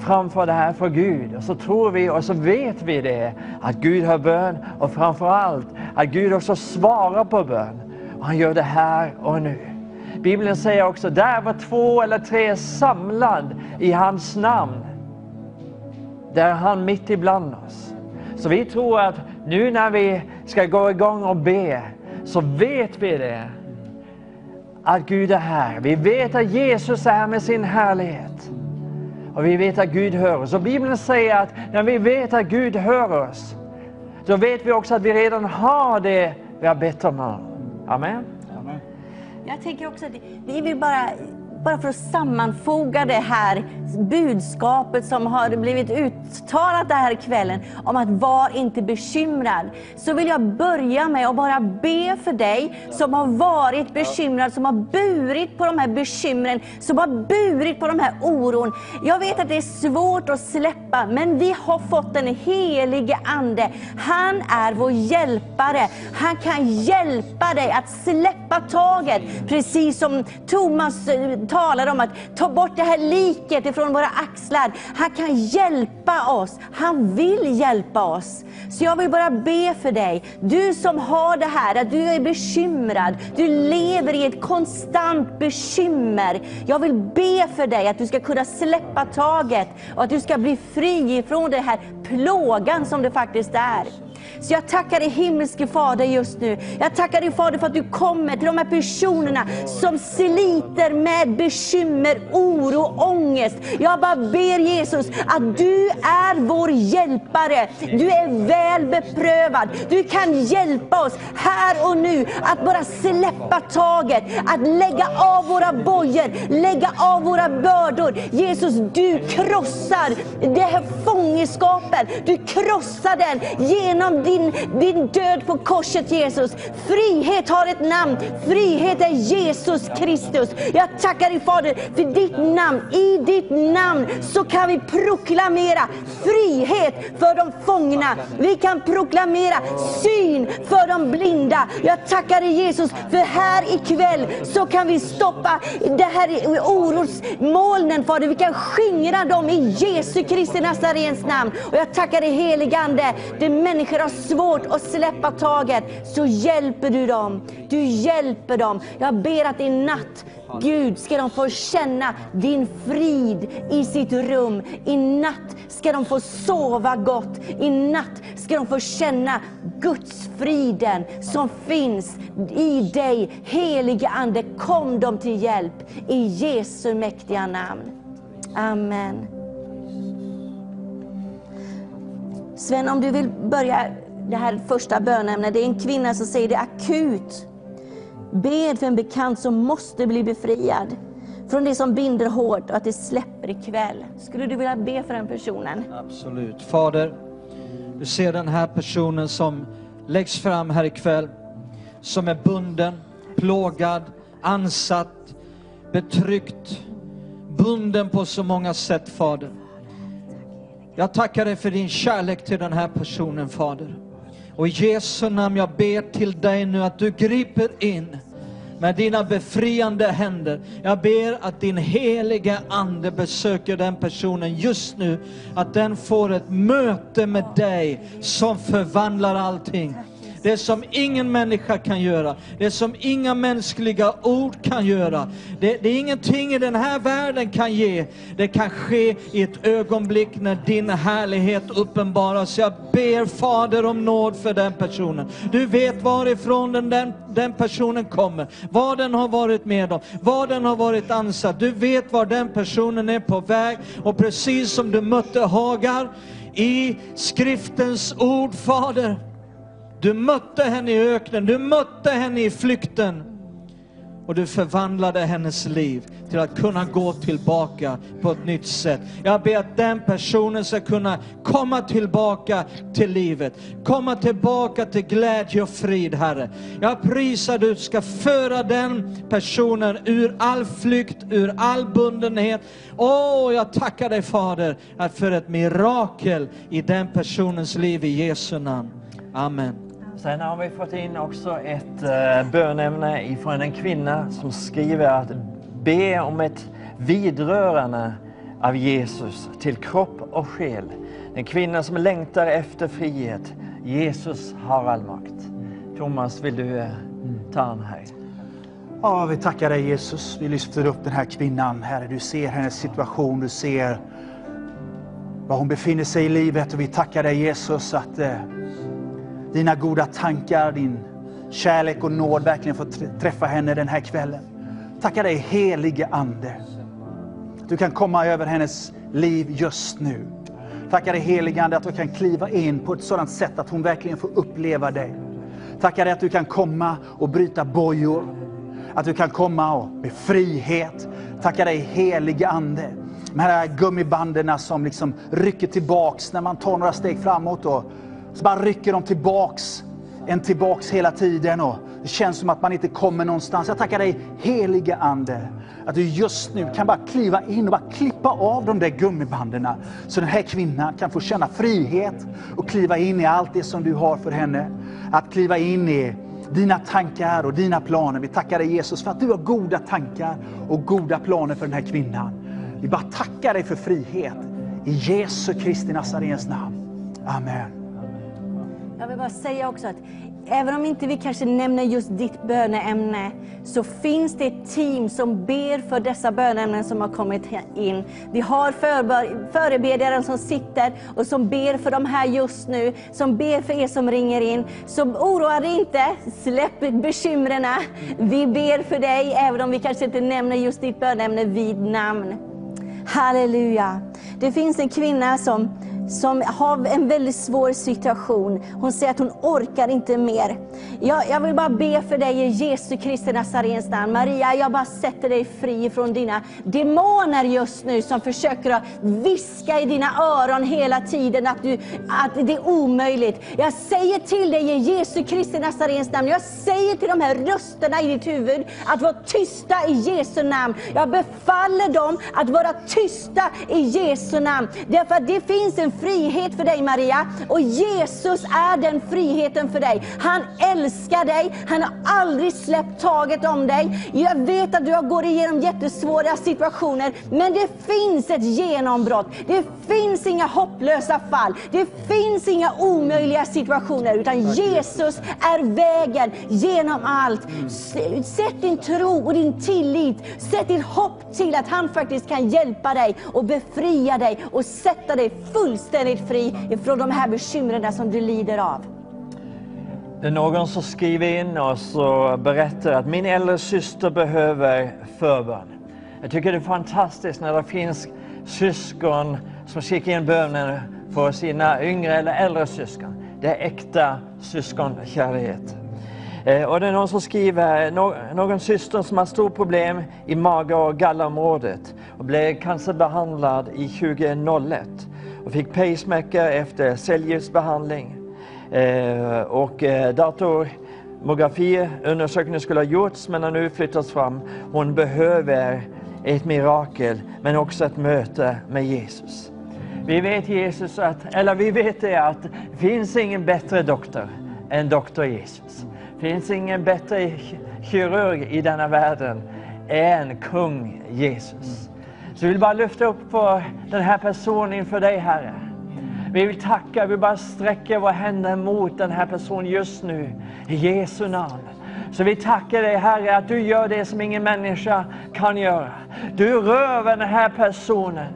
framför det här för Gud. Och så tror vi och så vet vi det, att Gud hör bön och framför allt att Gud också svarar på bön. Och han gör det här och nu. Bibeln säger också, där var två eller tre samlad i hans namn. Där är han mitt ibland oss. Så vi tror att nu när vi ska gå igång och be, så vet vi det. att Gud är här. Vi vet att Jesus är här med sin härlighet. Och vi vet att Gud hör oss. Och Bibeln säger att när vi vet att Gud hör oss, då vet vi också att vi redan har det vi har bett om. Amen. Jag tänker också att vi vill bara, bara för att sammanfoga det här budskapet som har blivit uttalat den här kvällen om att var inte bekymrad. Så vill jag börja med att bara be för dig som har varit bekymrad, som har burit på de här bekymren, som har burit på de här oron. Jag vet att det är svårt att släppa, men vi har fått den helige Ande. Han är vår hjälpare. Han kan hjälpa dig att släppa taget. Precis som Thomas eh, talar om att ta bort det här liket ifrån våra axlar. Han kan hjälpa oss. Han vill hjälpa oss. Så jag vill bara be för dig. Du som har det här, att du är bekymrad. Du lever i ett konstant bekymmer. Jag vill be för dig att du ska kunna släppa taget och att du ska bli fri ifrån den här plågan som det faktiskt är. Så jag tackar dig himmelske Fader just nu. Jag tackar dig Fader för att du kommer till de här personerna som sliter med bekymmer, oro, ångest. Jag bara ber Jesus att du är vår hjälpare. Du är väl beprövad. Du kan hjälpa oss här och nu att bara släppa taget, att lägga av våra bojor, lägga av våra bördor. Jesus, du krossar det här fångenskapen. Du krossar den genom din, din död på korset Jesus. Frihet har ett namn. Frihet är Jesus Kristus. Jag tackar dig Fader för ditt namn. I ditt namn så kan vi proklamera frihet för de fångna. Vi kan proklamera syn för de blinda. Jag tackar dig Jesus för här ikväll så kan vi stoppa det här orosmolnen Fader. Vi kan skingra dem i Jesu Kristi Nazarens namn. Och jag tackar dig heligande. Det människor har svårt att släppa taget så hjälper du dem. Du hjälper dem. Jag ber att i natt Gud, ska de få känna din frid i sitt rum. I natt ska de få sova gott. I natt ska de få känna Guds friden som finns i dig. Helige Ande, kom dem till hjälp. I Jesu mäktiga namn. Amen. Sven, om du vill börja det här första bönämnet. Det är en kvinna som säger det akut. Bed för en bekant som måste bli befriad från det som binder hårt och att det släpper ikväll. Skulle du vilja be för den personen? Absolut. Fader, du ser den här personen som läggs fram här ikväll, som är bunden, plågad, ansatt, betryckt, bunden på så många sätt, Fader. Jag tackar dig för din kärlek till den här personen, Fader. Och i Jesu namn, jag ber till dig nu att du griper in med dina befriande händer. Jag ber att din helige Ande besöker den personen just nu. Att den får ett möte med dig som förvandlar allting. Det som ingen människa kan göra, det som inga mänskliga ord kan göra. Det, det är ingenting i den här världen kan ge. Det kan ske i ett ögonblick när din härlighet uppenbaras. Jag ber Fader om nåd för den personen. Du vet varifrån den, den, den personen kommer, vad den har varit med om, vad den har varit ansatt. Du vet var den personen är på väg och precis som du mötte Hagar i skriftens ord, Fader, du mötte henne i öknen, du mötte henne i flykten. Och du förvandlade hennes liv till att kunna gå tillbaka på ett nytt sätt. Jag ber att den personen ska kunna komma tillbaka till livet. Komma tillbaka till glädje och frid, Herre. Jag prisar att du ska föra den personen ur all flykt, ur all bundenhet. Åh, jag tackar dig Fader för ett mirakel i den personens liv i Jesu namn. Amen. Sen har vi fått in också ett eh, bönämne ifrån en kvinna som skriver att be om ett vidrörande av Jesus till kropp och själ. En kvinna som längtar efter frihet. Jesus har all makt. Thomas, vill du eh, ta den här? Ja, vi tackar dig Jesus. Vi lyfter upp den här kvinnan. Herre, du ser hennes situation, du ser var hon befinner sig i livet och vi tackar dig Jesus att eh, dina goda tankar, din kärlek och nåd verkligen får träffa henne den här kvällen. Tackar dig helige Ande. Du kan komma över hennes liv just nu. Tackar dig helige Ande att du kan kliva in på ett sådant sätt att hon verkligen får uppleva dig. Tackar dig att du kan komma och bryta bojor. Att du kan komma och med frihet. Tackar dig helige Ande. De här gummibanden som liksom rycker tillbaks när man tar några steg framåt. Och så bara rycker de tillbaks, en tillbaks hela tiden. Och det känns som att man inte kommer någonstans. Jag tackar dig helige Ande. Att du just nu kan bara kliva in och bara klippa av de där gummibanden. Så den här kvinnan kan få känna frihet och kliva in i allt det som du har för henne. Att kliva in i dina tankar och dina planer. Vi tackar dig Jesus för att du har goda tankar och goda planer för den här kvinnan. Vi bara tackar dig för frihet. I Jesu Kristi Nazarens namn. Amen. Jag vill bara säga också att även om inte vi kanske nämner just ditt böneämne så finns det ett team som ber för dessa böneämnen som har kommit in. Vi har förebedjaren som sitter och som ber för de här just nu, som ber för er som ringer in. Så oroa dig inte, släpp bekymren. Vi ber för dig även om vi kanske inte nämner just ditt böneämne vid namn. Halleluja. Det finns en kvinna som, som har en väldigt svår situation. Hon säger att hon orkar inte mer. Jag, jag vill bara be för dig i Jesu Kristi Nazarens namn. Maria, jag bara sätter dig fri från dina demoner just nu som försöker att viska i dina öron hela tiden att, du, att det är omöjligt. Jag säger till dig i Jesu Kristi Nazarens namn. Jag säger till de här rösterna i ditt huvud att vara tysta i Jesu namn. Jag befaller dem att vara tysta i Jesu namn. Därför att det finns en frihet för dig Maria och Jesus är den friheten för dig. Han älskar dig, han har aldrig släppt taget om dig. Jag vet att du går igenom jättesvåra situationer, men det finns ett genombrott. Det finns inga hopplösa fall. Det finns inga omöjliga situationer, utan Jesus är vägen genom allt. Sätt din tro och din tillit, sätt ditt hopp till att han faktiskt kan hjälpa dig och befria dig och sätta dig fullständigt fri ifrån de här bekymren som du lider av. Det är någon som skriver in oss och berättar att min äldre syster behöver förbön. Jag tycker det är fantastiskt när det finns syskon som skickar in böner för sina yngre eller äldre syskon. Det är äkta syskonkärlek. Eh, och det är någon som skriver, någon syster som har stort problem i mage och gallområdet och blev cancerbehandlad i 2001 och fick pacemaker efter cellgiftsbehandling. Eh, och eh, datormografiundersökningen skulle ha gjorts men har nu flyttats fram. Hon behöver ett mirakel men också ett möte med Jesus. Vi vet Jesus att, eller vi vet det att det finns ingen bättre doktor än doktor Jesus. Det finns ingen bättre kirurg i denna världen än kung Jesus. Så vi vill bara lyfta upp den här personen inför dig Herre. Vi vill tacka, vi bara sträcker våra händer mot den här personen just nu. I Jesu namn. Så vi tackar dig Herre att du gör det som ingen människa kan göra. Du rör vid den här personen.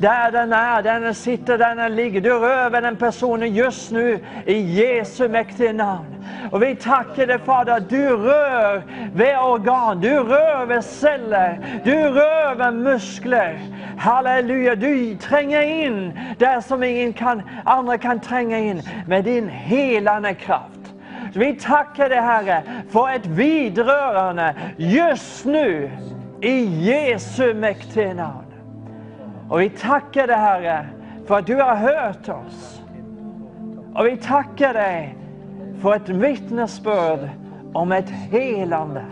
Där den är, där den sitter, där den ligger. Du rör vid den personen just nu i Jesu mäktiga namn. Och vi tackar dig Fader att du rör vid organ, du rör vid celler, du rör vid muskler. Halleluja, du tränger in där som ingen kan, andra kan tränga in med din helande kraft. Vi tackar dig Herre för ett vidrörande just nu i Jesu mäktiga namn. Och vi tackar dig Herre för att du har hört oss. Och vi tackar dig för ett vittnesbörd om ett helande.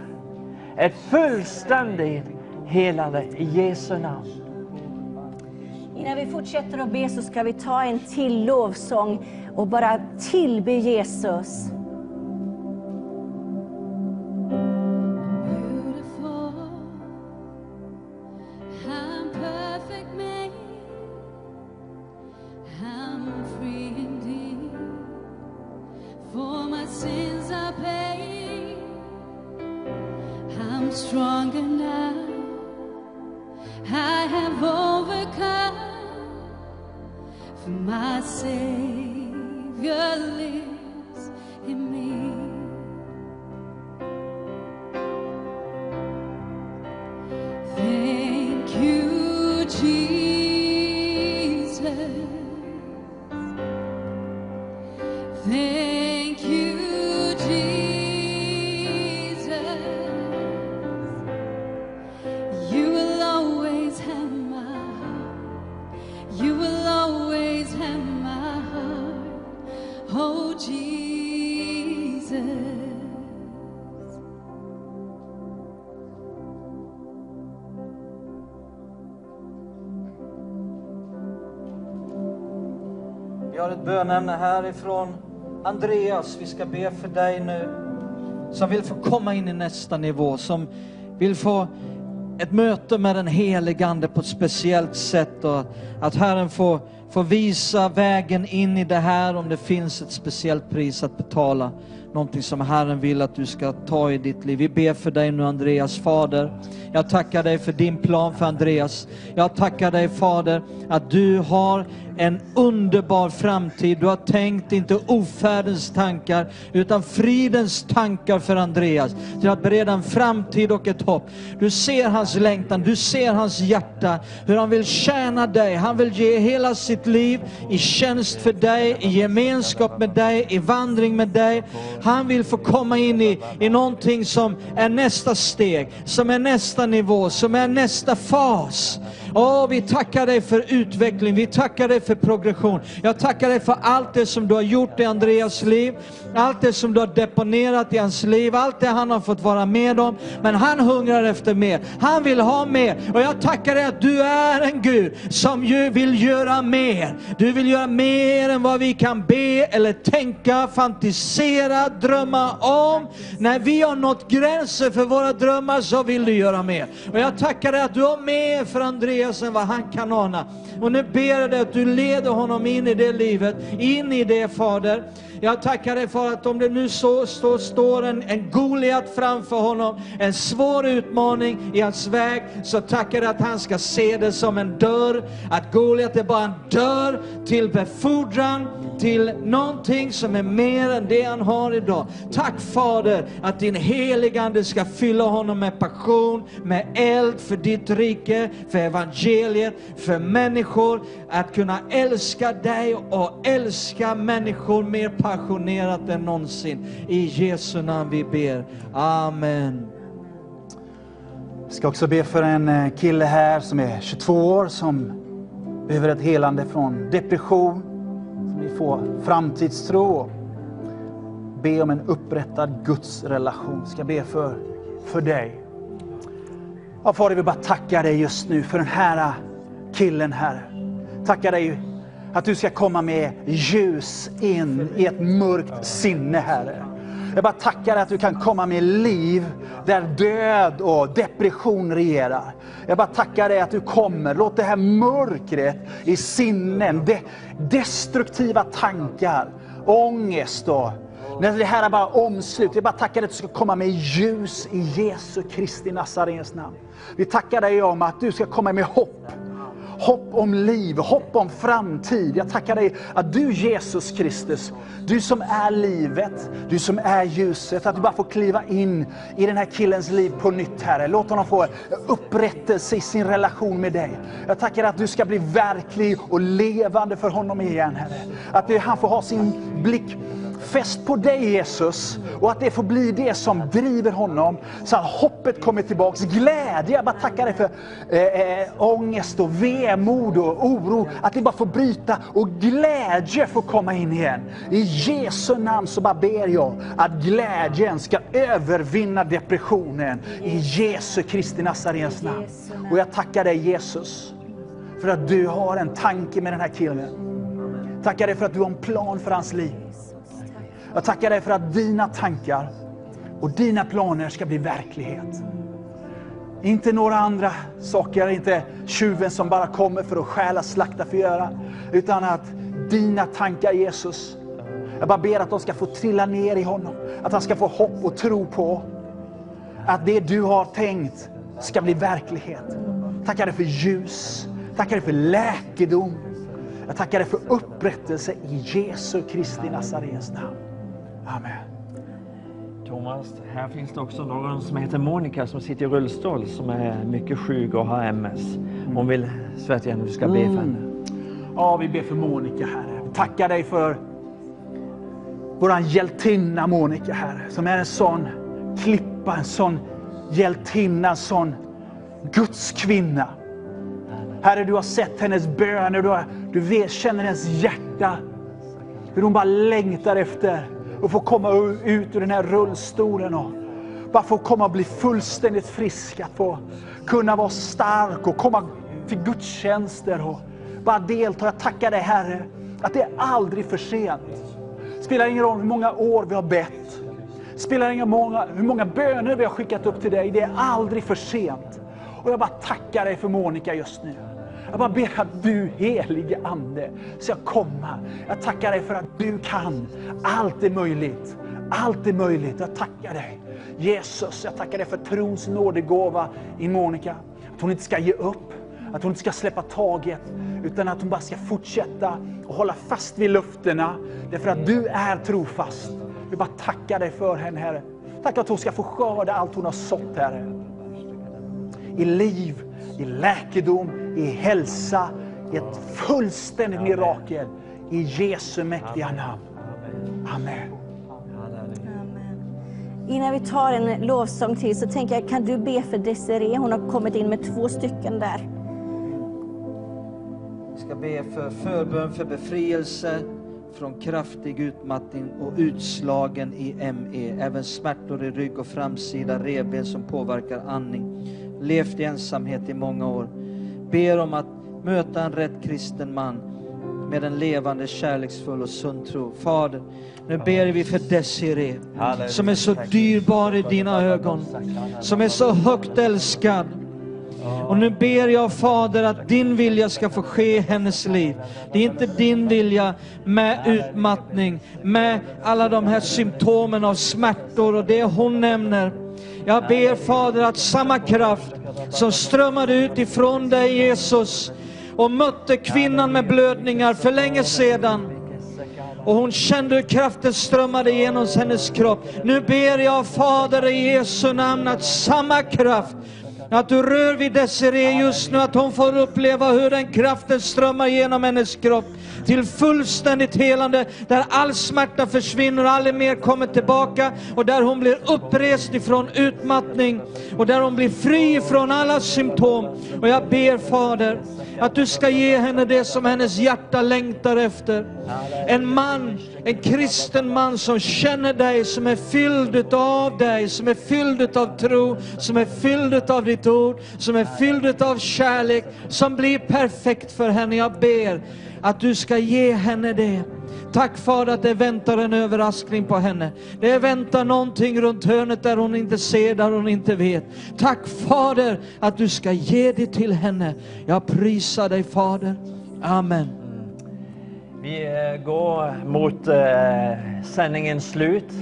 Ett fullständigt helande i Jesu namn. Innan vi fortsätter att be så ska vi ta en till lovsång och bara tillbe Jesus. Jag har bönämne härifrån Andreas. Vi ska be för dig nu. Som vill få komma in i nästa nivå. Som vill få ett möte med den helige Ande på ett speciellt sätt. Och att Herren får, får visa vägen in i det här. Om det finns ett speciellt pris att betala. Någonting som Herren vill att du ska ta i ditt liv. Vi ber för dig nu Andreas Fader. Jag tackar dig för din plan för Andreas. Jag tackar dig Fader att du har en underbar framtid. Du har tänkt inte ofärdens tankar utan fridens tankar för Andreas. Till att bereda en framtid och ett hopp. Du ser hans längtan, du ser hans hjärta, hur han vill tjäna dig. Han vill ge hela sitt liv i tjänst för dig, i gemenskap med dig, i vandring med dig. Han vill få komma in i, i någonting som är nästa steg, som är nästa nivå, som är nästa fas. Åh, vi tackar dig för utveckling, vi tackar dig för progression. Jag tackar dig för allt det som du har gjort i Andreas liv, allt det som du har deponerat i hans liv, allt det han har fått vara med om. Men han hungrar efter mer, han vill ha mer. Och jag tackar dig att du är en Gud som vill göra mer. Du vill göra mer än vad vi kan be eller tänka, fantisera, drömma om. När vi har nått gränser för våra drömmar så vill du göra mer. Och jag tackar dig att du har mer för Andreas än vad han kan ana. Och nu ber jag dig att du leder honom in i det livet, in i det Fader. Jag tackar dig för att om det nu så, så står en, en Goliat framför honom, en svår utmaning i hans väg, så tackar jag att han ska se det som en dörr. Att Goliat är bara en dörr till befordran, till någonting som är mer än det han har idag. Tack Fader att din heligande ska fylla honom med passion, med eld för ditt rike, för evangeliet, för människor. Att kunna älska dig och älska människor mer passionerat än någonsin. I Jesu namn vi ber. Amen. Jag ska också be för en eh, kille här som är 22 år som behöver ett helande från depression. Som vill få framtidstro. och Be om en upprättad Guds relation. Ska be för, för dig. Ja, Fader, vi bara tackar dig just nu för den här eh, killen, här. Tackar dig att du ska komma med ljus in i ett mörkt sinne, Herre. Jag bara tackar att du kan komma med liv där död och depression regerar. Jag bara tackar dig att du kommer. Låt det här mörkret i sinnen, de, destruktiva tankar, ångest och när det här är bara omslut. Jag bara tackar dig att du ska komma med ljus i Jesu Kristi Nazarens namn. Vi tackar dig om att du ska komma med hopp. Hopp om liv, hopp om framtid. Jag tackar dig att du Jesus Kristus, du som är livet, du som är ljuset, att du bara får kliva in i den här killens liv på nytt Herre. Låt honom få upprättelse i sin relation med dig. Jag tackar att du ska bli verklig och levande för honom igen Herre. Att han får ha sin blick fäst på dig Jesus och att det får bli det som driver honom så att hoppet kommer tillbaks. Glädje, jag bara tackar dig för eh, eh, ångest och vemod och oro. Att det bara får bryta och glädje får komma in igen. I Jesu namn så bara ber jag att glädjen ska övervinna depressionen. I Jesu Kristi Nazarens namn. Och jag tackar dig Jesus för att du har en tanke med den här killen. Tackar dig för att du har en plan för hans liv. Jag tackar dig för att dina tankar och dina planer ska bli verklighet. Inte några andra saker, inte tjuven som bara kommer för att stjäla, slakta, förgöra. Utan att dina tankar Jesus, jag bara ber att de ska få trilla ner i honom. Att han ska få hopp och tro på att det du har tänkt ska bli verklighet. Tackar dig för ljus, tackar dig för läkedom. Jag tackar dig för upprättelse i Jesu Kristi Nazarens namn. Amen. Thomas, här finns det också någon som heter Monica som sitter i rullstol som är mycket sjuk och har MS. Hon vill så att du ska be för henne. Ja, vi ber för Monica, Herre. Vi tackar dig för våran hjältinna Monica, Herre, som är en sån klippa, en sån hjältinna, en sån Guds kvinna. Herre, du har sett hennes böner, du, har, du vet, känner hennes hjärta. Hur hon bara längtar efter och få komma ut ur den här rullstolen och bara få komma och bli fullständigt frisk. Att få kunna vara stark och komma till gudstjänster och bara delta. Jag tackar dig Herre, att det är aldrig för sent. Spelar ingen roll hur många år vi har bett. Spelar ingen många, hur många böner vi har skickat upp till dig. Det är aldrig för sent. Och jag bara tackar dig för Monica just nu. Jag bara ber att du helige Ande ska komma. Jag tackar dig för att du kan. Allt är möjligt. Allt är möjligt. Jag tackar dig. Jesus, jag tackar dig för trons nådegåva i Monica. Att hon inte ska ge upp. Att hon inte ska släppa taget. Utan att hon bara ska fortsätta och hålla fast vid löftena. Därför att du är trofast. Vi bara tackar dig för henne Herre. Tack att hon ska få skörda allt hon har sått Herre i liv, i läkedom, i hälsa, i ett fullständigt mirakel. I Jesu mäktiga namn. Amen. Innan vi tar en lovsång till så tänker jag, kan du be för Desiree? Hon har kommit in med två stycken där. Vi ska be för förbön för befrielse från kraftig utmattning och utslagen i ME. Även smärtor i rygg och framsida revben som påverkar andning. Levt i ensamhet i många år. Ber om att möta en rätt kristen man med en levande, kärleksfull och sund tro. Fader, nu ber vi för Desiree, som är så dyrbar i dina ögon, som är så högt älskad. Och nu ber jag Fader att din vilja ska få ske i hennes liv. Det är inte din vilja med utmattning, med alla de här symptomen av smärtor och det hon nämner. Jag ber Fader att samma kraft som strömmade ut ifrån dig Jesus och mötte kvinnan med blödningar för länge sedan och hon kände hur kraften strömmade genom hennes kropp. Nu ber jag Fader i Jesu namn att samma kraft att du rör vid Desiree just nu, att hon får uppleva hur den kraften strömmar genom hennes kropp till fullständigt helande, där all smärta försvinner och aldrig mer kommer tillbaka och där hon blir upprest ifrån utmattning och där hon blir fri från alla symptom. Och jag ber Fader att du ska ge henne det som hennes hjärta längtar efter. En man, en kristen man som känner dig, som är fylld utav dig, som är fylld utav tro, som är fylld utav ditt ord, som är fylld av kärlek, som blir perfekt för henne. Jag ber att du ska ge henne det. Tack Fader att det väntar en överraskning på henne. Det väntar någonting runt hörnet där hon inte ser, där hon inte vet. Tack Fader att du ska ge det till henne. Jag prisar dig Fader. Amen. Vi eh, går mot eh, sändningens slut.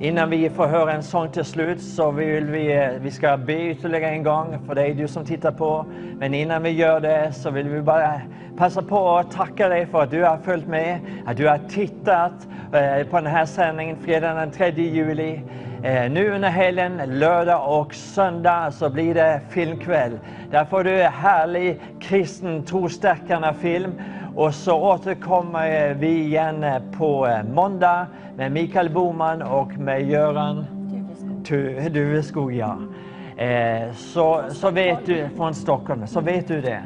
Innan vi får höra en sång till slut så vill vi, eh, vi ska be ytterligare en gång för dig du som tittar på. Men innan vi gör det så vill vi bara passa på att tacka dig för att du har följt med, att du har tittat eh, på den här sändningen fredagen den 3 juli. Eh, nu under helgen, lördag och söndag, så blir det filmkväll. Där får du härlig kristen trostärkande film. Och så återkommer vi igen på eh, måndag med Mikael Boman och med Göran Tu- Duveskog. Ja. Eh, så, så vet du, från Stockholm, så vet du det.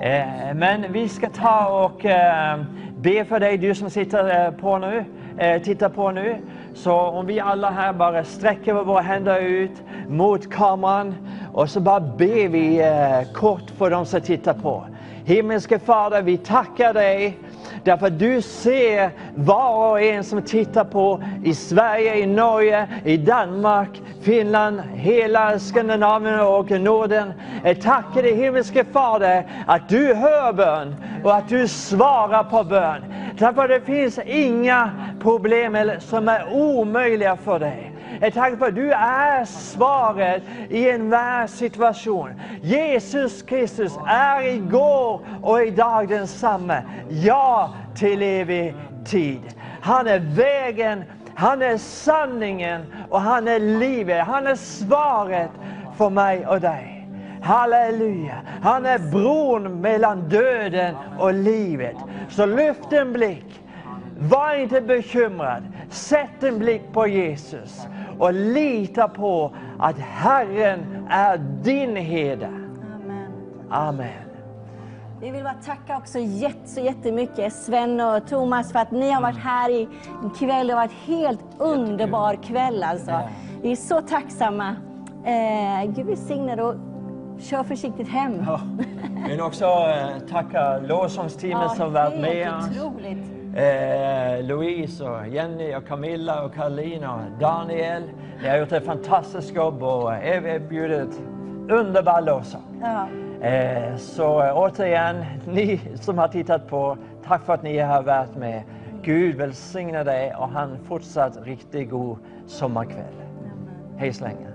Eh, men vi ska ta och eh, be för dig, du som sitter eh, på nu, eh, tittar på nu. Så om vi alla här bara sträcker våra händer ut mot kameran och så bara ber vi kort för de som tittar på. Himmelske Fader, vi tackar dig Därför att du ser var och en som tittar på i Sverige, i Norge, i Danmark, Finland, hela Skandinavien och Norden. Jag tackar dig himmelske Fader att du hör bön och att du svarar på bön. Därför att det finns inga problem som är omöjliga för dig. Jag tackar för att du är svaret i enhver situation. Jesus Kristus är igår och idag densamme. Ja, till evig tid. Han är vägen, han är sanningen och han är livet. Han är svaret för mig och dig. Halleluja! Han är bron mellan döden och livet. Så lyft en blick. Var inte bekymrad. Sätt en blick på Jesus och lita på att Herren är din herde. Amen. Amen. Vi vill bara tacka också jätte, så jättemycket Sven och Thomas för att ni har varit här i kväll. Det har varit helt underbar kväll alltså. Vi är så tacksamma. Eh, Gud välsigne och kör försiktigt hem. Ja. Jag (laughs) vill också eh, tacka lovsångsteamet som varit med oss. otroligt. Eh, Louise och Jenny och Camilla och Karolina och Daniel. Ni har gjort ett fantastiskt jobb och erbjudit underbar lovsång. Ja. Eh, så eh, återigen, (laughs) ni som har tittat på, tack för att ni har varit med. Gud välsigne dig och ha en fortsatt riktigt god sommarkväll. Hej så länge.